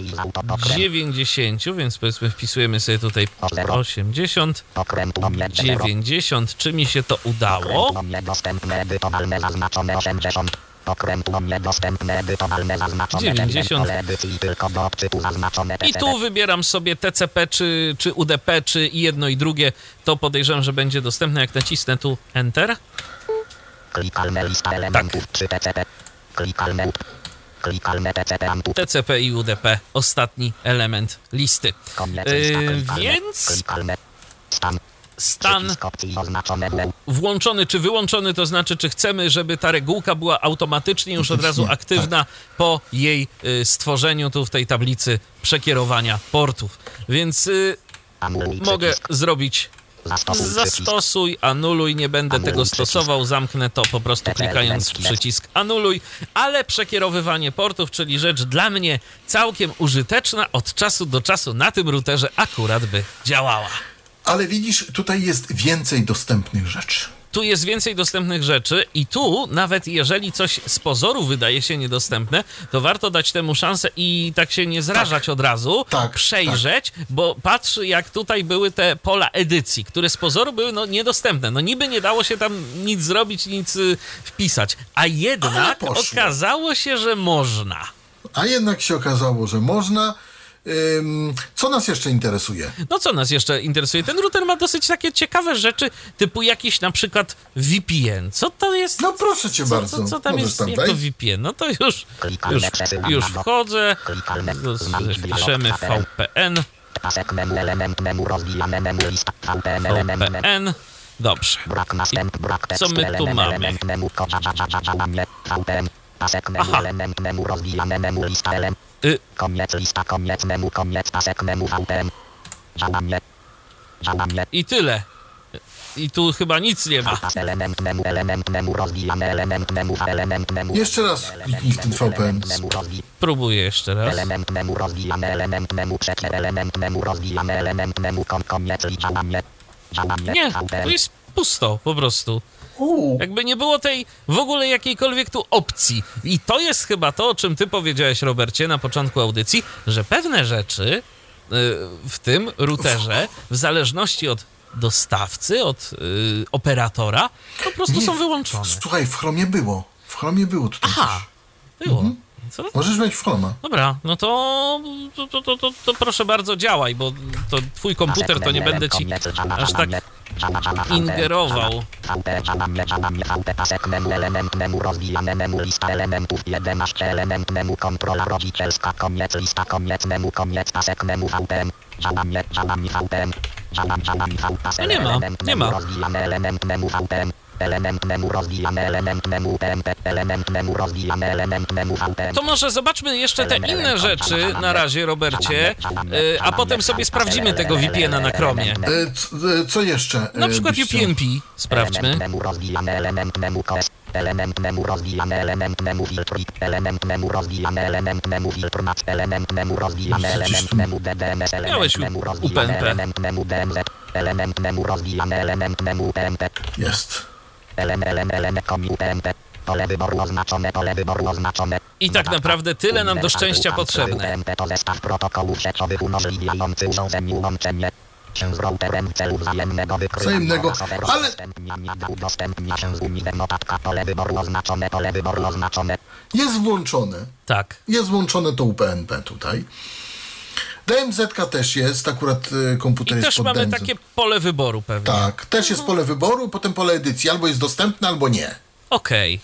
S1: 90, więc powiedzmy wpisujemy sobie tutaj 80,
S3: Okręt mnie
S1: 90. Czy mi się to udało?
S3: Niedostępne edytowalne zaznaczone 80. Okręt niedostępne edytowalne zaznaczone
S1: 90.
S3: Pole edycji tylko do odczytu zaznaczone
S1: I tu wybieram sobie TCP czy, czy UDP, czy jedno i drugie. To podejrzewam, że będzie dostępne. Jak nacisnę tu Enter.
S3: Klikalne lista elementów 3 TCP. Klikalne Klikalne TCP.
S1: TCP i UDP, ostatni element listy. Yy, więc.
S3: Stan.
S1: Stan
S3: Przycisk
S1: włączony czy wyłączony, to znaczy, czy chcemy, żeby ta regułka była automatycznie już od razu aktywna po jej y, stworzeniu tu w tej tablicy przekierowania portów. Więc y, mogę
S3: przycisk.
S1: zrobić
S3: Zastosuj przycisk.
S1: zastosuj, anuluj, nie będę
S3: Anuluj
S1: tego
S3: przycisk.
S1: stosował, zamknę to po prostu klikając przycisk anuluj, ale przekierowywanie portów, czyli rzecz dla mnie całkiem użyteczna, od czasu do czasu na tym routerze akurat by działała.
S2: Ale widzisz, tutaj jest więcej dostępnych rzeczy.
S1: Tu jest więcej dostępnych rzeczy i tu, nawet jeżeli coś z pozoru wydaje się niedostępne, to warto dać temu szansę i tak się nie zrażać od razu,
S2: tak,
S1: przejrzeć, bo patrz jak tutaj były te pola edycji, które z pozoru były no, niedostępne. No niby nie dało się tam nic zrobić, nic y, wpisać, a jednak okazało się, że można.
S2: A jednak się okazało, że można. Co nas jeszcze interesuje?
S1: No co nas jeszcze interesuje? Ten router ma dosyć takie ciekawe rzeczy, typu jakiś na przykład VPN. Co to jest?
S2: No proszę cię
S1: Co,
S2: bardzo.
S1: co, co tam
S2: Możesz
S1: jest?
S2: tam
S1: Jak to. VPN? No to już, już, już wchodzę.
S3: KPL.
S1: VPN.
S3: Pasek memu element memu rozwijane memu lista VPN.
S1: Dobrze.
S3: Brak następ, brak tekstu,
S1: Co my tu mamy? Aha. Y,
S3: Koniec lista, koniec memu, koniec pasek memu, VPN. Dza, na mnie.
S1: I tyle. I tu chyba nic nie ma.
S3: Element memu, element memu, rozwijane element memu, element memu.
S2: Jeszcze raz kliknij w ten VPN.
S1: Próbuję jeszcze raz.
S3: Element memu, rozwijane element memu, przecier element memu, rozwijane element memu, kon, koniec licza na mnie.
S1: Nie, tu jest pusto po prostu. Jakby nie było tej w ogóle jakiejkolwiek tu opcji. I to jest chyba to, o czym ty powiedziałeś, Robercie, na początku audycji, że pewne rzeczy y, w tym routerze, w zależności od dostawcy, od y, operatora, po prostu
S2: nie,
S1: są wyłączone.
S2: Słuchaj, w Chromie było. W Chromie było tutaj
S1: Aha,
S2: coś.
S1: było.
S2: Mhm.
S1: Co?
S2: Możesz w Chroma.
S1: Dobra, no to, to, to, to, to, to proszę bardzo działaj, bo to twój komputer to nie będę ci aż tak ingerował.
S3: Element memu, rozwijane memu, lista elementów, 11 element memu, kontrola rodzicielska, koniec lista, koniec memu, koniec, pasek memu, VPM, żana mnie, żana mnie, VPM, żana, żana mnie, VP, pasek,
S1: No nie ma,
S3: element
S1: nie
S3: memu,
S1: ma.
S3: rozwijane element memu, VPM, element memu, rozwijane element memu, PMP, element memu, rozwijane element memu, VPM.
S1: To może zobaczmy jeszcze te inne rzeczy na razie, Robercie, a potem sobie sprawdzimy tego VPN-a na Chromie.
S2: E, e, co jeszcze?
S1: Na
S2: e,
S1: przykład
S2: byś chciał?
S1: UPnP sprawdźmy.
S3: Element memu rozwijane element memu KS. Element memu rozwijane element memu filtrik. Element memu rozwijane element memu filtr mac. Element memu rozwijane element memu DDMS. Element memu
S1: UPnP.
S3: element memu DMZ. Element memu rozwijane element memu PMP.
S2: Jest.
S3: Pole wyboru oznaczone, pole wyboru oznaczone.
S1: I tak naprawdę tyle nam do szczęścia potrzebne.
S3: UPMP to zestaw protokołów umożliwiający urządzeniu łączenie. się z routerem w celu wzajemnego wykrywania
S2: ale-
S3: udostępnia się z notatka pole wyboru oznaczone, pole wyboru oznaczone.
S2: Jest włączone.
S1: Tak.
S2: Jest włączone to UPnP tutaj. DMZ też jest, akurat y, komputer
S1: I
S2: jest
S1: też
S2: pod
S1: mamy
S2: DMZ.
S1: takie pole wyboru pewnie.
S2: Tak, też jest pole wyboru, potem pole edycji. Albo jest dostępne, albo nie.
S1: Okej.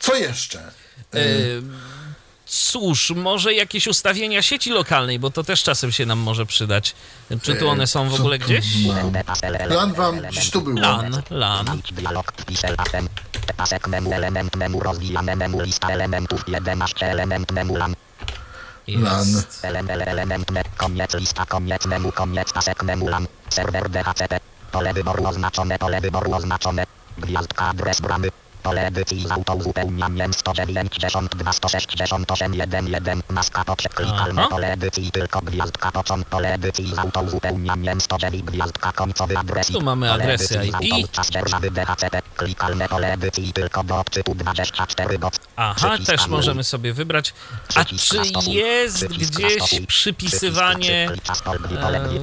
S2: Co jeszcze?
S1: Y, Cóż, może jakieś ustawienia sieci lokalnej, bo to też czasem się nam może przydać. Czy tu one są w
S2: co
S1: ogóle gdzieś?
S2: mam? LAN wam gdzieś tu było.
S1: LAN, LAN.
S3: Pasek memu element memu rozwijane memu lista elementów 11 element memu LAN.
S1: Jest.
S3: Element element me, koniec lista koniec memu koniec pasek memu LAN. Serwer DHCP. Pole wyboru oznaczone pole wyboru oznaczone. Gwiazdka adres bramy. Pole edycji z autouzupełnianiem 192 168 11 maska to przeklikalne
S1: Aha.
S3: pole edycji tylko gwiazdka począt pole edycji z autouzupełnianiem 109 gwiazdka końcowy adres
S1: Tu mamy adresy IP.
S3: autoczas dzierżawy DHCP. Klikalne pole edycji tylko do odczytu 24 bot.
S1: Aha, też możemy sobie wybrać. A czy jest gdzieś przypisywanie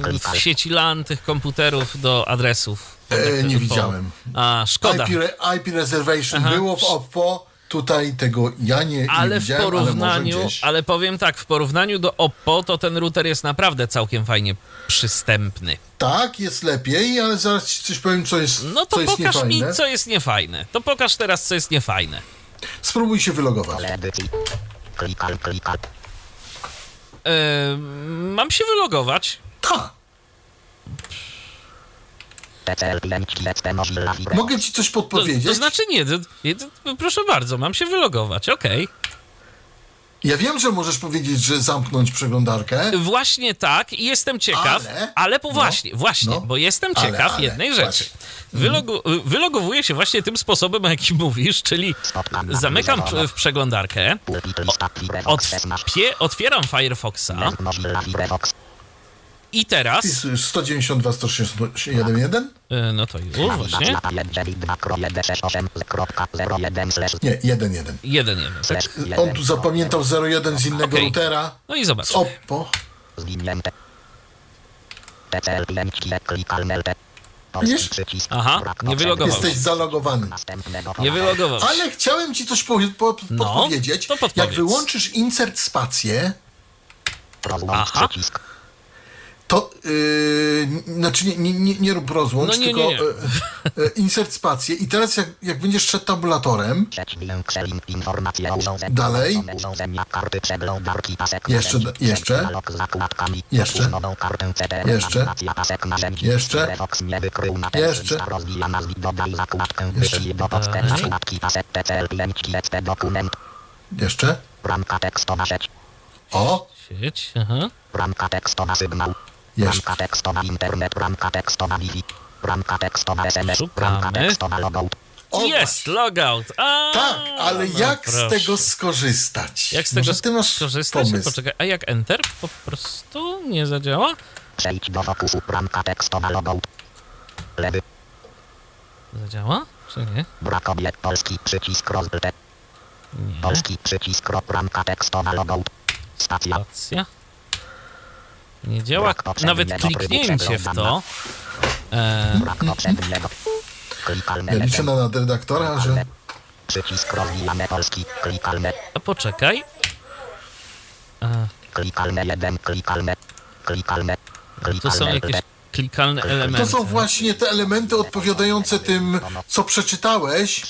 S1: e, w sieci LAN tych komputerów do adresów?
S2: E, nie widziałem.
S1: A, szkoda.
S2: IP, re, IP reservation
S1: Aha.
S2: było w Oppo. Tutaj tego ja nie, nie
S1: Ale w
S2: widziałem,
S1: porównaniu,
S2: ale
S1: ale powiem tak, w porównaniu do Oppo, to ten router jest naprawdę całkiem fajnie przystępny.
S2: Tak, jest lepiej, ale zaraz ci coś powiem, co jest,
S1: No to
S2: co jest
S1: pokaż mi, co jest niefajne. To pokaż teraz, co jest niefajne.
S2: Spróbuj się wylogować.
S1: Mam się wylogować.
S2: Tak.
S3: TCL 5 GSP Mozilla Firefox.
S2: Mogę ci coś
S1: To,
S2: podpowiedzieć?
S1: to znaczy nie, to, nie, to, proszę bardzo, mam się wylogować, okej.
S2: Ja wiem, że możesz powiedzieć, że zamknąć przeglądarkę.
S1: Właśnie tak i jestem ciekaw, ale,
S2: Ale?
S1: po
S2: No,
S1: właśnie, właśnie,
S2: no.
S1: bo jestem
S2: Ale,
S1: ciekaw
S2: ale,
S1: jednej
S2: właśnie.
S1: rzeczy. Wylogu, wylogowuję się właśnie tym sposobem, o jakim mówisz, czyli zamykam w przeglądarkę,
S3: Pulpit lista Firefox 16.
S1: odpie, otwieram Firefoxa. I teraz,
S2: Wpisujesz 192, 161.1?
S1: e, no to już właśnie,
S3: Nawigacja 1.2.168.01 slash
S2: Nie, 1.1.
S1: jeden, jeden.
S3: slash
S2: On tu zapamiętał 01 z innego
S1: Okej.
S2: routera.
S1: No i zobacz.
S2: Z Oppo.
S3: Zwinięte. TCL 5 klikalne LT.
S2: Widzisz?
S3: Polski przycisk.
S1: Aha, nie wylogował
S2: Jesteś zalogowany.
S1: Nie wylogował.
S2: Ale chciałem ci coś po, po,
S1: No,
S2: podpowiedzieć. Jak wyłączysz insert spację,
S1: Aha.
S3: przycisk.
S2: To yy, znaczy nie, nie, nie, nie rób rozłącz,
S1: No nie,
S2: tylko
S1: nie, nie.
S2: e, e, insert spację i teraz jak, jak będziesz szedł tabulatorem. Dalej.
S3: Włączone Urządzenia karty przeglądarki pasek
S2: Jeszcze, jeszcze. Jeszcze. Jeszcze. Jeszcze. Jeszcze. Jeszcze.
S3: Wyślij do podstęp
S1: Dalej.
S3: zakładki pasek TCL 5 GSP dokument.
S2: jeszcze,
S3: Ramka tekstowa sieć.
S2: o,
S1: Sieć, aha.
S3: Ramka tekstowa sygnał.
S2: Jeszcze.
S3: Ramka tekstowa internet. Ramka tekstowa Wi-Fi. Ramka tekstowa SMS.
S1: Szukamy.
S3: Ramka tekstowa logout.
S2: o
S1: Jest, logout. A,
S2: Tak, ale
S1: no
S2: jak
S1: proszę.
S2: z tego skorzystać?
S1: Jak z
S2: Może
S1: tego
S2: ty masz
S1: skorzystać?
S2: pomysł.
S1: Poczekaj, a jak Enter po prostu nie zadziała?
S3: Przejdź do fokusu. Ramka tekstowa logout. Lewy.
S1: Zadziała? Czy nie?
S3: Brak obiekt polski. Przycisk rozbite. Polski przycisk ramka tekstowa logout. Stacja.
S1: Stacja. Nie działa nawet kliknięcie w to. E,
S2: Ja liczę na nadredaktora, że
S3: Przycisk rozwijane polski. Klikalne.
S1: a poczekaj. E,
S3: Klikalne jeden. Klikalne. Klikalne.
S1: to są jakieś. Klikalne elementy.
S2: to są właśnie te elementy odpowiadające tym, co przeczytałeś,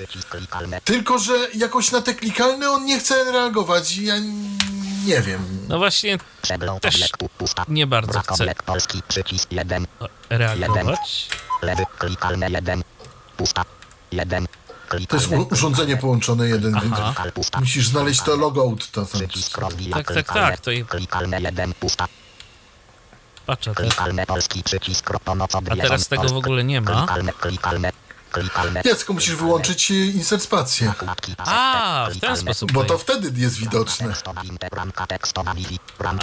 S2: tylko że jakoś na te klikalne on nie chce reagować. Ja nie wiem.
S1: No właśnie,
S3: Przegląd
S1: Też nie bardzo chcę
S3: obiekt polski. Przycisk jeden.
S1: o, reagować.
S3: Lewy. Klikalne jeden. Pusta. Jeden.
S2: To jest urządzenie połączone jeden.
S1: Aha.
S2: Musisz znaleźć to logout. To
S3: rozwija.
S1: Tak, tak, tak, to i-
S3: Klikalne jeden. Pusta.
S1: Patrzę też.
S3: Klikalne polski przycisk ro- pomoc
S1: A teraz tego w ogóle nie ma.
S3: Klikalne, klikalne, klikalne.
S2: Nie, tylko musisz wyłączyć e, insert spację,
S1: A, w ten sposób.
S2: bo
S1: to
S2: wtedy jest widoczne.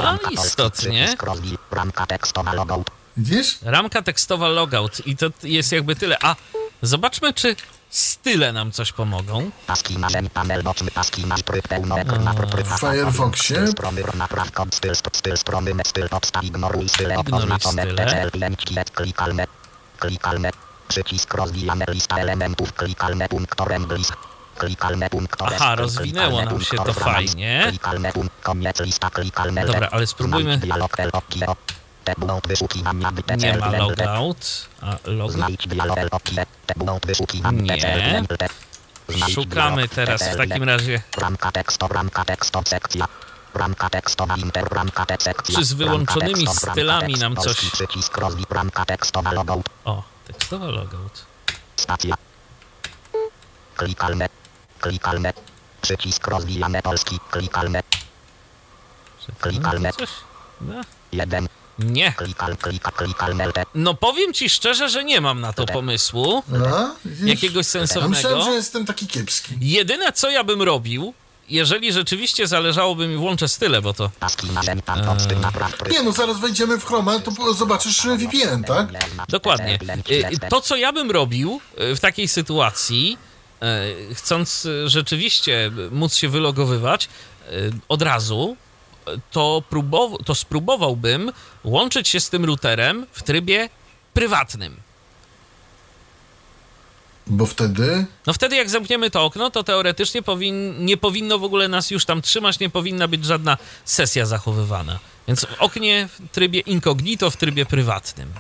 S1: A, istotnie.
S3: przycisk rozwij, ramka tekstowa logout.
S2: Widzisz?
S1: Ramka tekstowa logout i to jest jakby tyle. A zobaczmy, czy style nam coś pomogą.
S3: Paski marzeń, panel boczny, paski masz tryb pełnoekran, na
S2: W Firefoxie?
S3: Styl stromy, napraw kod, styl, st- styl stromy, met, styl podsta, ignoruj style, oznaczone. PCL, lęczki, et, klikalne, klikalne, przycisk rozwijane, lista elementów, klikalne, punktorem, punktorem,
S1: Aha, rozwinęło nam się to fajnie.
S3: Klikalne, punkt, koniec, lista, klikalne,
S1: Dobra,
S3: le-
S1: ale spróbujmy- Nie ma logout, a log...
S3: Znajdź dialog, L, O, G, tabulą wyszukiwania,
S1: Nie. Szukamy teraz w takim razie
S3: Ramka tekstowa, ramka tekstowa, sekcja. Ramka tekstowa, inter, ramka sekcja.
S1: Czy z wyłączonymi stylami nam coś-
S3: ramka tekstowa, logout,
S1: O, tekstowa logout.
S3: stacja. Klikalne, klikalne. Przycisk rozwijane polski, klikalne, Klikalne.
S1: Coś? No.
S3: jeden,
S1: Nie. No powiem ci szczerze, że nie mam na to pomysłu.
S2: Widzisz?
S1: Jakiegoś
S2: Ja myślałem,
S1: sensownego.
S2: że jestem taki kiepski.
S1: Jedyne co ja bym robił, jeżeli rzeczywiście zależałoby mi, włączę style, bo to
S3: pry-
S2: Nie no, zaraz wejdziemy w Chroma, to zobaczysz e, VPN, tak?
S1: Dokładnie. Y, To, co ja bym robił y, w takiej sytuacji, y, chcąc rzeczywiście móc się wylogowywać y, od razu, to, próbow- to spróbowałbym łączyć się z tym routerem w trybie prywatnym.
S2: Bo wtedy...
S1: No wtedy jak zamkniemy to okno, to teoretycznie powin- nie powinno w ogóle nas już tam trzymać, nie powinna być żadna sesja zachowywana. Więc w oknie w trybie incognito, w trybie prywatnym.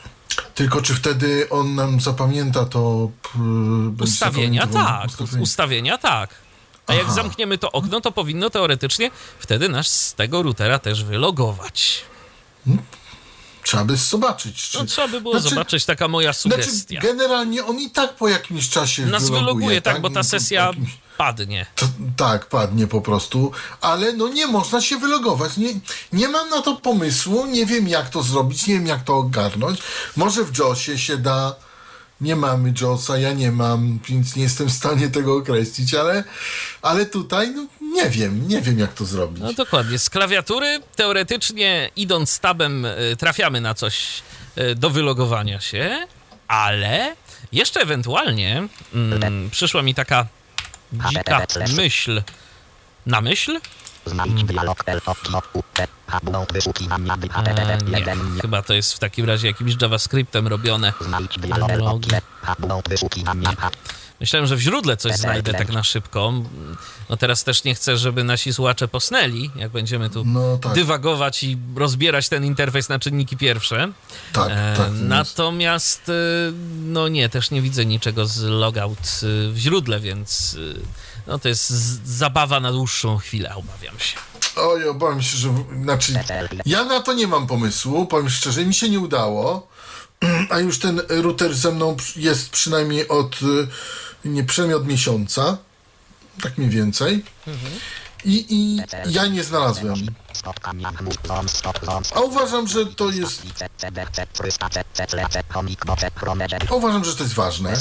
S2: Tylko czy wtedy on nam zapamięta to... p- będzie
S1: Ustawienia tak,
S2: ustawienia.
S1: ustawienia tak. A jak
S2: Aha.
S1: zamkniemy to okno, to powinno teoretycznie wtedy nas z tego routera też wylogować.
S2: Trzeba by zobaczyć. Czy...
S1: No trzeba by było
S2: Znaczy-
S1: zobaczyć, taka moja
S2: Znaczy,
S1: sugestia.
S2: generalnie on i tak po jakimś czasie
S1: Nas wyloguje, tak, bo
S2: No,
S1: ta sesja
S2: jakimś-
S1: padnie.
S2: To, tak, padnie po prostu, ale no nie można się wylogować. Nie, nie mam na to pomysłu, nie wiem jak to zrobić, nie wiem jak to ogarnąć. Może w JOSie się da. Nie mamy JOSa, ja nie mam, więc nie jestem w stanie tego określić, ale, ale tutaj no, nie wiem, nie wiem jak to zrobić.
S1: No dokładnie. Z klawiatury teoretycznie idąc tabem y, trafiamy na coś y, do wylogowania się, ale jeszcze ewentualnie mm, przyszła mi taka dzika myśl. Na myśl?
S3: Znajdź dialog,
S1: nie, chyba to jest w takim razie jakimś JavaScriptem robione. Myślałem, że w źródle coś znajdę tak na szybko. No teraz też nie chcę, żeby nasi słuchacze posnęli, jak będziemy tu
S2: No tak.
S1: dywagować i rozbierać ten interfejs na czynniki pierwsze.
S2: Tak,
S1: E,
S2: tak.
S1: natomiast, e, no nie, też nie widzę niczego z logout e, w źródle, więc e, no to jest zabawa na dłuższą chwilę, obawiam się.
S2: Oj, obawiam się, że. Znaczy, ja na to nie mam pomysłu, powiem szczerze, mi się nie udało. A już ten router ze mną jest przynajmniej od. y, Nie przynajmniej od miesiąca. Tak mniej więcej. I, I ja nie znalazłem. A uważam, że to jest.
S3: C, C, D, C, 300, C, C, C, C, chomik, bocze, chromeger,
S2: a Uważam, że to jest ważne.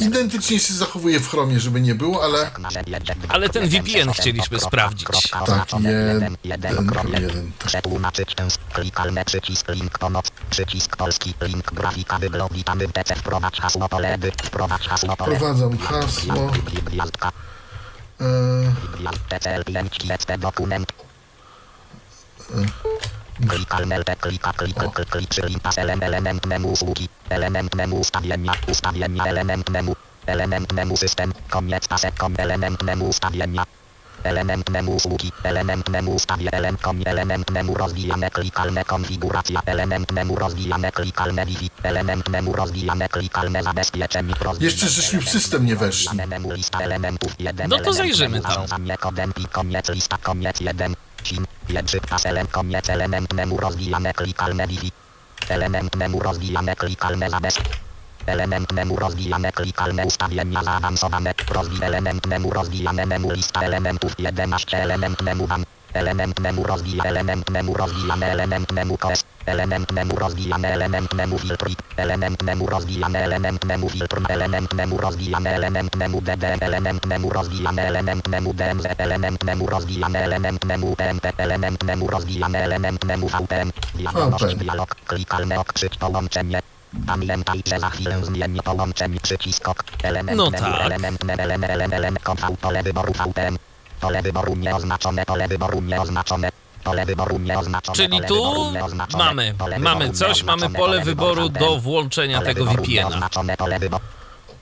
S2: Identycznie się zachowuje w chromie, żeby nie było, ale.
S1: Ale ten VPN chcieliśmy sprawdzić.
S2: Tak, jeden, jeden,
S3: klikalne przycisk link pomoc, przycisk polski, link grafika wygląd, witamy wprowadź hasło pole, wprowadź hasło pole.
S2: Wprowadzam hasło. E,
S3: ECP, dokument. Klikalne, te, klika, klika, klik, klik, linka, element, element menu usługi, element menu ustawienia, ustawienia, element menu, element menu system, koniec pasek, kom, element menu ustawienia. Element menu usługi, element menu ustawie, element, kom, element menu rozwijane, klikalne konfiguracja, element menu rozwijane, klikalne Wi-Fi, element menu rozwijane, klikalne zabezpieczenie, rozwijane,
S2: Jeszcze żeśmy w system nie weszli.
S3: menu lista elementów, jeden
S1: No to zajrzymy tam.
S3: kodem i koniec lista, koniec jeden, sim, język pas, element, koniec element menu rozwijane, klikalne Wi-Fi, element menu rozwijane, klikalne zabezpieczenie. Element menu rozwijane, klikalne ustawienia zaawansowane, rozwij element menu rozwijane menu lista elementów 11 element menu wam, element menu rozwija element menu rozwijane element menu kos, element menu rozwijane element menu filtr, element menu rozwijane element menu filtr, element menu rozwijane element menu dd, element menu rozwijane element menu dmz, element menu rozwijane element menu pmp, element menu rozwijane element menu wiadomość
S2: VPN.
S3: dialog, klikalne okrzyk połączenie, Pamiętaj, że za chwilę zmienię połączeń przycisk ok. Element
S1: No
S3: menu,
S1: tak.
S3: element menu, element, element, element, V, pole wyboru VPN. Pole wyboru nieoznaczone, pole wyboru nieoznaczone. Pole wyboru nieoznaczone.
S1: Czyli
S3: pole
S1: tu
S3: wyboru nieoznaczone,
S1: mamy,
S3: pole
S1: mamy
S3: wyboru
S1: coś, mamy
S3: nieoznaczone,
S1: pole wyboru
S3: VPN.
S1: do włączenia
S3: Pole
S1: tego
S3: wyboru
S1: VPN-a.
S3: nieoznaczone, Pole wyboru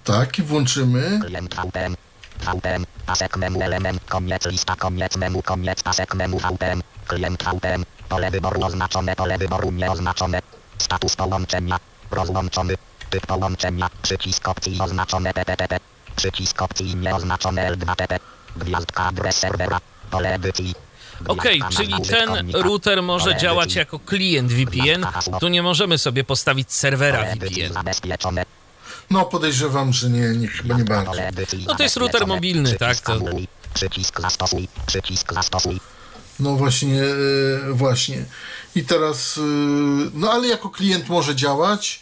S2: Tak, i włączymy.
S3: klient VPN. VPN, pasek memu element, koniec lista, koniec memu, koniec pasek memu VPN. Klient VPN, pole wyboru oznaczone, pole wyboru nieoznaczone. Status połączenia, rozłączony. Typ połączenia, przycisk opcji oznaczone TTTP. Przycisk opcji nieoznaczone L2TP. Gwiazdka adres serwera, pole edycji.
S1: Okej,
S3: Gwiazdka
S1: czyli ten router może działać jako klient VPN. Tu nie możemy sobie postawić serwera VPN.
S3: zabezpieczone.
S2: No, podejrzewam, że nie, nie chyba nie bardzo.
S1: No to jest router mobilny, tak, to-
S3: Przycisk zastosuj, przycisk zastosuj.
S2: No właśnie, e, właśnie. I teraz, e, no ale jako klient może działać.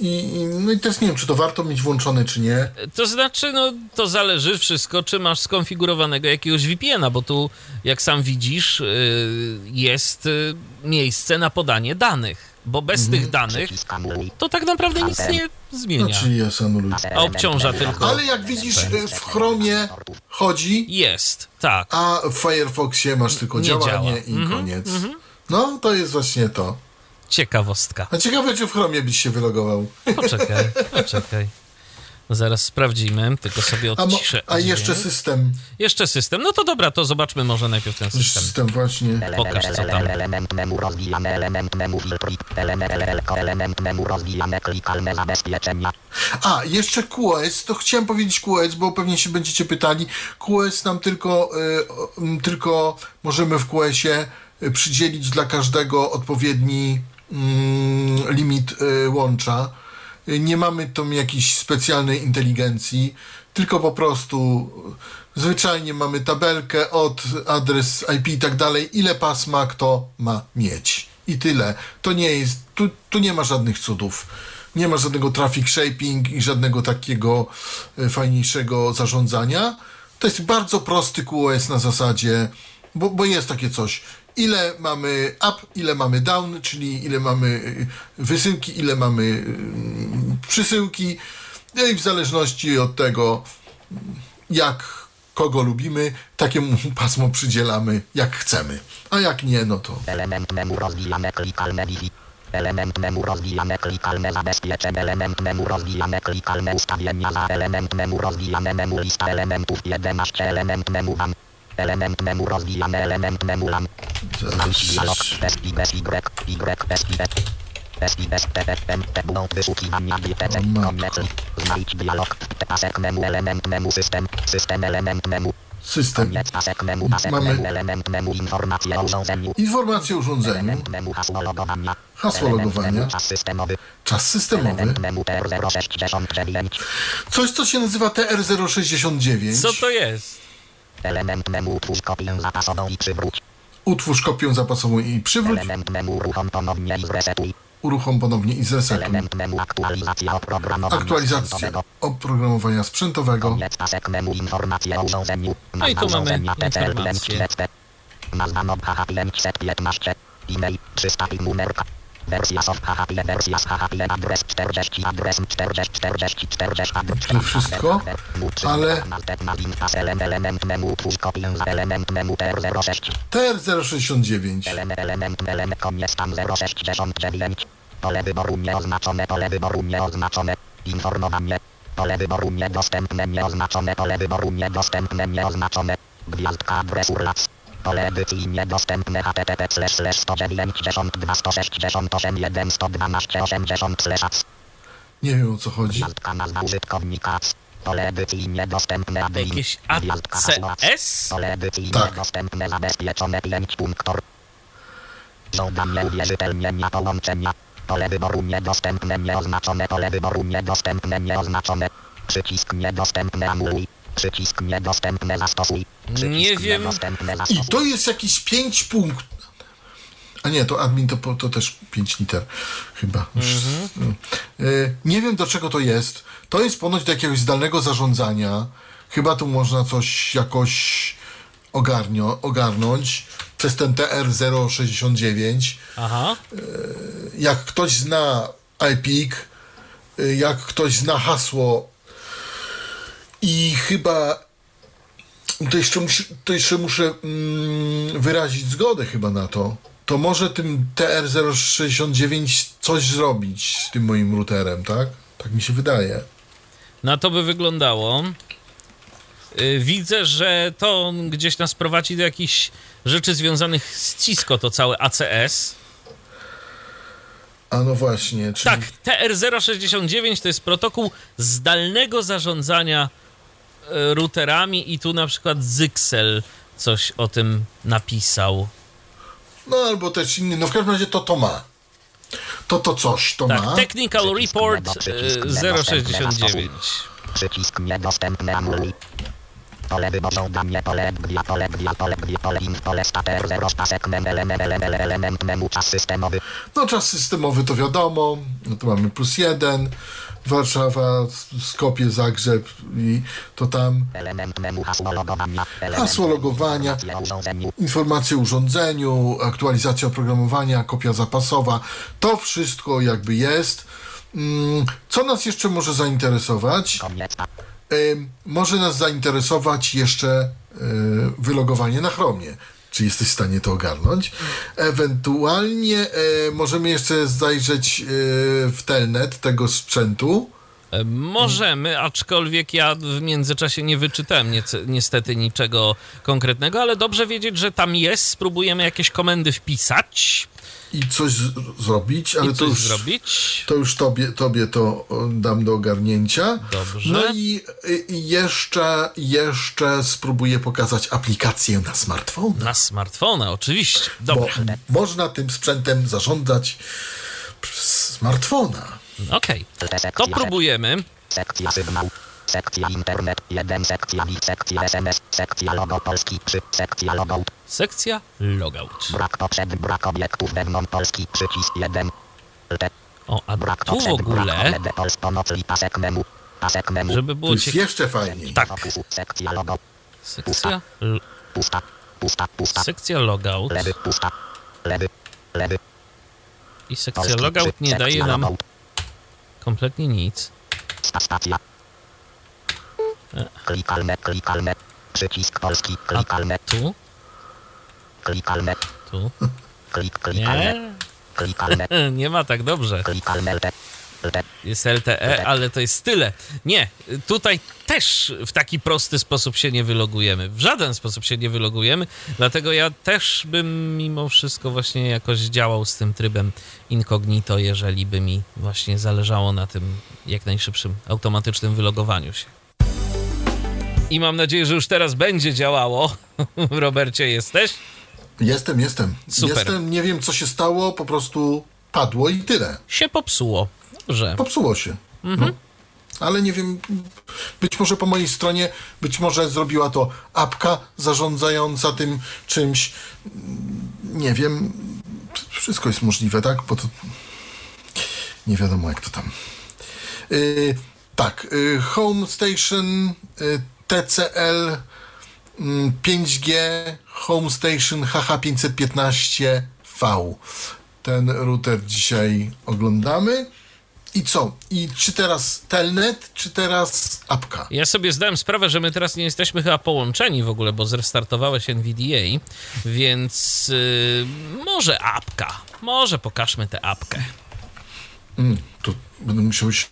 S2: I, no i teraz nie wiem, czy to warto mieć włączone, czy nie.
S1: To znaczy, no to zależy wszystko, czy masz skonfigurowanego jakiegoś VPN-a, bo tu, jak sam widzisz, y, jest y, miejsce na podanie danych, bo bez tych danych to tak naprawdę nic nie
S2: No,
S1: zmienia.
S2: czyli jest anuluj.
S1: A obciąża tylko.
S2: Ale jak widzisz, w Chromie chodzi,
S1: Jest, tak.
S2: a w Firefoxie masz tylko
S1: Nie
S2: działanie
S1: działa.
S2: i
S1: Mhm,
S2: koniec. No, to jest właśnie to.
S1: Ciekawostka.
S2: A ciekawe, czy w Chromie byś się wylogował.
S1: Poczekaj, poczekaj. Zaraz sprawdzimy, tylko sobie
S2: A, mo-
S1: odciszę.
S2: a jeszcze
S1: dźwięk.
S2: system.
S1: Jeszcze system. No to dobra, to zobaczmy może najpierw ten system.
S2: System właśnie.
S1: Pokaż, co tam.
S3: Element memu rozwijane, element memu filtrik, element, memu rozwijane, klikalne zabezpieczenia.
S2: A, jeszcze QoS, to chciałem powiedzieć QoS, bo pewnie się będziecie pytali. QoS nam tylko, y, tylko możemy w QoSie y, przydzielić dla każdego odpowiedni mm, limit y, łącza. Y, Nie mamy tam jakiejś specjalnej inteligencji, tylko po prostu y, zwyczajnie mamy tabelkę od adres IP i tak dalej, ile pasma kto ma mieć. I tyle. To nie jest, tu, tu nie ma żadnych cudów. Nie ma żadnego traffic shaping i żadnego takiego fajniejszego zarządzania. To jest bardzo prosty QoS na zasadzie, bo, bo jest takie coś. Ile mamy up, ile mamy down, czyli ile mamy y, wysyłki, ile mamy y, przysyłki. No i w zależności od tego, jak kogo lubimy, takiemu pasmo przydzielamy jak chcemy. A jak nie, no to
S3: Element memu rozwijane, klikalne Wi-Fi. Element memu rozwijane, klikalne zabezpieczenie, element memu rozwijane, klikalne ustawienia za element memu rozwijane, memu lista elementów 11, element memu WAN. Element memu rozwijane, element memu LAN. Znajdź dialog, bez i bez Y, Y, bez i bez. Bez i bez P, M, P, błąd wyszukiwania GTC, koniec. Znajdź dialog, pasek memu, element memu system, system element memu.
S2: system.
S3: Koniec pasek memu, pasek
S2: Mamy-
S3: memu, element memu, informacje o urządzeniu.
S2: Informacje o urządzeniu,
S3: Element memu hasło logowania.
S2: Hasło
S3: Element
S2: logowania.
S3: memu czas systemowy.
S2: czas systemowy,
S3: Element memu TR069.
S2: coś co się nazywa TR069.
S1: Co to jest?
S3: Element memu utwórz kopię zapasową i przywróć.
S2: Utwórz kopię zapasową i przywróć,
S3: Element memu uruchom ponownie i zresetuj.
S2: uruchom ponownie i zresetuj.
S3: Element memu aktualizacja oprogramowania
S2: Aktualizacja
S3: sprzętowego.
S2: oprogramowania sprzętowego.
S3: Koniec pasek memu informacje o urządzeniu.
S1: No i tu mamy informacje.
S3: 500. Nazwa NOB HH 515. E-mail 300 i numerka. Wersja soft HH, wersja z HH, adres 40, adres 40, 40, 40, adres
S2: To wszystko, ale-
S3: Element memu, utwórz kopię za element memu TR06.
S2: TR069.
S3: Element, element, element, koniec tam 069. Pole wyboru nieoznaczone, pole wyboru nieoznaczone. Informowanie. Pole wyboru niedostępne, nieoznaczone, pole wyboru niedostępne, nieoznaczone. Gwiazdka adres URLAC. Pole edycji niedostępne http slash slash 192 168 1 112 80 slash.
S2: Nie wiem o co chodzi.
S3: Gwiazdka nazwa użytkownika. Pole edycji niedostępne admin.
S1: Jakieś. ACS?
S3: Pole edycji
S2: Tak.
S3: niedostępne zabezpieczone 5 punktor. Żądanie uwierzytelnienia połączenia. Pole wyboru niedostępne, nieoznaczone. Pole wyboru niedostępne, nieoznaczone. Przycisk niedostępne anuluj. Przycisk niedostępne zastosuj. Przycisk
S1: Nie wiem.
S3: Niedostępne
S2: I
S3: zastosuj.
S2: to jest jakieś 5 punktów. A nie, to admin to, to też 5 liter chyba.
S1: Mhm.
S2: y, Nie wiem do czego to jest. To jest ponoć do jakiegoś zdalnego zarządzania. Chyba tu można coś jakoś ogarnio, ogarnąć przez ten TR069.
S1: Aha.
S2: Jak ktoś zna IPIC, y, jak ktoś zna hasło i chyba to jeszcze, musi, to jeszcze muszę mm, wyrazić zgodę chyba na to, to może tym TR069 coś zrobić z tym moim routerem, tak? Tak mi się wydaje.
S1: Na to by wyglądało. Y, Widzę, że to gdzieś nas prowadzi do jakichś rzeczy związanych z Cisco, to całe ACS.
S2: A no właśnie, czyli
S1: Tak, TR069 to jest protokół zdalnego zarządzania routerami i tu na przykład Zyxel coś o tym napisał.
S2: no albo też inny, no w każdym razie to to ma. To to coś to
S1: Tak,
S2: ma.
S1: Technical
S3: Przycisk
S1: Report
S3: lewo, przycisk
S1: e,
S3: lewo,
S1: 069.
S3: Przycisk niedostępny anuluj. Pole wyboru danie, pole gdia, pole gdia, pole gdia, pole inf, pole stater, zero, pasek, mem, element, element, element, memu, czas systemowy.
S2: No czas systemowy to wiadomo, no to mamy plus jeden, Warszawa, Skopie, Zagrzeb i to tam
S3: hasło logowania.
S2: informacje o urządzeniu, aktualizacja oprogramowania, kopia zapasowa, to wszystko jakby jest. Mm, Co nas jeszcze może zainteresować? Może nas zainteresować jeszcze y, wylogowanie na Chromie. Czy jesteś w stanie to ogarnąć? Ewentualnie y, możemy jeszcze zajrzeć y, w telnet tego sprzętu.
S1: E, Możemy, aczkolwiek ja w międzyczasie nie wyczytałem niestety niczego konkretnego, ale dobrze wiedzieć, że tam jest. Spróbujemy jakieś komendy wpisać
S2: i coś z- zrobić, ale
S1: i
S2: to już,
S1: zrobić.
S2: to już tobie, tobie to o, dam do ogarnięcia.
S1: Dobrze.
S2: No i, i jeszcze, jeszcze spróbuję pokazać aplikację na smartfon.
S1: Na smartfona, oczywiście.
S2: Bo
S1: Dobra,
S2: można tym sprzętem zarządzać przez smartfona.
S1: okej. To
S3: Sekcja
S1: próbujemy.
S3: Sekcja sygnał. Sekcja internet. 1. Sekcja wi. Sekcja SMS. Sekcja logo Polski 3. Sekcja logout.
S1: Sekcja logout.
S3: Brak potrzeb. Brak obiektów wewnątrz Polski. Przycisk 1. Te.
S1: O, a
S3: Brak
S1: tu w
S3: potrzeb. Brak
S1: ogóle,
S3: OLED Pols pomoc i pasek memu. Pasek memu.
S1: żeby było ciekawe.
S2: jeszcze fajniej.
S1: Tak.
S3: Fokusu. Sekcja logo.
S1: Sekcja, l-
S3: Pusta. Pusta. Pusta.
S1: sekcja logout
S3: Lewy. Pusta. Lewy. Lewy.
S1: i sekcja
S3: Polski
S1: logout nie daje nam kompletnie nic.
S3: Sta- Stacja. Klikalne. Klikalne. Przycisk polski. Klikalne.
S1: Tu,
S3: Klikalne.
S1: tu.
S3: Klik. Klikalne.
S1: Nie,
S3: Klikalne.
S1: nie ma tak dobrze.
S3: Klikalne.
S1: Jest LTE, ale to jest tyle. Nie, tutaj też w taki prosty sposób się nie wylogujemy. W żaden sposób się nie wylogujemy, dlatego ja też bym mimo wszystko właśnie jakoś działał z tym trybem incognito, jeżeli by mi właśnie zależało na tym jak najszybszym automatycznym wylogowaniu się. I mam nadzieję, że już teraz będzie działało. Robercie, jesteś?
S2: Jestem, jestem.
S1: Super.
S2: Jestem, nie wiem co się stało, po prostu padło i tyle.
S1: Się popsuło. Dobrze.
S2: Popsuło się.
S1: Mhm.
S2: No. Ale nie wiem, być może po mojej stronie, być może zrobiła to apka zarządzająca tym czymś. Nie wiem. Wszystko jest możliwe, tak? Bo to nie wiadomo jak to tam. Yy, tak, yy, Home Station yy, TCL mm, 5G Home Station HH515V. Ten router dzisiaj oglądamy. I co? I czy teraz telnet, czy teraz apka?
S1: Ja sobie zdałem sprawę, że my teraz nie jesteśmy chyba połączeni w ogóle, bo zrestartowałeś NVDA, więc yy, może apka. Może pokażmy tę apkę.
S2: Mm, to będę musiał się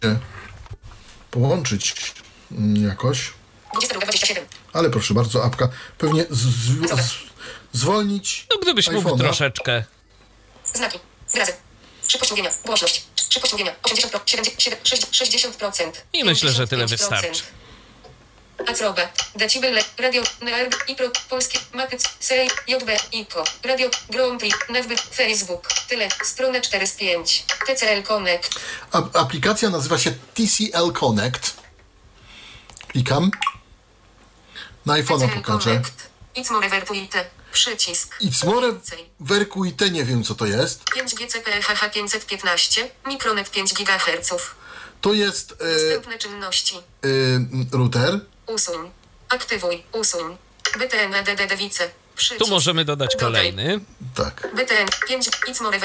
S2: połączyć mm, jakoś.
S5: 22.27.
S2: Ale proszę bardzo, apka. Pewnie z, z, z, zwolnić.
S1: No gdybyś mógł
S2: iPhone'a.
S1: troszeczkę.
S5: Znaki. Wyrazy. Szybkość mówienia. Głośność. Szybkość mówienia. 80%. 70, 60%.
S1: I myślę, że tyle
S5: 55%.
S1: wystarczy.
S5: Acroba. Decibel. Radio. Nerg. IPRO. Polskie. Markets. Sej. JB. IPO. Radio. Grand Prix. Nazwy. Facebook. Tyle. Strona 4 z 5. TCL Connect.
S2: A, aplikacja nazywa się TCL Connect. Klikam. Na iPhone'a pokażę.
S5: It's more Vertuite. Przycisk.
S2: It's more. Verkuite, nie wiem co to jest.
S5: 5G CPHH 515. Mikronet 5 GHz.
S2: To jest e,
S5: Dostępne czynności.
S2: e, router.
S5: Usuń. Aktywuj. Usuń. BTN ADD Dewice. Przycisk.
S1: Tu możemy dodać
S5: Dodaj.
S1: kolejny.
S2: Tak.
S5: BTN 5 It's more.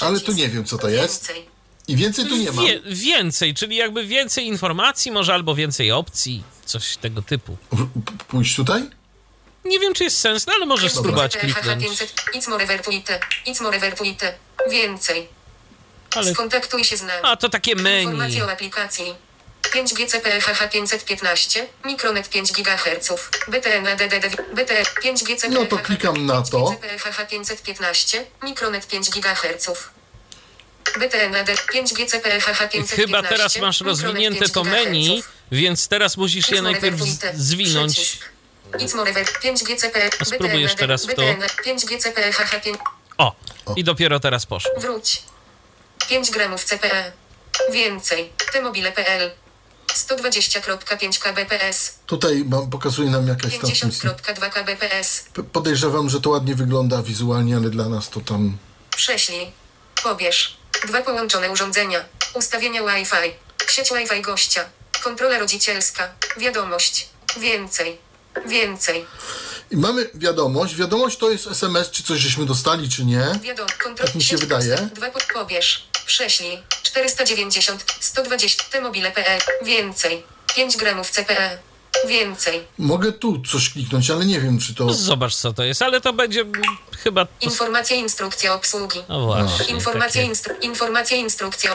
S2: Ale tu nie wiem co to jest.
S5: Więcej.
S2: I więcej tu nie ma.
S1: Wie, więcej, czyli jakby więcej informacji, może albo więcej opcji, coś tego typu.
S2: Pójść tutaj?
S1: Nie wiem, czy jest sens, no ale możesz spróbować kliknąć.
S5: 500, It's more vertuite. It's more vertuite. Więcej.
S1: Ale...
S5: Skontaktuj się z nami.
S1: A, to takie menu.
S5: Informacje o aplikacji. 5G CPHH 515, Micronet 5 GHz, BTN ADDD, BTN 5G CPHH
S2: No to klikam na to.
S5: 5G CPHH 515, Micronet 5 GHz. BTN AD 5G CPHH 515.
S1: Chyba teraz masz rozwinięte
S5: 5
S1: to menu, więc teraz musisz je najpierw zwinąć.
S5: Przycisk. It's more ver- 5G CP.
S1: A spróbuj jeszcze raz w to.
S5: BTN 5G CPHH 5.
S1: O, i dopiero teraz poszło.
S5: Wróć. 5 gramów CPE. Więcej. T-mobile.pl 120.5 kbps.
S2: Tutaj mam, pokazuje nam jakaś transmisja.
S5: 50.2 kbps.
S2: P- Podejrzewam, że to ładnie wygląda wizualnie, ale dla nas to tam...
S5: Prześlij. Pobierz. Dwa połączone urządzenia. Ustawienia Wi-Fi. Sieć Wi-Fi gościa. Kontrola rodzicielska. Wiadomość. Więcej. Więcej.
S2: I mamy wiadomość. Wiadomość to jest SMS, czy coś żeśmy dostali, czy nie.
S5: Wiadomo. Kontrola.
S2: Tak mi się wydaje.
S5: Dwa po, pobierz. Prześlij. 490. 120. T-mobile.pl. Więcej. 5 gramów CPE. Więcej.
S2: Mogę tu coś kliknąć, ale nie wiem, czy to...
S1: Zobacz, co to jest, ale to będzie chyba... To...
S5: Informacja instrukcja obsługi.
S1: No właśnie.
S5: Informacja,
S1: takie-
S5: instru- informacja instrukcja.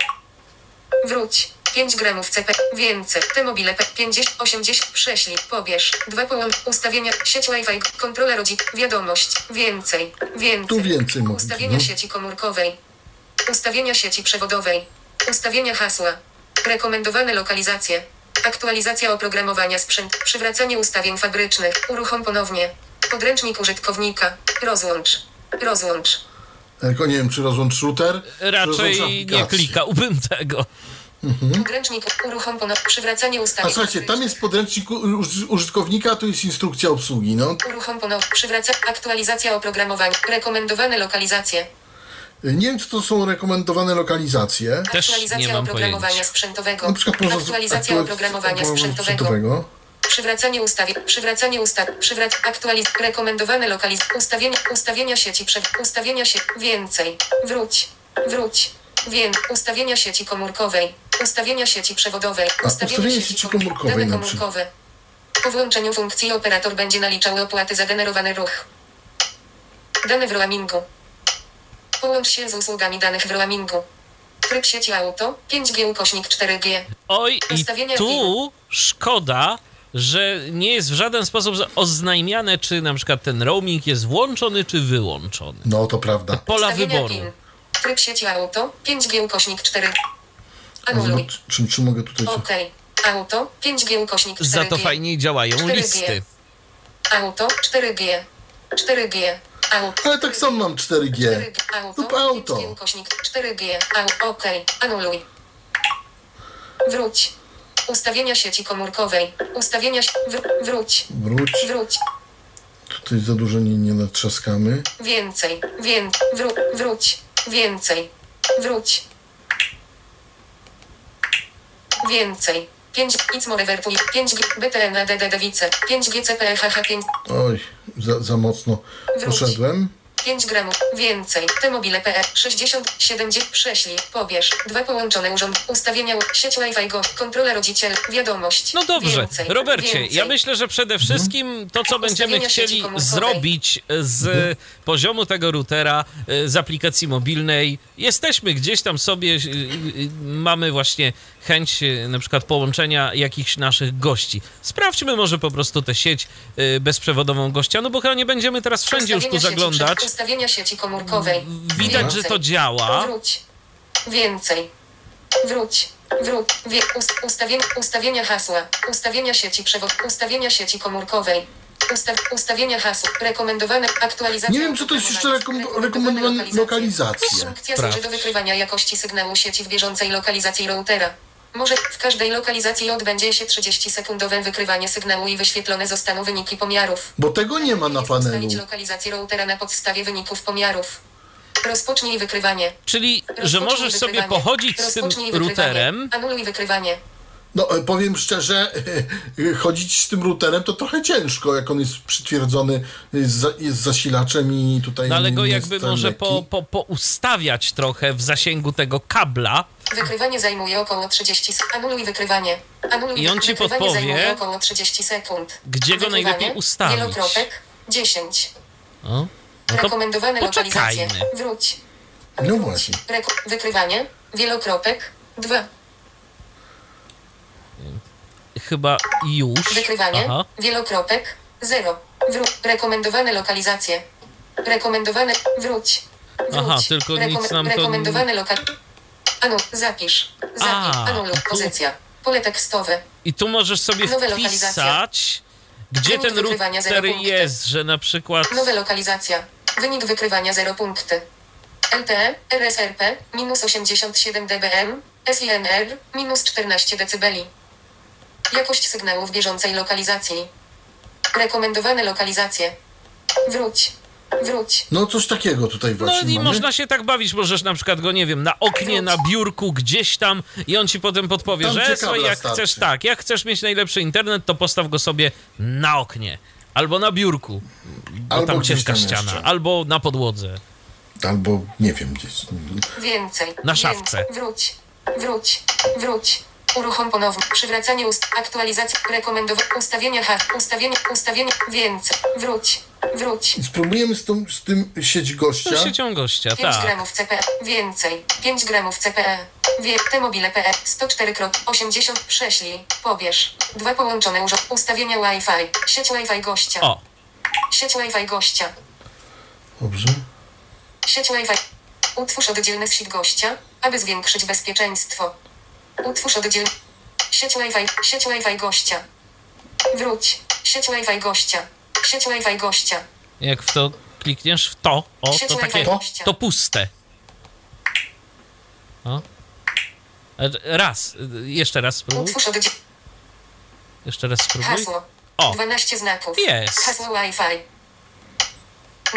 S5: Wróć. 5 gramów CP. Więcej. T-mobile P. 50, 80. Prześlij. Pobierz. Dwa połączenia. Ustawienia. Sieć Wi-Fi. Kontrola rodzin. Wiadomość. Więcej. Więcej.
S2: Tu więcej mogę,
S5: Ustawienia
S2: no.
S5: sieci komórkowej. Ustawienia sieci przewodowej. Ustawienia hasła. Rekomendowane lokalizacje. Aktualizacja oprogramowania sprzęt. Przywracanie ustawień fabrycznych. Uruchom ponownie. Podręcznik użytkownika. Rozłącz. Rozłącz.
S2: Tylko nie wiem, czy rozłącz router, czy rozłącz
S1: Raczej nie klikałbym tego.
S5: Podręcznik uruchom ponownie. Przywracanie
S2: A
S5: ustawień.
S2: słuchajcie, tam jest podręcznik użytkownika, a tu jest instrukcja obsługi, no.
S5: Uruchom ponownie. Przywraca. Aktualizacja oprogramowania. Rekomendowane lokalizacje.
S2: Nie wiem, czy to są rekomendowane lokalizacje.
S1: Też
S5: Aktualizacja
S1: nie mam
S5: oprogramowania
S1: pojęcia.
S5: sprzętowego.
S2: Na przykład
S5: Aktualizacja
S2: aktualiz-
S5: oprogramowania sprzętowego. Przywracanie ustawień. Przywracanie ustaw. Przywrac. Aktualiz. Rekomendowane lokaliz. Ustawienia. Ustawienia sieci. Prze. Ustawienia sieci. Więcej. Wróć. Wróć. Wię. Ustawienia sieci komórkowej. Ustawienia sieci przewodowej.
S2: ustawienie sieci komórkowej
S5: Dane komórkowe. Po włączeniu funkcji operator będzie naliczał opłaty za generowany ruch. Dane w roamingu. Połącz się z usługami danych w roamingu. Tryb sieci auto 5G ukośnik 4G.
S1: Oj, i tu szkoda, że nie jest w żaden sposób oznajmiane, czy na przykład ten roaming jest włączony, czy wyłączony.
S2: No, to prawda.
S1: Pola
S5: Ustawienia
S1: wyboru.
S5: PIN. Tryb sieci auto 5G ukośnik 4.
S2: A
S5: Anuluj.
S2: zobacz, czy, czy mogę tutaj... co-
S5: OK. Auto 5G ukośnik 4G.
S1: Za to fajniej działają
S5: 4G.
S1: listy.
S5: Auto 4G. 4G.
S2: Ale tak samo mam 4G.
S5: 4G. Auto.
S2: Lub auto.
S5: 5G ukośnik 4G. Au. OK. Anuluj. Wróć. Ustawienia sieci komórkowej. Ustawienia. Wr- wróć.
S2: Wróć.
S5: Wróć.
S2: Tutaj za dużo nie, nie natrzaskamy.
S5: Więcej. Wię. Wró- wróć. Więcej. Wróć. Więcej. 5 It's more vertuj. 5 BTN ADD Wice. 5 GCPHH 5
S2: Oj, za, za mocno poszedłem.
S5: 5 gramów. Więcej. T-mobile.pl 60 70 prześlij. Pobierz. Dwa połączone urząd. Ustawienia. Sieć Wi-Fi go. Kontrola rodziciel. Wiadomość.
S1: No dobrze,
S5: Więcej.
S1: Robercie,
S5: Więcej.
S1: ja myślę, że przede wszystkim to, co będziemy chcieli zrobić z poziomu tego routera, y, z aplikacji mobilnej, jesteśmy gdzieś tam sobie, y, y, mamy właśnie chęć na przykład połączenia jakichś naszych gości. Sprawdźmy może po prostu tę sieć bezprzewodową gościa, no bo chyba nie będziemy teraz wszędzie już tu zaglądać.
S5: Ustawienia sieci komórkowej.
S1: Widać, że
S5: Więcej.
S1: to działa.
S5: Wróć. Więcej. Wróć. Wróć. Wie, ust, ustawienia, ustawienia hasła. Ustawienia sieci przewod. Ustawienia sieci komórkowej. Ustaw, ustawienia hasła. Rekomendowane aktualizacje.
S2: Nie wiem, czy to jest jeszcze rekom- rekomendowane lokalizacje.
S5: Funkcja służy do wykrywania jakości sygnału sieci w bieżącej lokalizacji routera. Może w każdej lokalizacji odbędzie się 30-sekundowe wykrywanie sygnału i wyświetlone zostaną wyniki pomiarów.
S2: Bo tego nie ma na panelu.
S5: ustalić lokalizację routera na podstawie wyników pomiarów. Rozpocznij wykrywanie.
S1: Czyli, że
S5: Rozpocznij
S1: możesz sobie pochodzić z tym
S5: Rozpocznij wykrywanie.
S1: routerem,
S5: Anuluj wykrywanie.
S2: No, e, powiem szczerze, chodzić z tym routerem to trochę ciężko, jak on jest przytwierdzony, za, jest zasilaczem i tutaj...
S1: No ale go jakby może po, po, poustawiać trochę w zasięgu tego kabla,
S5: Wykrywanie zajmuje około 30 sekund. Anuluj wykrywanie. Anuluj
S1: I on ci
S5: wykrywanie
S1: podpowie,
S5: zajmuje około 30 sekund.
S1: gdzie go
S5: Wykrywanie,
S1: najlepiej ustawić.
S5: Wielokropek 10.
S1: O, no
S5: Rekomendowane lokalizacje.
S1: poczekajmy.
S5: Wróć.
S2: No właśnie.
S5: Reko- wykrywanie. Wielokropek 2.
S1: chyba już.
S5: Wykrywanie.
S1: Aha.
S5: Wielokropek 0. Wróć. Rekomendowane lokalizacje. Rekomendowane. Wróć. Wróć.
S1: Aha, tylko nic nam to-
S5: Rekomendowane lokal. Anu, zapisz. Zapisz.
S1: A,
S5: Anuluj.
S1: tu-
S5: Pozycja. Pole tekstowe.
S1: I tu możesz sobie
S5: Nowe lokalizacje.
S1: wpisać, gdzie
S5: Wynik
S1: ten
S5: wykrywania zero
S1: router
S5: punkty.
S1: jest, że na przykład.
S5: Nowe lokalizacja. Wynik wykrywania 0 punkty. LTE, RSRP, minus 87 dBm, SINR, minus 14 dB. Jakość sygnału w bieżącej lokalizacji. Rekomendowane lokalizacje. Wróć. Wróć.
S2: No coś takiego tutaj
S1: No
S2: właśnie
S1: i
S2: mamy.
S1: można się tak bawić, możesz na przykład go, nie wiem, na oknie, na biurku, gdzieś tam i on ci potem podpowie,
S2: Tam,
S1: że słuchaj, jak
S2: starczy.
S1: chcesz tak, jak chcesz mieć najlepszy internet, to postaw go sobie na oknie. Albo na biurku, bo
S2: Albo
S1: tam cienka
S2: tam
S1: ściana,
S2: jeszcze.
S1: albo na podłodze.
S2: Albo nie wiem gdzieś.
S5: Więcej.
S1: Na szafce.
S5: Więcej. Wróć. Wróć. Wróć. Uruchom ponownie. Przywracanie ust. Aktualizacja. Rekomendowane. Ustawienia H. Ustawienie. Ustawienie. Więcej. Wróć. Wróć.
S2: Spróbujemy z, tą, z tym sieć gościa.
S1: Z siecią gościa,
S5: 5
S1: tak.
S5: gramów CPE. Więcej. 5 gramów CPE. Wie. T-mobile PE. 104.80. Prześlij. Pobierz. Dwa połączone urządzenia. Ustawienia Wi-Fi. Sieć Wi-Fi gościa.
S1: O,
S5: Sieć Wi-Fi gościa.
S2: Dobrze.
S5: Sieć Wi-Fi. Utwórz oddzielny sieć gościa, aby zwiększyć bezpieczeństwo. Utwórz oddzielny. Sieć Wi-Fi. Sieć Wi-Fi gościa. Wróć. Sieć Wi-Fi gościa. Sieć Wi-Fi gościa.
S1: jak w to klikniesz w to, o,
S5: Sieć
S1: to takie,
S5: gościa.
S1: to puste. O. E, Raz, jeszcze raz spróbuj,
S5: Utwórz oddzielny.
S1: jeszcze raz spróbuj.
S5: Hasło.
S1: O,
S5: 12 znaków.
S1: Jest.
S5: Hasło Wi-Fi.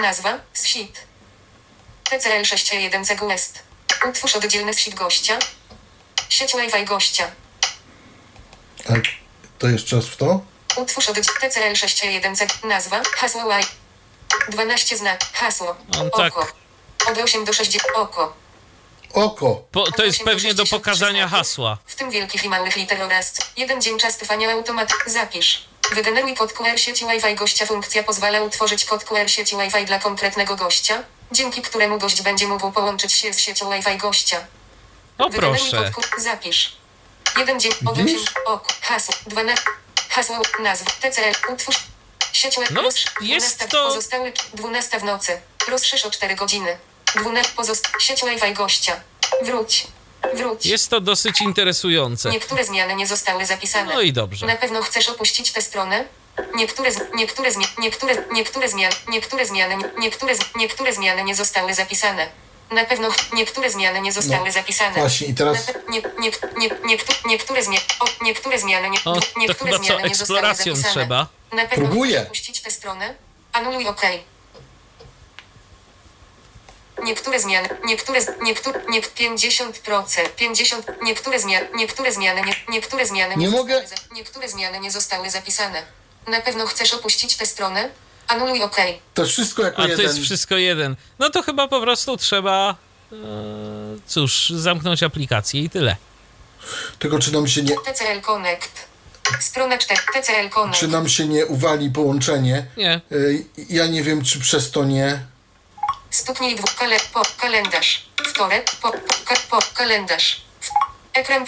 S5: Nazwa. SIT. TCL 61 West. Utwórz oddzielny sieć gościa. Sieć Wi-Fi gościa.
S2: A to jeszcze raz w to?
S5: Utwórz od TCL 61 C. Nazwa. Hasło Wi. 12 znak. Hasło.
S1: On
S5: Oko.
S1: tak-
S5: Od 8 do 6. Oko.
S2: Oko.
S1: po, to jest pewnie do
S5: 63
S1: pokazania hasła.
S5: W tym wielkich i małych liter oraz jeden dzień czas trwania automat. Zapisz. Wygeneruj kod QR sieci Wi-Fi gościa. Funkcja pozwala utworzyć kod QR sieci Wi-Fi dla konkretnego gościa, dzięki któremu gość będzie mógł połączyć się z siecią Wi-Fi gościa.
S1: O proszę.
S5: Zapisz. Jeden dzień od 8.
S2: Widzisz?
S5: Oko. Hasło. 12. Hasło. Nazwa. TCL. Utwórz. Sieć Wi-Fi.
S1: No,
S5: Rozszerz-
S1: jest
S5: 12
S1: to-
S5: Pozostały 12 w nocy. Rozszerz o 4 godziny. 12 pozost... Sieć Wi-Fi gościa. Wróć. Wróć.
S1: Jest to dosyć interesujące.
S5: Niektóre zmiany nie zostały zapisane.
S1: No i dobrze.
S5: Na pewno chcesz opuścić tę stronę? Niektóre, z- niektóre, zmi- niektóre, niektóre zmiany, niektóre zmiany, niektóre, z- niektóre zmiany nie zostały zapisane. Na pewno niektóre zmiany nie zostały
S2: No,
S5: zapisane.
S2: właśnie, i teraz-
S5: Na pe- Nie, nie, nie, niektó- niektóre, zmiany, o, niektóre zmiany, nie,
S1: O, to
S5: niektóre
S1: chyba co,
S5: zmiany nie zostały
S1: eksploracją
S5: zapisane.
S1: trzeba?
S5: Na pewno
S2: Próbuję.
S5: chcesz opuścić tę stronę? Anuluj OK. Niektóre zmiany, niektóre, z- niektóre, nie, 50%, 50, niektóre zmiany, niektóre zmiany, nie, niektóre zmiany
S2: Nie
S5: zostały
S2: mogę.
S5: za- niektóre zmiany nie zostały zapisane. Na pewno chcesz opuścić tę stronę? Anuluj OK.
S2: To wszystko jako
S1: A to
S2: jeden.
S1: jest wszystko jeden. No to chyba po prostu trzeba. E, cóż, zamknąć aplikację i tyle.
S2: Tylko czy nam się nie,
S5: TCL Connect. Strona 4. TCL Connect.
S2: czy nam się nie uwali połączenie?
S1: Nie.
S2: Y, Ja nie wiem, czy przez to nie.
S5: Stuknij dwóch kale, po, kalendarz. Wtorek, po, ka, po, kalendarz. Ekran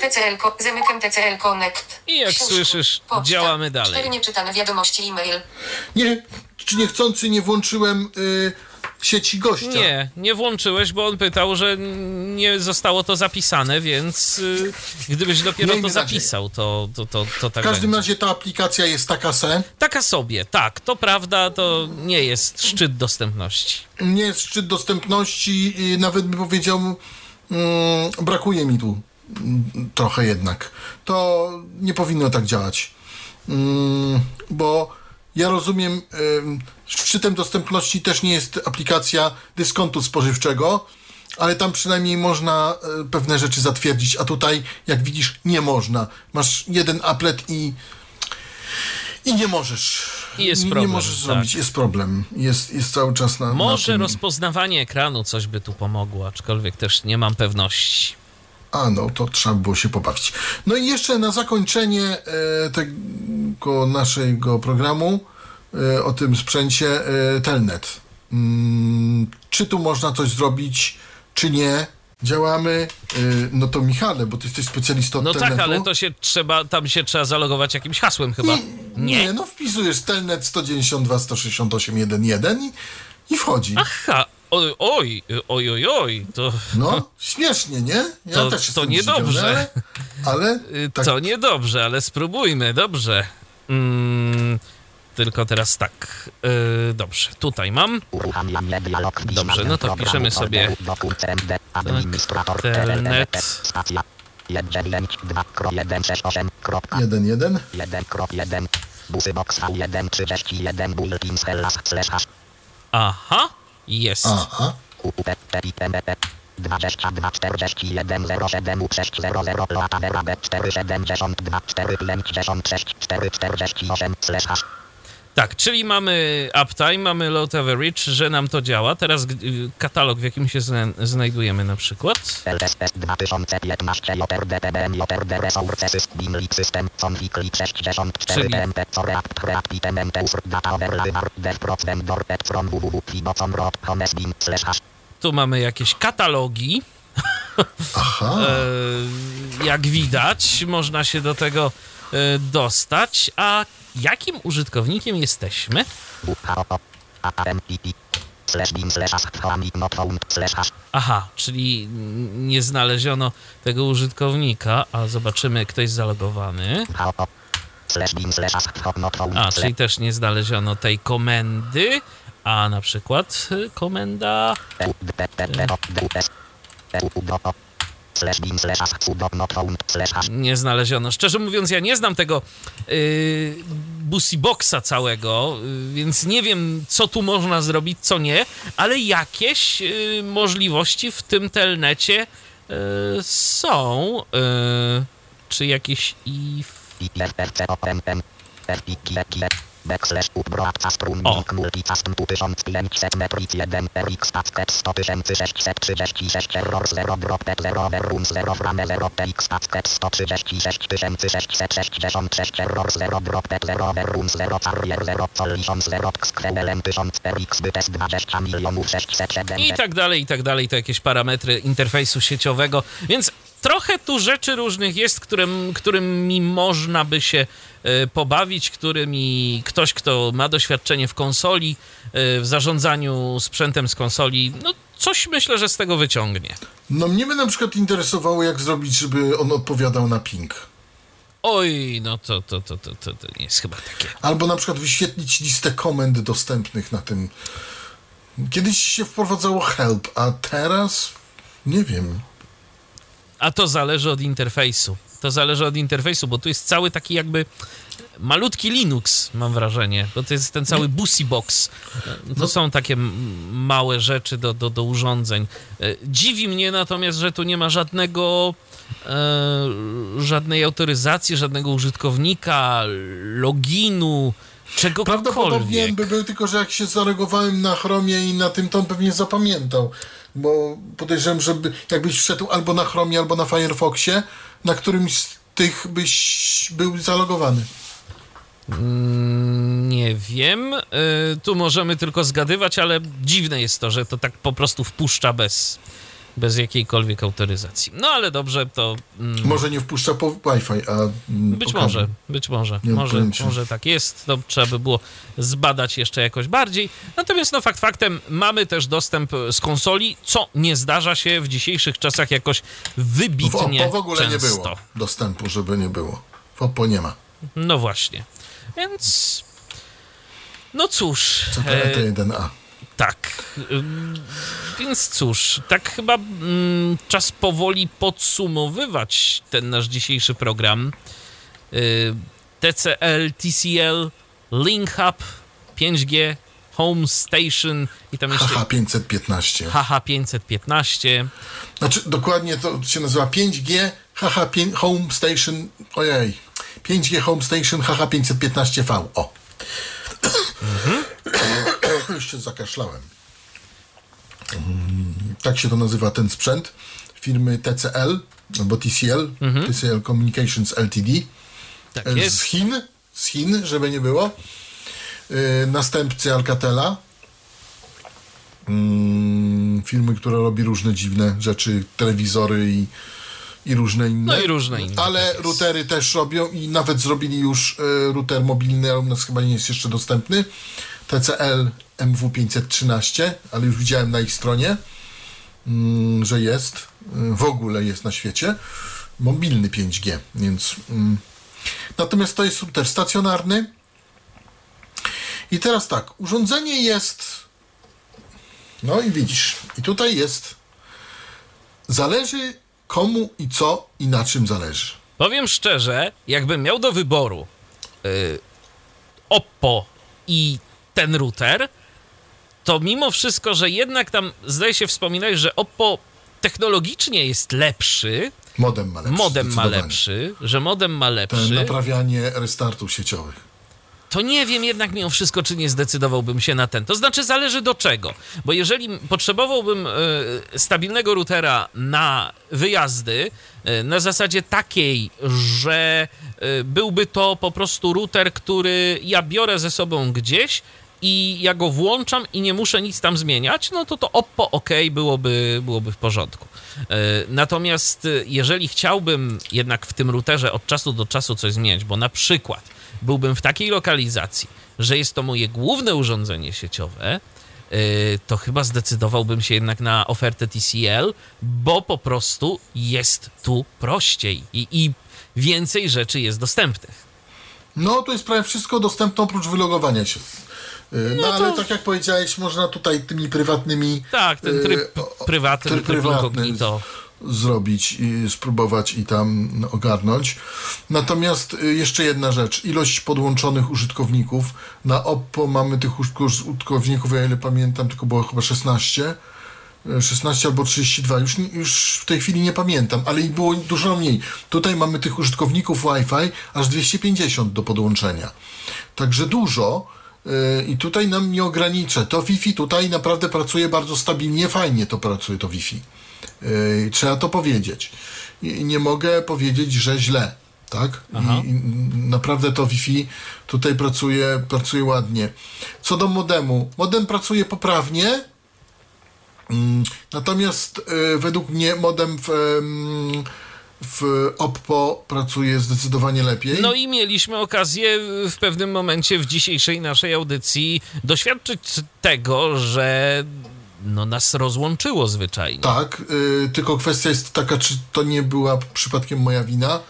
S5: TCL, zamykam TCL Connect.
S1: I jak słyszysz,
S5: poczta.
S1: działamy dalej.
S5: Cztery nieczytane wiadomości e-mail.
S2: Nie, czy niechcący nie włączyłem y, sieci gościa?
S1: Nie, nie włączyłeś, bo on pytał, że nie zostało to zapisane, więc y, gdybyś dopiero
S2: Miejmy
S1: to zapisał, to, to, to, to tak
S2: W każdym
S1: będzie.
S2: razie ta aplikacja jest taka se.
S1: Taka sobie, tak, to prawda, to nie jest szczyt dostępności.
S2: Nie jest szczyt dostępności, y, nawet bym powiedział, brakuje mi tu mm, trochę jednak. To nie powinno tak działać. Mm, bo ja rozumiem, szczytem dostępności też nie jest aplikacja dyskontu spożywczego, ale tam przynajmniej można e, pewne rzeczy zatwierdzić, a tutaj, jak widzisz, nie można. Masz jeden applet i i nie możesz.
S1: I jest
S2: nie,
S1: problem,
S2: nie możesz
S1: tak.
S2: zrobić, jest problem. Jest, jest cały czas na.
S1: Może
S2: na
S1: rozpoznawanie ekranu coś by tu pomogło, aczkolwiek też nie mam pewności.
S2: A no, to trzeba było się pobawić. No i jeszcze na zakończenie e, tego naszego programu e, o tym sprzęcie e, Telnet. Mm, czy tu można coś zrobić, czy nie? Działamy. E, no to Michale, bo ty jesteś specjalistą
S1: No
S2: Telnetu.
S1: tak, ale to się trzeba, tam się trzeba zalogować jakimś hasłem chyba.
S2: Nie, nie, no wpisujesz Telnet 192 168 11 i, i wchodzi.
S1: Aha, oj, oj, oj, oj, oj, to,
S2: No, śmiesznie, nie? Ja
S1: To-
S2: też
S1: to niedobrze.
S2: Ale, ale
S1: y,
S2: tak,
S1: to niedobrze, ale spróbujmy, dobrze. Mm, tylko teraz tak, y, dobrze, tutaj mam. Dobrze, no to piszemy sobie
S3: Administrator
S1: Telnet.
S3: Stacja 192.168.
S2: 1, 1.
S3: 1.1 Busy box V1 31 bulletin slash slash hash
S1: Aha, jest.
S2: Aha.
S3: UPPIMP 22 41 07 600 Plata Verabet 472 456 448 slash hash
S1: Tak, czyli mamy uptime, mamy low average, że nam to działa. Teraz katalog, w jakim się zna znajdujemy na przykład.
S3: LSS 2015 JRDPBM JRD Resources Binlik System Config 64
S1: Czyli-
S3: PMP Coreact Usr Data Overlay Dev Procent Dorpet From www Fibocom Rot Homes Bin Slash hash
S1: Tu mamy jakieś katalogi.
S2: Aha.
S1: E, jak widać, można się do tego e, dostać. A jakim użytkownikiem jesteśmy? Aha, czyli nie znaleziono tego użytkownika, a zobaczymy, ktoś zalogowany. A, czyli też nie znaleziono tej komendy, a na przykład y, komenda Nie znaleziono. Szczerze mówiąc, ja nie znam tego yy, Busy Boxa całego, yy, więc nie wiem, co tu można zrobić, co nie, ale jakieś yy, możliwości w tym telnecie yy, są. Yy, czy jakieś i
S3: IFRC OPMM RPKIE Backslash upbroadca strun
S1: O.
S3: link multicast 1500 metric 1 RX packet 100 636 error 0 drop 0 verrum 0 frame 0 TX packet 136 666 error 0 drop 0 verrum 0 carrier 0 collision 0 xkrebelem 1000 RX bytes 20 milionów 607
S1: i tak dalej, i tak dalej. To jakieś parametry interfejsu sieciowego, więc trochę tu rzeczy różnych jest, którym, którymi można by się pobawić, którymi ktoś, kto ma doświadczenie w konsoli, e, w zarządzaniu sprzętem z konsoli, no coś myślę, że z tego wyciągnie.
S2: No mnie by na przykład interesowało, jak zrobić, żeby on odpowiadał na ping.
S1: Oj, no to, to, to, to, to, to nie jest chyba takie.
S2: Albo na przykład wyświetlić listę komend dostępnych na tym. Kiedyś się wprowadzało help, a teraz nie wiem.
S1: A to zależy od interfejsu. To zależy od interfejsu, bo tu jest cały taki jakby malutki Linux, mam wrażenie, bo to jest ten cały Busy Box. To są takie małe rzeczy do, do, do urządzeń. E, Dziwi mnie natomiast, że tu nie ma żadnego e, żadnej autoryzacji, żadnego użytkownika, loginu,
S2: Prawdopodobnie
S1: czegokolwiek.
S2: by był, tylko że jak się zareagowałem na Chromie i na tym, to on pewnie zapamiętał. Bo podejrzewam, że by- jakbyś wszedł albo na Chromie, albo na Firefoxie, na którymś z tych byś był zalogowany.
S1: Mm, Nie wiem. Y, Tu możemy tylko zgadywać, ale dziwne jest to, że to tak po prostu wpuszcza bez, bez jakiejkolwiek autoryzacji. No ale dobrze, to mm,
S2: Może nie wpuszcza po Wi-Fi, a... mm,
S1: być może, być może,
S2: Nie
S1: może, może tak jest. To trzeba by było zbadać jeszcze jakoś bardziej. Natomiast no fakt faktem, mamy też dostęp z konsoli, co nie zdarza się w dzisiejszych czasach jakoś
S2: W
S1: wybitnie
S2: Oppo w ogóle
S1: często.
S2: nie było dostępu, żeby nie było. W Oppo nie ma.
S1: No właśnie. Więc... No cóż...
S2: Co to
S1: e,
S2: T1A?
S1: Tak. Więc cóż, tak chyba mm, czas powoli podsumowywać ten nasz dzisiejszy program. Y, TCL, TCL, Link Hub, 5G, Home Station i tam jeszcze
S2: Haha 515.
S1: HH515.
S2: Znaczy dokładnie to się nazywa 5G HH 5 Home Station. Ojej. 5G Home Station HH 515V. O. Już się zakaszlałem. Mm, Tak się to nazywa ten sprzęt firmy TCL albo TCL, TCL Communications Ltd.
S1: Tak
S2: z
S1: jest.
S2: Chin, z Chin, żeby nie było. Yy, następcy Alcatela. Mm, firmy, która robi różne dziwne rzeczy, telewizory i, i różne inne.
S1: No i różne inne,
S2: Ale
S1: tak
S2: routery też robią i nawet zrobili już y, router mobilny, ale u nas chyba nie jest jeszcze dostępny. TCL MW513, ale już widziałem na ich stronie, mm, że jest. y, W ogóle jest na świecie. Mobilny 5G, więc. mm. Natomiast to jest router stacjonarny. I teraz tak, urządzenie jest. No i widzisz, i tutaj jest. Zależy komu i co i na czym zależy.
S1: Powiem szczerze, jakbym miał do wyboru y, Oppo i ten router, to mimo wszystko, że jednak tam zdaje się wspominać, że Oppo technologicznie jest lepszy,
S2: Modem ma lepszy.
S1: modem ma lepszy, że modem ma
S2: Ten
S1: lepszy,
S2: naprawianie restartów sieciowych.
S1: to nie wiem jednak mimo wszystko, czy nie zdecydowałbym się na ten. To znaczy zależy do czego. Bo jeżeli potrzebowałbym e, stabilnego routera na wyjazdy, e, na zasadzie takiej, że e, byłby to po prostu router, który ja biorę ze sobą gdzieś i ja go włączam i nie muszę nic tam zmieniać, no to to Oppo ok, byłoby, byłoby w porządku. E, Natomiast e, jeżeli chciałbym jednak w tym routerze od czasu do czasu coś zmieniać, bo na przykład byłbym w takiej lokalizacji, że jest to moje główne urządzenie sieciowe, yy, to chyba zdecydowałbym się jednak na ofertę TCL, bo po prostu jest tu prościej i, i więcej rzeczy jest dostępnych.
S2: No, to jest prawie wszystko dostępne oprócz wylogowania się. Yy, No,
S1: No
S2: ale
S1: to-
S2: tak jak powiedziałeś, można tutaj tymi prywatnymi.
S1: Tak, ten tryb
S2: o-
S1: prywatny, tryb,
S2: zrobić i spróbować i tam ogarnąć. Natomiast y, jeszcze jedna rzecz. Ilość podłączonych użytkowników. Na Oppo mamy tych użytkowników, ja ile pamiętam, tylko było chyba 16. y, 16 albo 32, już, już w tej chwili nie pamiętam, ale ich było dużo mniej. Tutaj mamy tych użytkowników Wi-Fi aż 250 do podłączenia. Także dużo. Y, I tutaj nam nie ogranicza. To Wi-Fi tutaj naprawdę pracuje bardzo stabilnie, fajnie to pracuje to Wi-Fi. Yy, trzeba to powiedzieć. I nie mogę powiedzieć, że źle. Tak? I, I naprawdę to Wi-Fi tutaj pracuje, pracuje ładnie. Co do modemu. Modem pracuje poprawnie. Mm, Natomiast y, według mnie modem w, w Oppo pracuje zdecydowanie lepiej.
S1: No i mieliśmy okazję w pewnym momencie w dzisiejszej naszej audycji doświadczyć tego, że no nas rozłączyło zwyczajnie.
S2: Tak, y, tylko kwestia jest taka, czy to nie była przypadkiem moja wina. Y,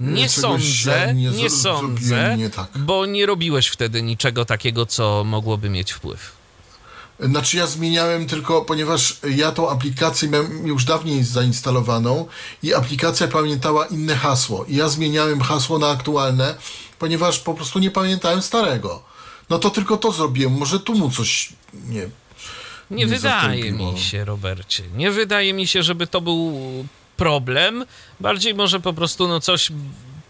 S1: Nie sądzę, nie,
S2: zro-
S1: sądzę,
S2: zrobiłem Nie tak.
S1: bo nie robiłeś wtedy niczego takiego, co mogłoby mieć wpływ.
S2: Znaczy ja zmieniałem tylko, ponieważ ja tą aplikację miałem już dawniej zainstalowaną i aplikacja pamiętała inne hasło. I ja zmieniałem hasło na aktualne, ponieważ po prostu nie pamiętałem starego. No to tylko to zrobiłem. Może tu mu coś nie.
S1: Nie,
S2: Nie
S1: wydaje mi się, Robercie. Nie wydaje mi się, żeby to był problem. Bardziej może po prostu no coś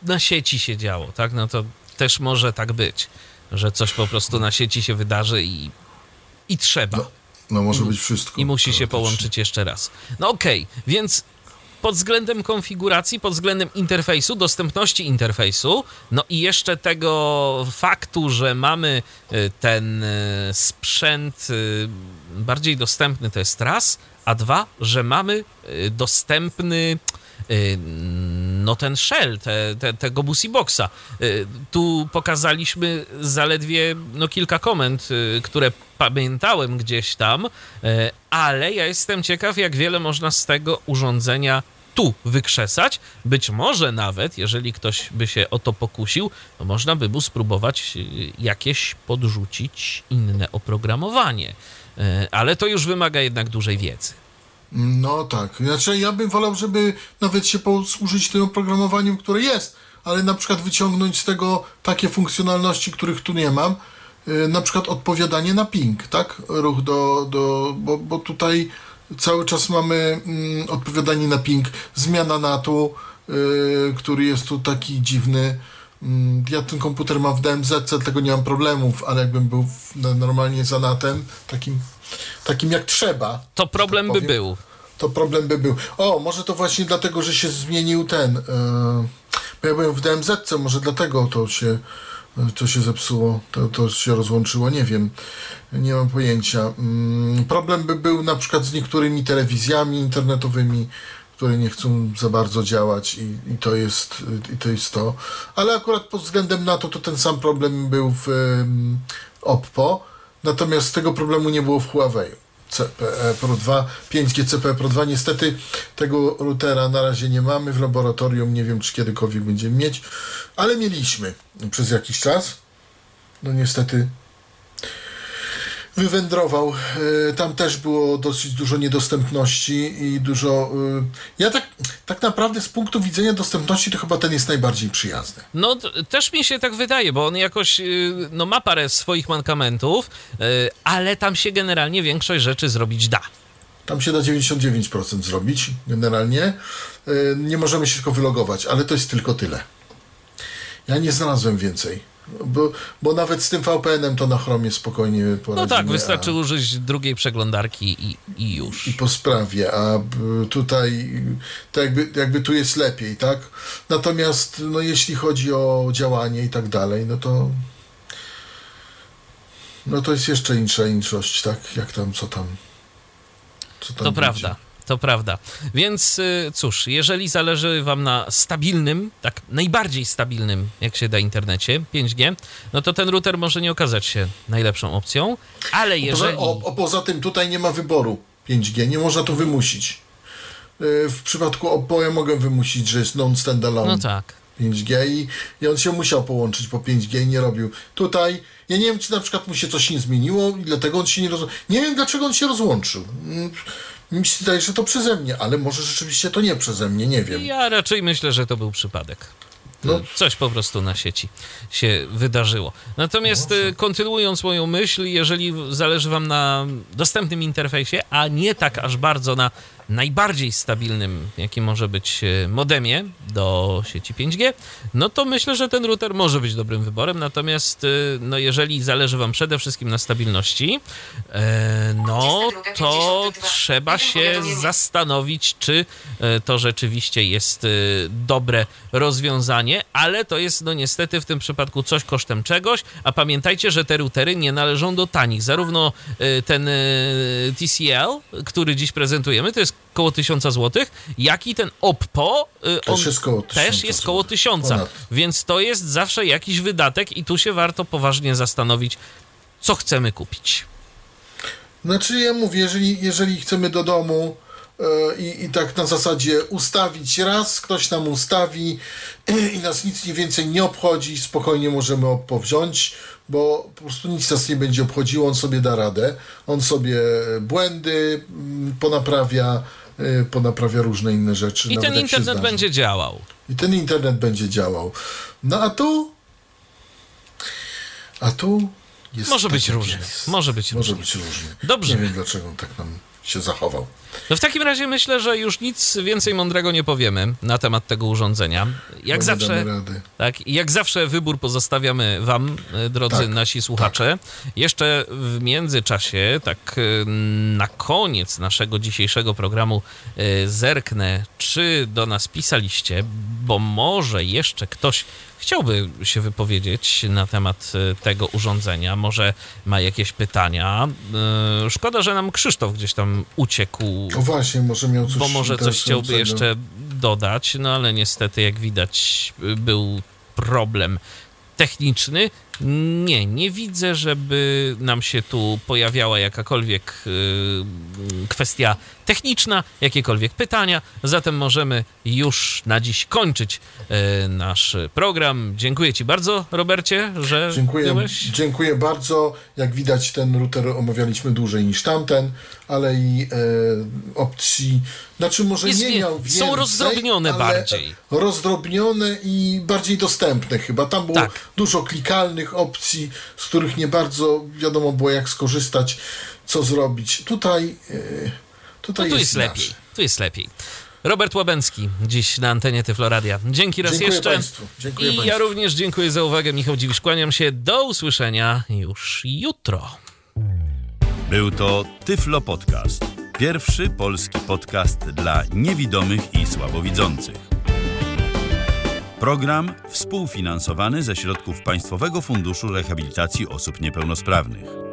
S1: na sieci się działo, tak? No to też może tak być, że coś po prostu na sieci się wydarzy i, i trzeba.
S2: No, no może być wszystko.
S1: I musi się połączyć jeszcze raz. No okej, więc pod względem konfiguracji, pod względem interfejsu, dostępności interfejsu, no i jeszcze tego faktu, że mamy y, ten y, sprzęt y, bardziej dostępny, to jest raz, a dwa, że mamy dostępny no ten shell, te, te, tego Busy Boxa. Y, Tu pokazaliśmy zaledwie no, kilka komend, y, które pamiętałem gdzieś tam, y, ale ja jestem ciekaw, jak wiele można z tego urządzenia tu wykrzesać. Być może nawet, jeżeli ktoś by się o to pokusił, to można by mu spróbować jakieś podrzucić inne oprogramowanie. Ale to już wymaga jednak dużej wiedzy.
S2: No tak. Znaczy ja bym wolał, żeby nawet się posłużyć tym oprogramowaniem, które jest, ale na przykład wyciągnąć z tego takie funkcjonalności, których tu nie mam y, na przykład odpowiadanie na ping, tak? Ruch do, do bo, bo tutaj cały czas mamy mm, odpowiadanie na ping, zmiana natu, y, który jest tu taki dziwny. Mm, Ja ten komputer mam w DMZ, tego nie mam problemów, ale jakbym był w, no, normalnie za natem, takim, takim jak trzeba,
S1: To problem by
S2: powiem.
S1: był.
S2: to problem by był. O, może to właśnie dlatego, że się zmienił ten. Yy, bo ja byłem w DMZ, może dlatego to się, to się zepsuło, to, to się rozłączyło, nie wiem. Nie mam pojęcia. Mm, problem by był na przykład z niektórymi telewizjami internetowymi, które nie chcą za bardzo działać i, i, to, jest, i to jest to. Ale akurat pod względem na to, to ten sam problem był w Oppo, natomiast tego problemu nie było w Huawei. CPE Pro 2, 5G CPE Pro 2. Niestety tego routera na razie nie mamy w laboratorium. Nie wiem, czy kiedykolwiek będziemy mieć, ale mieliśmy przez jakiś czas. No niestety wywędrował. E, Tam też było dosyć dużo niedostępności i dużo. e, Ja tak, tak naprawdę z punktu widzenia dostępności to chyba ten jest najbardziej przyjazny.
S1: No, też mi się tak wydaje, bo on jakoś y, no, ma parę swoich mankamentów, y, ale tam się generalnie większość rzeczy zrobić da.
S2: Tam się da 99% zrobić generalnie. Nie możemy się tylko wylogować, ale to jest tylko tyle. Ja nie znalazłem więcej. Bo, bo nawet z tym VPN-em to na Chromie spokojnie poradzimy.
S1: No tak, wystarczy
S2: a,
S1: użyć drugiej przeglądarki i, i już.
S2: I po sprawie, a tutaj to jakby, jakby tu jest lepiej, tak? Natomiast no, jeśli chodzi o działanie i tak dalej, no to no to jest jeszcze insza inszość, tak? Jak tam, co tam co tam
S1: To
S2: będzie.
S1: prawda. To prawda. Więc y, cóż, jeżeli zależy Wam na stabilnym, tak najbardziej stabilnym, jak się da, internecie 5G, no to ten router może nie okazać się najlepszą opcją, ale jeżeli.
S2: o, o, poza tym tutaj nie ma wyboru 5G, nie można to wymusić. Yy, W przypadku Oppo ja mogę wymusić, że jest non-standalone
S1: No tak.
S2: 5G i, i on się musiał połączyć po 5G i nie robił. Tutaj ja nie wiem, czy na przykład mu się coś nie zmieniło i dlatego on się nie rozłączył. Nie wiem, dlaczego on się rozłączył. Mi się wydaje, że to przeze mnie, ale może rzeczywiście to nie przeze mnie, nie wiem.
S1: Ja raczej myślę, że to był przypadek.
S2: No.
S1: Coś po prostu na sieci się wydarzyło. Natomiast y, kontynuując moją myśl, jeżeli zależy Wam na dostępnym interfejsie, a nie tak aż bardzo na najbardziej stabilnym, jakim może być y, modemie do sieci 5G, no to myślę, że ten router może być dobrym wyborem. Natomiast y, no jeżeli zależy Wam przede wszystkim na stabilności, e, no to trzeba się zastanowić, czy e, to rzeczywiście jest e, dobre rozwiązanie, ale to jest no niestety w tym przypadku coś kosztem czegoś, a pamiętajcie, że te routery nie należą do tanich. Zarówno e, ten e, TCL, który dziś prezentujemy, to jest koło 1000 zł, jak i ten Oppo, e,
S2: Też jest koło 1000
S1: też jest koło
S2: złotych.
S1: 1000,
S2: Ponad.
S1: więc to jest zawsze jakiś wydatek i tu się warto poważnie zastanowić, co chcemy kupić.
S2: Znaczy ja mówię, jeżeli, jeżeli chcemy do domu e, i, i tak na zasadzie ustawić raz, ktoś nam ustawi i nas nic nie więcej nie obchodzi, spokojnie możemy Oppo wziąć, bo po prostu nic nas nie będzie obchodziło, on sobie da radę, on sobie błędy mm, ponaprawia, e, ponaprawia różne inne rzeczy.
S1: I ten internet będzie działał.
S2: I ten internet będzie działał. No a tu a tu jest
S1: Może być różnie.
S2: jest.
S1: Może być
S2: Może
S1: różnie.
S2: być różnie.
S1: Dobrze.
S2: Nie wiem dlaczego tak nam się zachował.
S1: No w takim razie myślę, że już nic więcej mądrego nie powiemy na temat tego urządzenia. Jak
S2: Bo nie
S1: zawsze, tak, jak zawsze wybór pozostawiamy wam, e, drodzy
S2: Tak,
S1: nasi słuchacze. Jeszcze w międzyczasie, tak e, na koniec naszego dzisiejszego programu e, zerknę, czy do nas pisaliście, bo może jeszcze ktoś chciałby się wypowiedzieć na temat e, tego urządzenia, może ma jakieś pytania. E, Szkoda, że nam Krzysztof gdzieś tam uciekł
S2: O właśnie, może miał coś
S1: bo może coś chciałby jeszcze dodać, no ale niestety, jak widać, był problem techniczny. Nie, nie widzę, żeby nam się tu pojawiała jakakolwiek y, kwestia techniczna, jakiekolwiek pytania. Zatem możemy już na dziś kończyć y, nasz program. Dziękuję Ci bardzo, Robercie, że
S2: Dziękuję,
S1: byłeś.
S2: dziękuję bardzo. Jak widać, ten router omawialiśmy dłużej niż tamten, ale i e, opcji. Znaczy, może
S1: Jest
S2: nie miał
S1: są
S2: więcej,
S1: rozdrobnione
S2: ale
S1: bardziej.
S2: Rozdrobnione i bardziej dostępne chyba. Tam było
S1: Tak.
S2: dużo klikalnych opcji, z których nie bardzo wiadomo było jak skorzystać, co zrobić. Tutaj, yy, tutaj
S1: No tu jest,
S2: inaczej.
S1: lepiej. Tu jest lepiej. Robert Łabęcki, dziś na antenie Tyfloradia. Dzięki raz
S2: Dziękuję
S1: jeszcze.
S2: państwu. Dziękuję
S1: I ja
S2: państwu.
S1: również dziękuję za uwagę. Michał Dziwisz, kłaniam się. Do usłyszenia już jutro.
S6: Był to Tyflo Podcast. Pierwszy polski podcast dla niewidomych i słabowidzących. Program współfinansowany ze środków Państwowego Funduszu Rehabilitacji Osób Niepełnosprawnych.